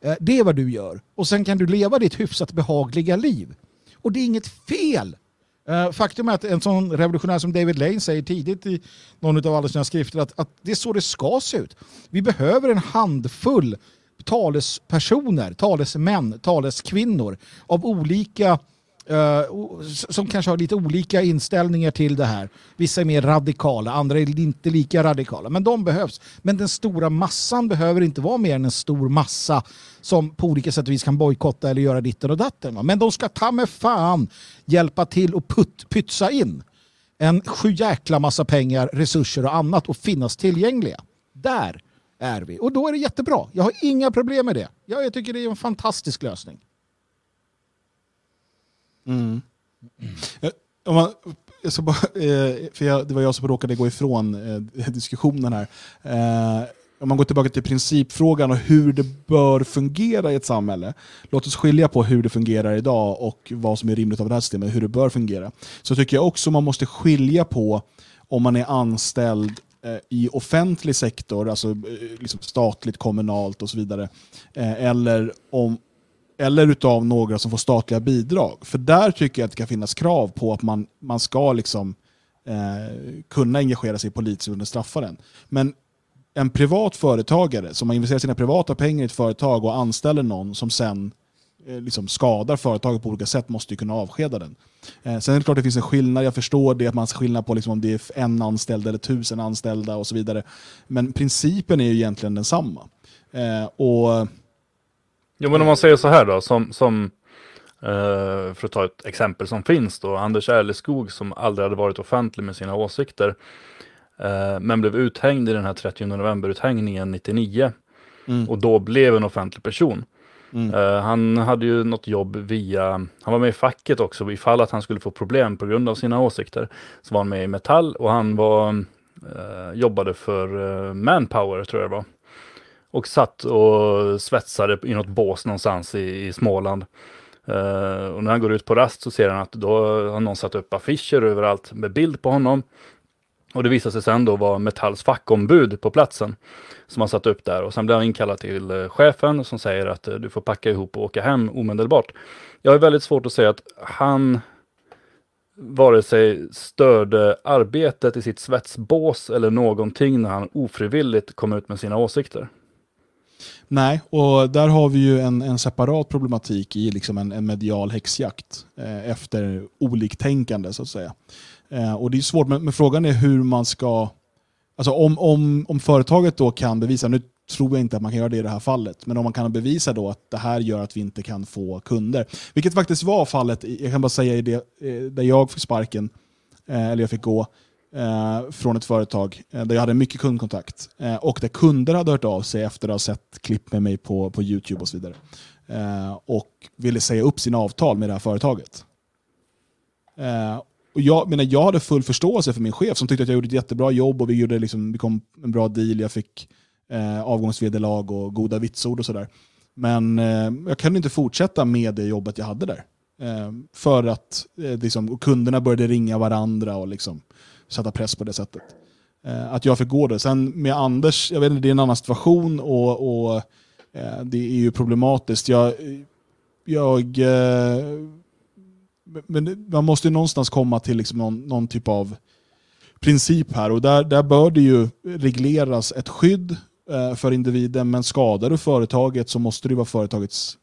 Eh, Det är vad du gör. Och sen kan du leva ditt hyfsat behagliga liv. Och det är inget fel. Eh, Faktum är att en sån revolutionär som David Lane säger tidigt i någon av alla sina skrifter att, att det är så det ska se ut. Vi behöver en handfull talespersoner, talesmän, taleskvinnor av olika eh, Eh, som kanske har lite olika inställningar till det här. Vissa är mer radikala, andra är inte lika radikala. Men de behövs. Men den stora massan behöver inte vara mer än en stor massa som på olika sätt och vis kan bojkotta eller göra ditten och datten. Men de ska ta med fan hjälpa till och putt, pytsa in en sju jäkla massa pengar, resurser och annat och finnas tillgängliga. Där är vi. Och då är det jättebra. Jag har inga problem med det. Jag tycker det är en fantastisk lösning. Mm. Eh, om man, jag ska bara, eh, för jag, det var jag som råkade gå ifrån eh, diskussionen här. Om man går tillbaka till principfrågan och hur det bör fungera i ett samhälle. Låt oss skilja på hur det fungerar idag och vad som är rimligt av det här systemet, hur det bör fungera. Så tycker jag också man måste skilja på om man är anställd i offentlig sektor, alltså liksom statligt, kommunalt och så vidare. Eller om, eller utav några som får statliga bidrag. För där tycker jag att det kan finnas krav på att man, man ska liksom, eh, kunna engagera sig politiskt under straffaren. Men en privat företagare som har investerat sina privata pengar i ett företag och anställer någon som sen eh, liksom skadar företaget på olika sätt måste ju kunna avskeda den. Eh, sen är det klart att det finns en skillnad, jag förstår det, att man ska skillnad på liksom om det är en anställd eller tusen anställda och så vidare. Men principen är ju egentligen densamma. Eh, och Jo men om man säger så här då, som, som eh, för att ta ett exempel som finns då, Anders Erleskog som aldrig hade varit offentlig med sina åsikter, eh, men blev uthängd i den här 30 november-uthängningen 99 Mm. och då blev en offentlig person. Mm. Eh, han hade ju något jobb via, han var med i facket också ifall att han skulle få problem på grund av sina åsikter. Så var han med i Metall och han var, jobbade för Manpower tror jag det var. Och satt och svetsade i något bås någonstans i, i Småland. Uh, och när han går ut på rast så ser han att då har någon satt upp affischer överallt med bild på honom. Och det visade sig sen då vara Metalls fackombud på platsen som har satt upp där och sen blir han inkallad till eh, chefen som säger att eh, du får packa ihop och åka hem omedelbart. Jag har väldigt svårt att säga att han vare sig störde arbetet i sitt svetsbås eller någonting när han ofrivilligt kom ut med sina åsikter. Nej, och där har vi ju en, en separat problematik i liksom en, en medial häxjakt eh, efter oliktänkande så att säga. Eh, och det är svårt, men, men frågan är hur man ska... Alltså om, om, om företaget då kan bevisa, nu tror jag inte att man kan göra det i det här fallet, men om man kan bevisa då att det här gör att vi inte kan få kunder. Vilket faktiskt var fallet, jag kan bara säga i det, eh, där jag fick sparken, eh, eller jag fick gå, eh, från ett företag eh, där jag hade mycket kundkontakt. Eh, och där kunder hade hört av sig efter att ha sett klipp med mig på, på YouTube och så vidare. Eh, och ville säga upp sina avtal med det här företaget. Eh, och jag, menar, jag hade full förståelse för min chef som tyckte att jag gjorde ett jättebra jobb och vi, gjorde liksom, vi kom en bra deal. Jag fick eh, avgångsvederlag och goda vitsord och sådär. Men eh, jag kunde inte fortsätta med det jobbet jag hade där. Eh, för att eh, liksom, kunderna började ringa varandra och liksom, sätta press på det sättet. Eh, att jag fick gå det. Sen med Anders, jag vet inte, det är en annan situation och, och eh, det är ju problematiskt. Jag, jag, eh, men man måste ju någonstans komma till liksom någon, någon typ av princip här och där, där bör det ju regleras ett skydd eh, för individen men skadar du företaget så måste det vara företagets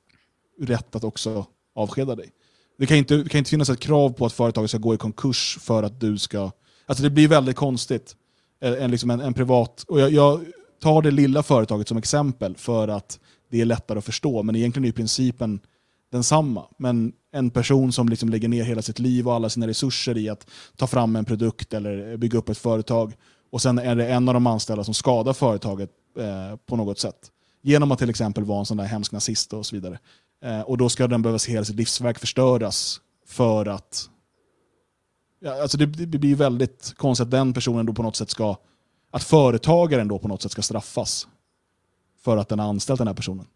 rätt att också avskeda dig. Det kan inte, det kan inte finnas ett krav på att företaget ska gå i konkurs för att du ska... Alltså det blir väldigt konstigt. Eh, en, liksom en, en privat... Och jag, jag tar det lilla företaget som exempel för att det är lättare att förstå, men egentligen är principen densamma. Men en person som liksom lägger ner hela sitt liv och alla sina resurser i att ta fram en produkt eller bygga upp ett företag och sen är det en av de anställda som skadar företaget eh, på något sätt. Genom att till exempel vara en sån där hemsk nazist och så vidare. Eh, och då ska den behöva se hela sitt livsverk förstöras för att... Ja, alltså det, det blir väldigt konstigt att den personen då på något sätt ska... Att företagaren då på något sätt ska straffas för att den har anställt den här personen.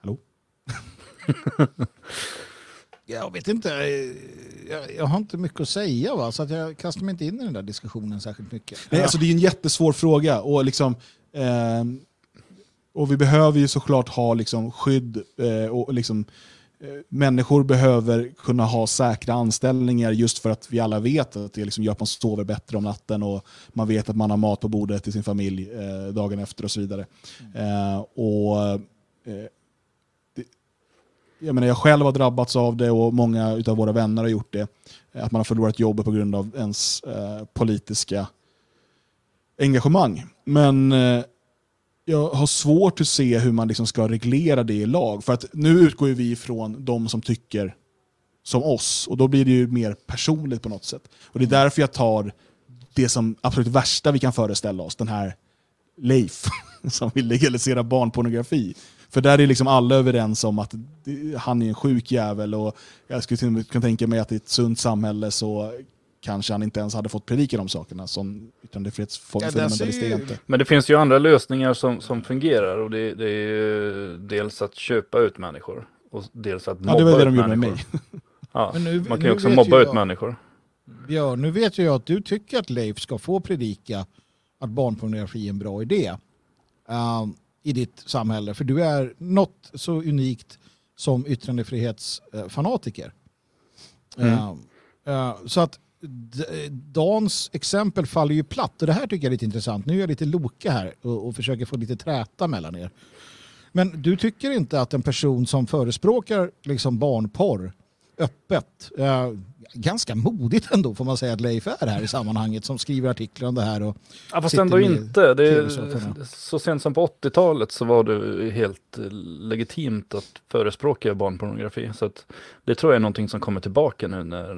Hallå? Jag vet inte, eh, jag, jag har inte mycket att säga va? så att jag kastar mig inte in i den där diskussionen särskilt mycket. Nej, alltså det är en jättesvår fråga. Och, liksom, ehm, och vi behöver ju såklart ha liksom, skydd. Eh, och liksom, eh, människor behöver kunna ha säkra anställningar just för att vi alla vet att det liksom gör att man sover bättre om natten och man vet att man har mat på bordet till sin familj eh, dagen efter och så vidare. Eh, och eh, det, jag, menar, jag själv har drabbats av det och många av våra vänner har gjort det. Eh, att man har förlorat jobbet på grund av ens eh, politiska engagemang. Men eh, jag har svårt att se hur man liksom ska reglera det i lag. För att nu utgår ju vi ifrån de som tycker som oss och då blir det ju mer personligt på något sätt. Och Det är därför jag tar det som absolut värsta vi kan föreställa oss, den här Leif som vill legalisera barnpornografi. För där är liksom alla överens om att han är en sjuk jävel och jag skulle till och med kunna tänka mig att i ett sunt samhälle så kanske han inte ens hade fått predika de sakerna som yttrandefrihetsfundamentalist Ja, inte. Men det finns ju andra lösningar som, som fungerar och det, det är ju dels att köpa ut människor och dels att mobba Ja, det var det ut de gjorde med människor. mig. Ja, Men nu- man kan ju också mobba ut jag- människor. Björn, nu vet ju jag att du tycker att Leif ska få predika att barnpornografi är en bra idé um, i ditt samhälle. För du är något så unikt som yttrandefrihetsfanatiker. Mm. Um, uh, så att Dans exempel faller ju platt och det här tycker jag är lite intressant. Nu är jag lite Loke här och, och försöker få lite träta mellan er. Men du tycker inte att en person som förespråkar liksom barnporr öppet, eh, ganska modigt ändå får man säga att Leif är här i sammanhanget som skriver artiklar om det här. Och, Ja, fast ändå inte. Det är, så sent som på 80-talet så var det helt eh, legitimt att förespråka barnpornografi. Så det tror jag är någonting som kommer tillbaka nu när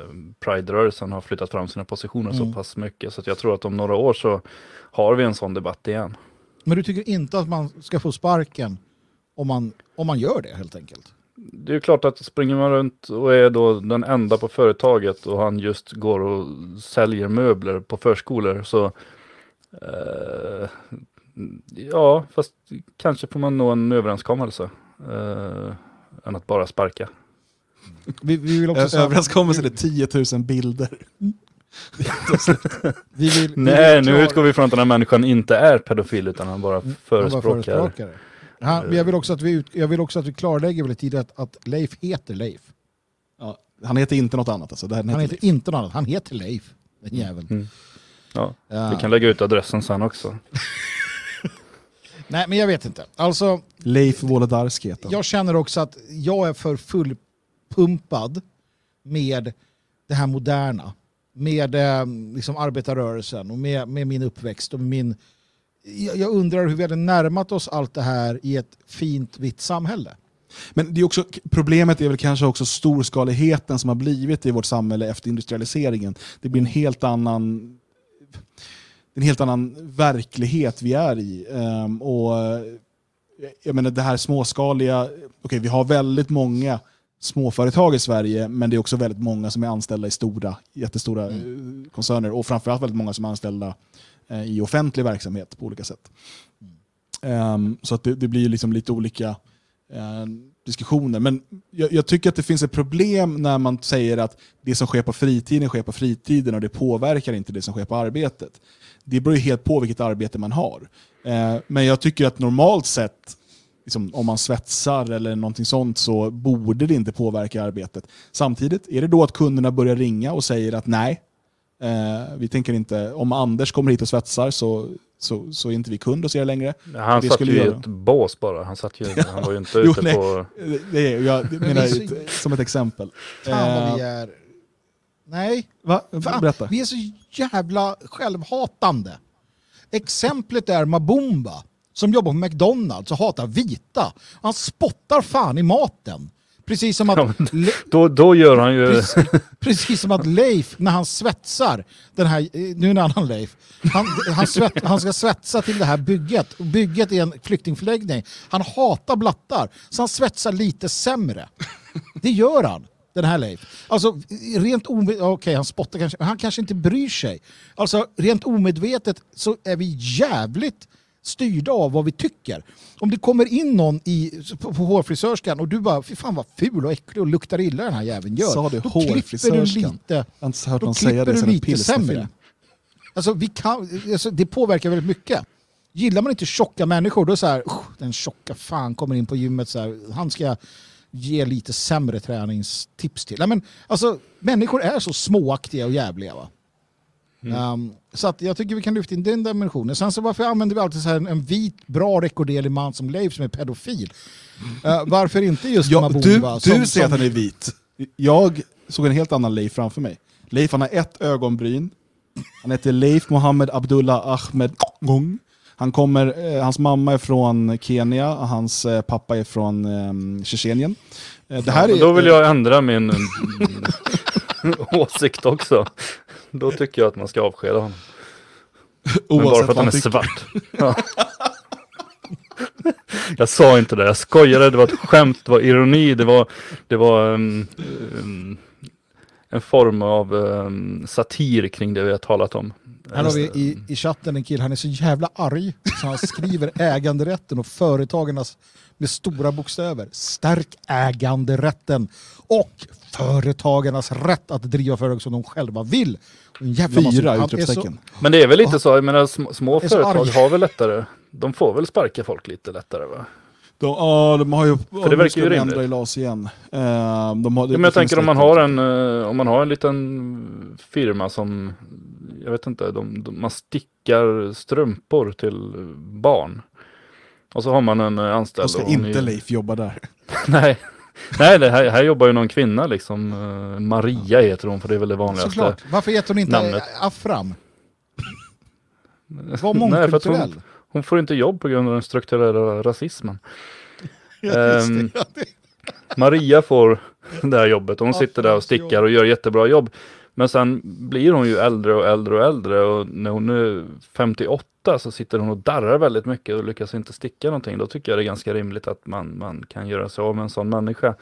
eh, Pride-rörelsen har flyttat fram sina positioner Mm. så pass mycket. Så jag tror att om några år så har vi en sån debatt igen. men du tycker inte att man ska få sparken om man, om man gör det helt enkelt? Det är ju klart att springer man runt och är då den enda på företaget och han just går och säljer möbler på förskolor så eh, ja, fast kanske får man nå en överenskommelse eh, än att bara sparka. Vi, vi vill också Ö- säga- Överenskommelsen är 10 000 bilder. vi vill, vi Nej, vill nu utgår vi från att den här människan inte är pedofil utan han bara Han var förespråkar. Han, jag, vill också att vi, ut- jag vill också att vi klarlägger väldigt tidigt att, att Leif heter Leif. Ja, han heter inte något annat. Alltså. Det här Han heter Leif. inte något annat, han heter Leif. Den jäveln. Mm. Ja, Ja. vi kan lägga ut adressen sen också. Nej men jag vet inte. Alltså Leif Wolodarski heter han. jag känner också att jag är för fullpumpad med det här moderna. Med eh, liksom arbetarrörelsen och med, med min uppväxt och min... Jag, undrar hur vi hade närmat oss allt det här i ett fint vitt samhälle. Men det är också, problemet är väl kanske också storskaligheten som har blivit i vårt samhälle efter industrialiseringen. Det blir en helt annan en helt annan verklighet vi är i. Ehm, och jag menar det här småskaliga, okej vi har väldigt många småföretag i Sverige, men det är också väldigt många som är anställda i stora, jättestora eh, koncerner och framförallt väldigt många som är anställda Eh, i offentlig verksamhet på olika sätt. Um, så att det, det blir liksom lite olika uh, diskussioner. Men jag, jag tycker att det finns ett problem när man säger att det som sker på fritiden sker på fritiden och det påverkar inte det som sker på arbetet. Det beror ju helt på vilket arbete man har. Uh, men jag tycker att normalt sett, liksom, om man svetsar eller någonting sånt, så borde det inte påverka arbetet. Samtidigt, är det då att kunderna börjar ringa och säger att nej, eh, vi tänker inte, om Anders kommer hit och svetsar så, så, så är inte vi kund hos er längre. Han Det satt skulle ju i ett bås bara. Han, satt ju, han var ju inte Jo, ute nej. på... Det är, jag menar ett- som ett exempel. Fan vad vi Eh, är... Nej, va? Fan, Berätta. vi är så jävla självhatande. Exemplet är Mabumba som jobbar på McDonalds och hatar vita. Han spottar fan i maten. Precis som Ja, att, Le- Då, då gör han ju... precis, precis som att Leif, när han svetsar, den här, nu är det en annan Leif, han, han, svett, han ska svetsa till det här bygget. Bygget är en flyktingförläggning. Han hatar blattar, så han svetsar lite sämre. Det gör han, den här Leif. Alltså rent omedvetet, okej han spottar kanske, men han kanske inte bryr sig. Alltså rent omedvetet så är vi jävligt styrda av vad vi tycker. Om det kommer in någon i, på, på hårfrisörskan och du bara, fy fan vad ful och äcklig och luktar illa den här jäveln gör. Sa du då klipper du hårfrisörskan? lite, Jag har inte hört då någon säga klipper det du sen en sämre. Alltså, vi kan, alltså, det påverkar väldigt mycket. Gillar man inte tjocka människor, då är det så här, "Usch, den tjocka fan kommer in på gymmet, så här, han ska ge lite sämre träningstips till. Nej, men, alltså, människor är så småaktiga och jävliga. Va? Um, så att jag tycker vi kan lyfta in den dimensionen. Sen så varför använder vi alltid så här en, en vit, bra rekorderlig man som Leif som är pedofil? Uh, varför inte just Ja, Mabumba? du som- du säger som- att han är vit. Jag såg en helt annan Leif framför mig. Leif han har ett ögonbryn. Han heter Leif Mohammed Abdullah Ahmed Gong. Han kommer, eh, hans mamma är från Kenya, och hans eh, pappa är från eh, Tjetjenien. Eh, det här Men är, Då vill jag ändra min mm, åsikt också. Då tycker jag att man ska avskeda honom. Men bara oavsett för att han är tycker. svart. Ja. Jag sa inte det, jag skojade, det var ett skämt, det var ironi, det var, det var um, um, en form av um, satir kring det vi har talat om. Här har vi i, i chatten en kille, han är så jävla arg så han skriver äganderätten och företagarnas med stora bokstäver. Stärk äganderätten och företagarnas rätt att driva företag som de själva vill. Och en jävla massa- Fyra utropstecken. Men det är väl lite så, jag menar små, små företag arg. har väl lättare, de får väl sparka folk lite lättare va? De, ja, de har ju... det verkar ska ju de ändra i LAS igen. Eh, de har, Ja, men jag tänker om man har en, eh, om man har en liten firma som, jag vet inte, de, de, man stickar strumpor till barn. Och så har man en eh, Då anställd. ska och hon inte Leif jobba där. Nej, Nej det här, här jobbar ju någon kvinna liksom. eh, Maria heter hon för det är väl det vanligaste. Såklart. Varför heter hon inte namnet. Afram? Var Nej, mångkulturell. hon, hon får inte jobb på grund av den strukturella rasismen. Ja, Ja, det- Maria får det här jobbet och hon sitter där och stickar och gör jättebra jobb. Men sen blir hon ju äldre och äldre och äldre och när hon är 58 så sitter hon och darrar väldigt mycket och lyckas inte sticka någonting. Då tycker jag det är ganska rimligt att man, man kan göra sig av med en sån människa.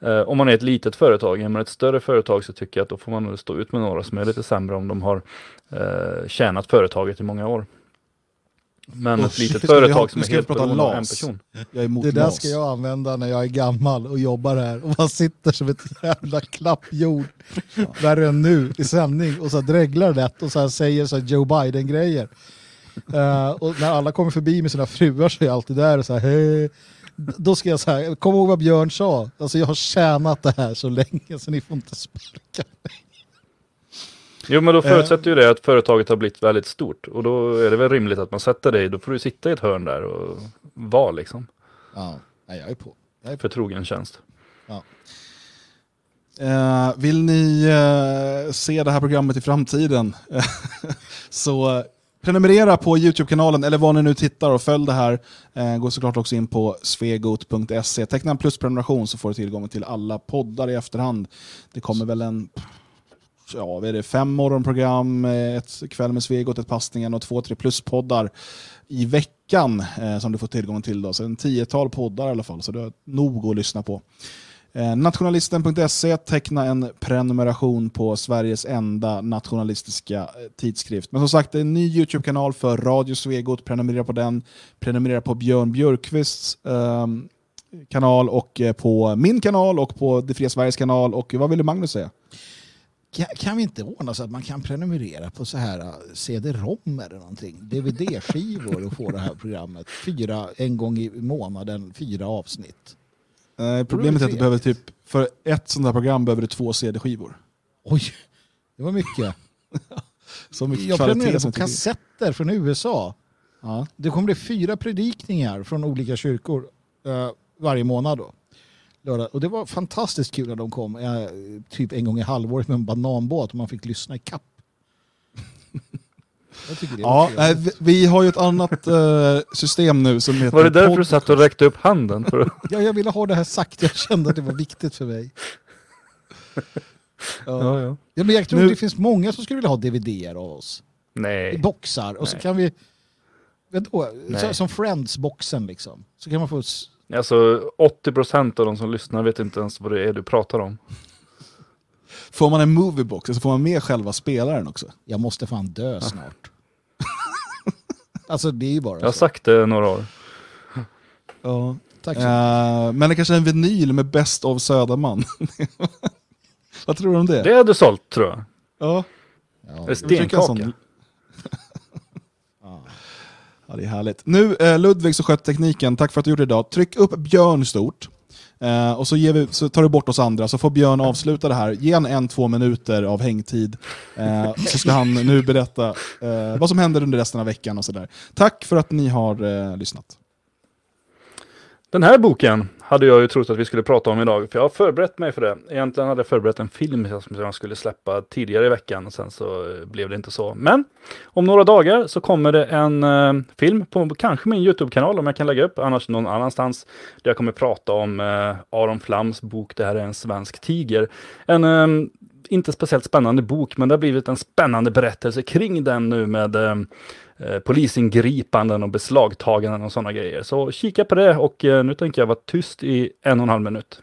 Eh, om man är ett litet företag, är man ett större företag så tycker jag att då får man stå ut med några som är lite sämre om de har eh, tjänat företaget i många år. Men ett litet ha- företag som är helt beroende av en person. Jag är emot Det där LAS. ska jag använda när jag är gammal och jobbar här. Och man sitter som ett jävla klappjord. Värre än nu i sändning. Och så dreglar lätt och så här säger så här Joe Biden-grejer. Eh, och när alla kommer förbi med sina fruar så är jag alltid där och så här hej. Då ska jag säga, kom ihåg vad Björn sa. Alltså jag har tjänat det här så länge så ni får inte sparka. Jo men då Eh. förutsätter ju det att företaget har blivit väldigt stort och då är det väl rimligt att man sätter dig, då får du sitta i ett hörn där och vara liksom Ja, nej, jag är på. Jag är på. för trogen tjänst. Eh, vill ni eh, se det här programmet i framtiden så prenumerera på YouTube-kanalen, eller var ni nu tittar och följ det här. Eh, gå såklart också in på svegot.se. Teckna en plusprenumeration så får du tillgång till alla poddar i efterhand. Det kommer väl en ja, vad är det, fem morgonprogram, eh, ett kväll med Svegot, ett passningen och två, tre pluspoddar i veckan eh, som du får tillgång till. Då. Så en tiotal poddar i alla fall, så du har nog att lyssna på. Eh, Nationalisten.se, teckna en prenumeration på Sveriges enda nationalistiska eh, tidskrift. Men som sagt, det är en ny YouTube-kanal för Radio Svegot, prenumerera på den. Prenumerera på Björn Björkqvists eh, kanal och eh, på min kanal och på Det Fria Sveriges kanal. Och vad vill du Magnus säga? Kan, vi inte ordna så att man kan prenumerera på så här CD-ROM eller någonting? DVD-skivor och få det här programmet. Fyra, en gång i månaden, fyra avsnitt. Problemet är att du behöver typ, för ett sånt här program behöver du två CD-skivor. Oj, det var mycket. Så mycket Jag som på kassetter från USA. Ja. Det kommer bli fyra predikningar från olika kyrkor eh, varje månad. Då. Lördag. Och det var fantastiskt kul när de kom, eh, typ en gång i halvåret med en bananbåt och man fick lyssna i kapp. Ja, nej, vi, vi har ju ett annat eh, system nu som heter... Var det därför pod- du satt och räckte upp handen? För att... ja, jag ville ha det här sagt, jag kände att det var viktigt för mig. ja, ja. Ja, men jag tror Nu- det finns många som skulle vilja ha DVD av oss. I Nej. boxar. Och så Nej. kan vi... Vadå? Så, som Friends-boxen liksom. Så kan man få... Alltså 80% av de som lyssnar vet inte ens vad det är du pratar om. Får man en moviebox så får man med själva spelaren också. Jag måste fan dö snart. alltså det är ju bara Jag har så. sagt det några år. Ja. Tack så. Eh, men det kanske är en vinyl med Best of Söderman. Vad tror du om det? Det hade du sålt tror jag. Ja. Ja. Stenkaka. Ja, det är härligt. Nu eh, Ludvig så sköt tekniken, tack för att du gjorde det idag. Tryck upp Björn stort. Uh, och så, ger vi, så tar du bort oss andra, så får Björn avsluta det här. Ge han en, två minuter av hängtid. Uh, så ska han nu berätta uh, vad som händer under resten av veckan och sådär. Tack för att ni har lyssnat. Den här boken hade jag ju trott att vi skulle prata om idag, för jag har förberett mig för det. Egentligen hade jag förberett en film som jag skulle släppa tidigare i veckan och sen så eh, blev det inte så. Men om några dagar så kommer det en eh, film på kanske min YouTube-kanal om jag kan lägga upp, annars någon annanstans. Där jag kommer prata om eh, Aron Flams bok Det här är en svensk tiger. En eh, inte speciellt spännande bok, men det har blivit en spännande berättelse kring den nu med eh, eh, polisingripanden och beslagtaganden och sådana grejer. Så kika på det och eh, nu tänker jag vara tyst i en och en halv minut.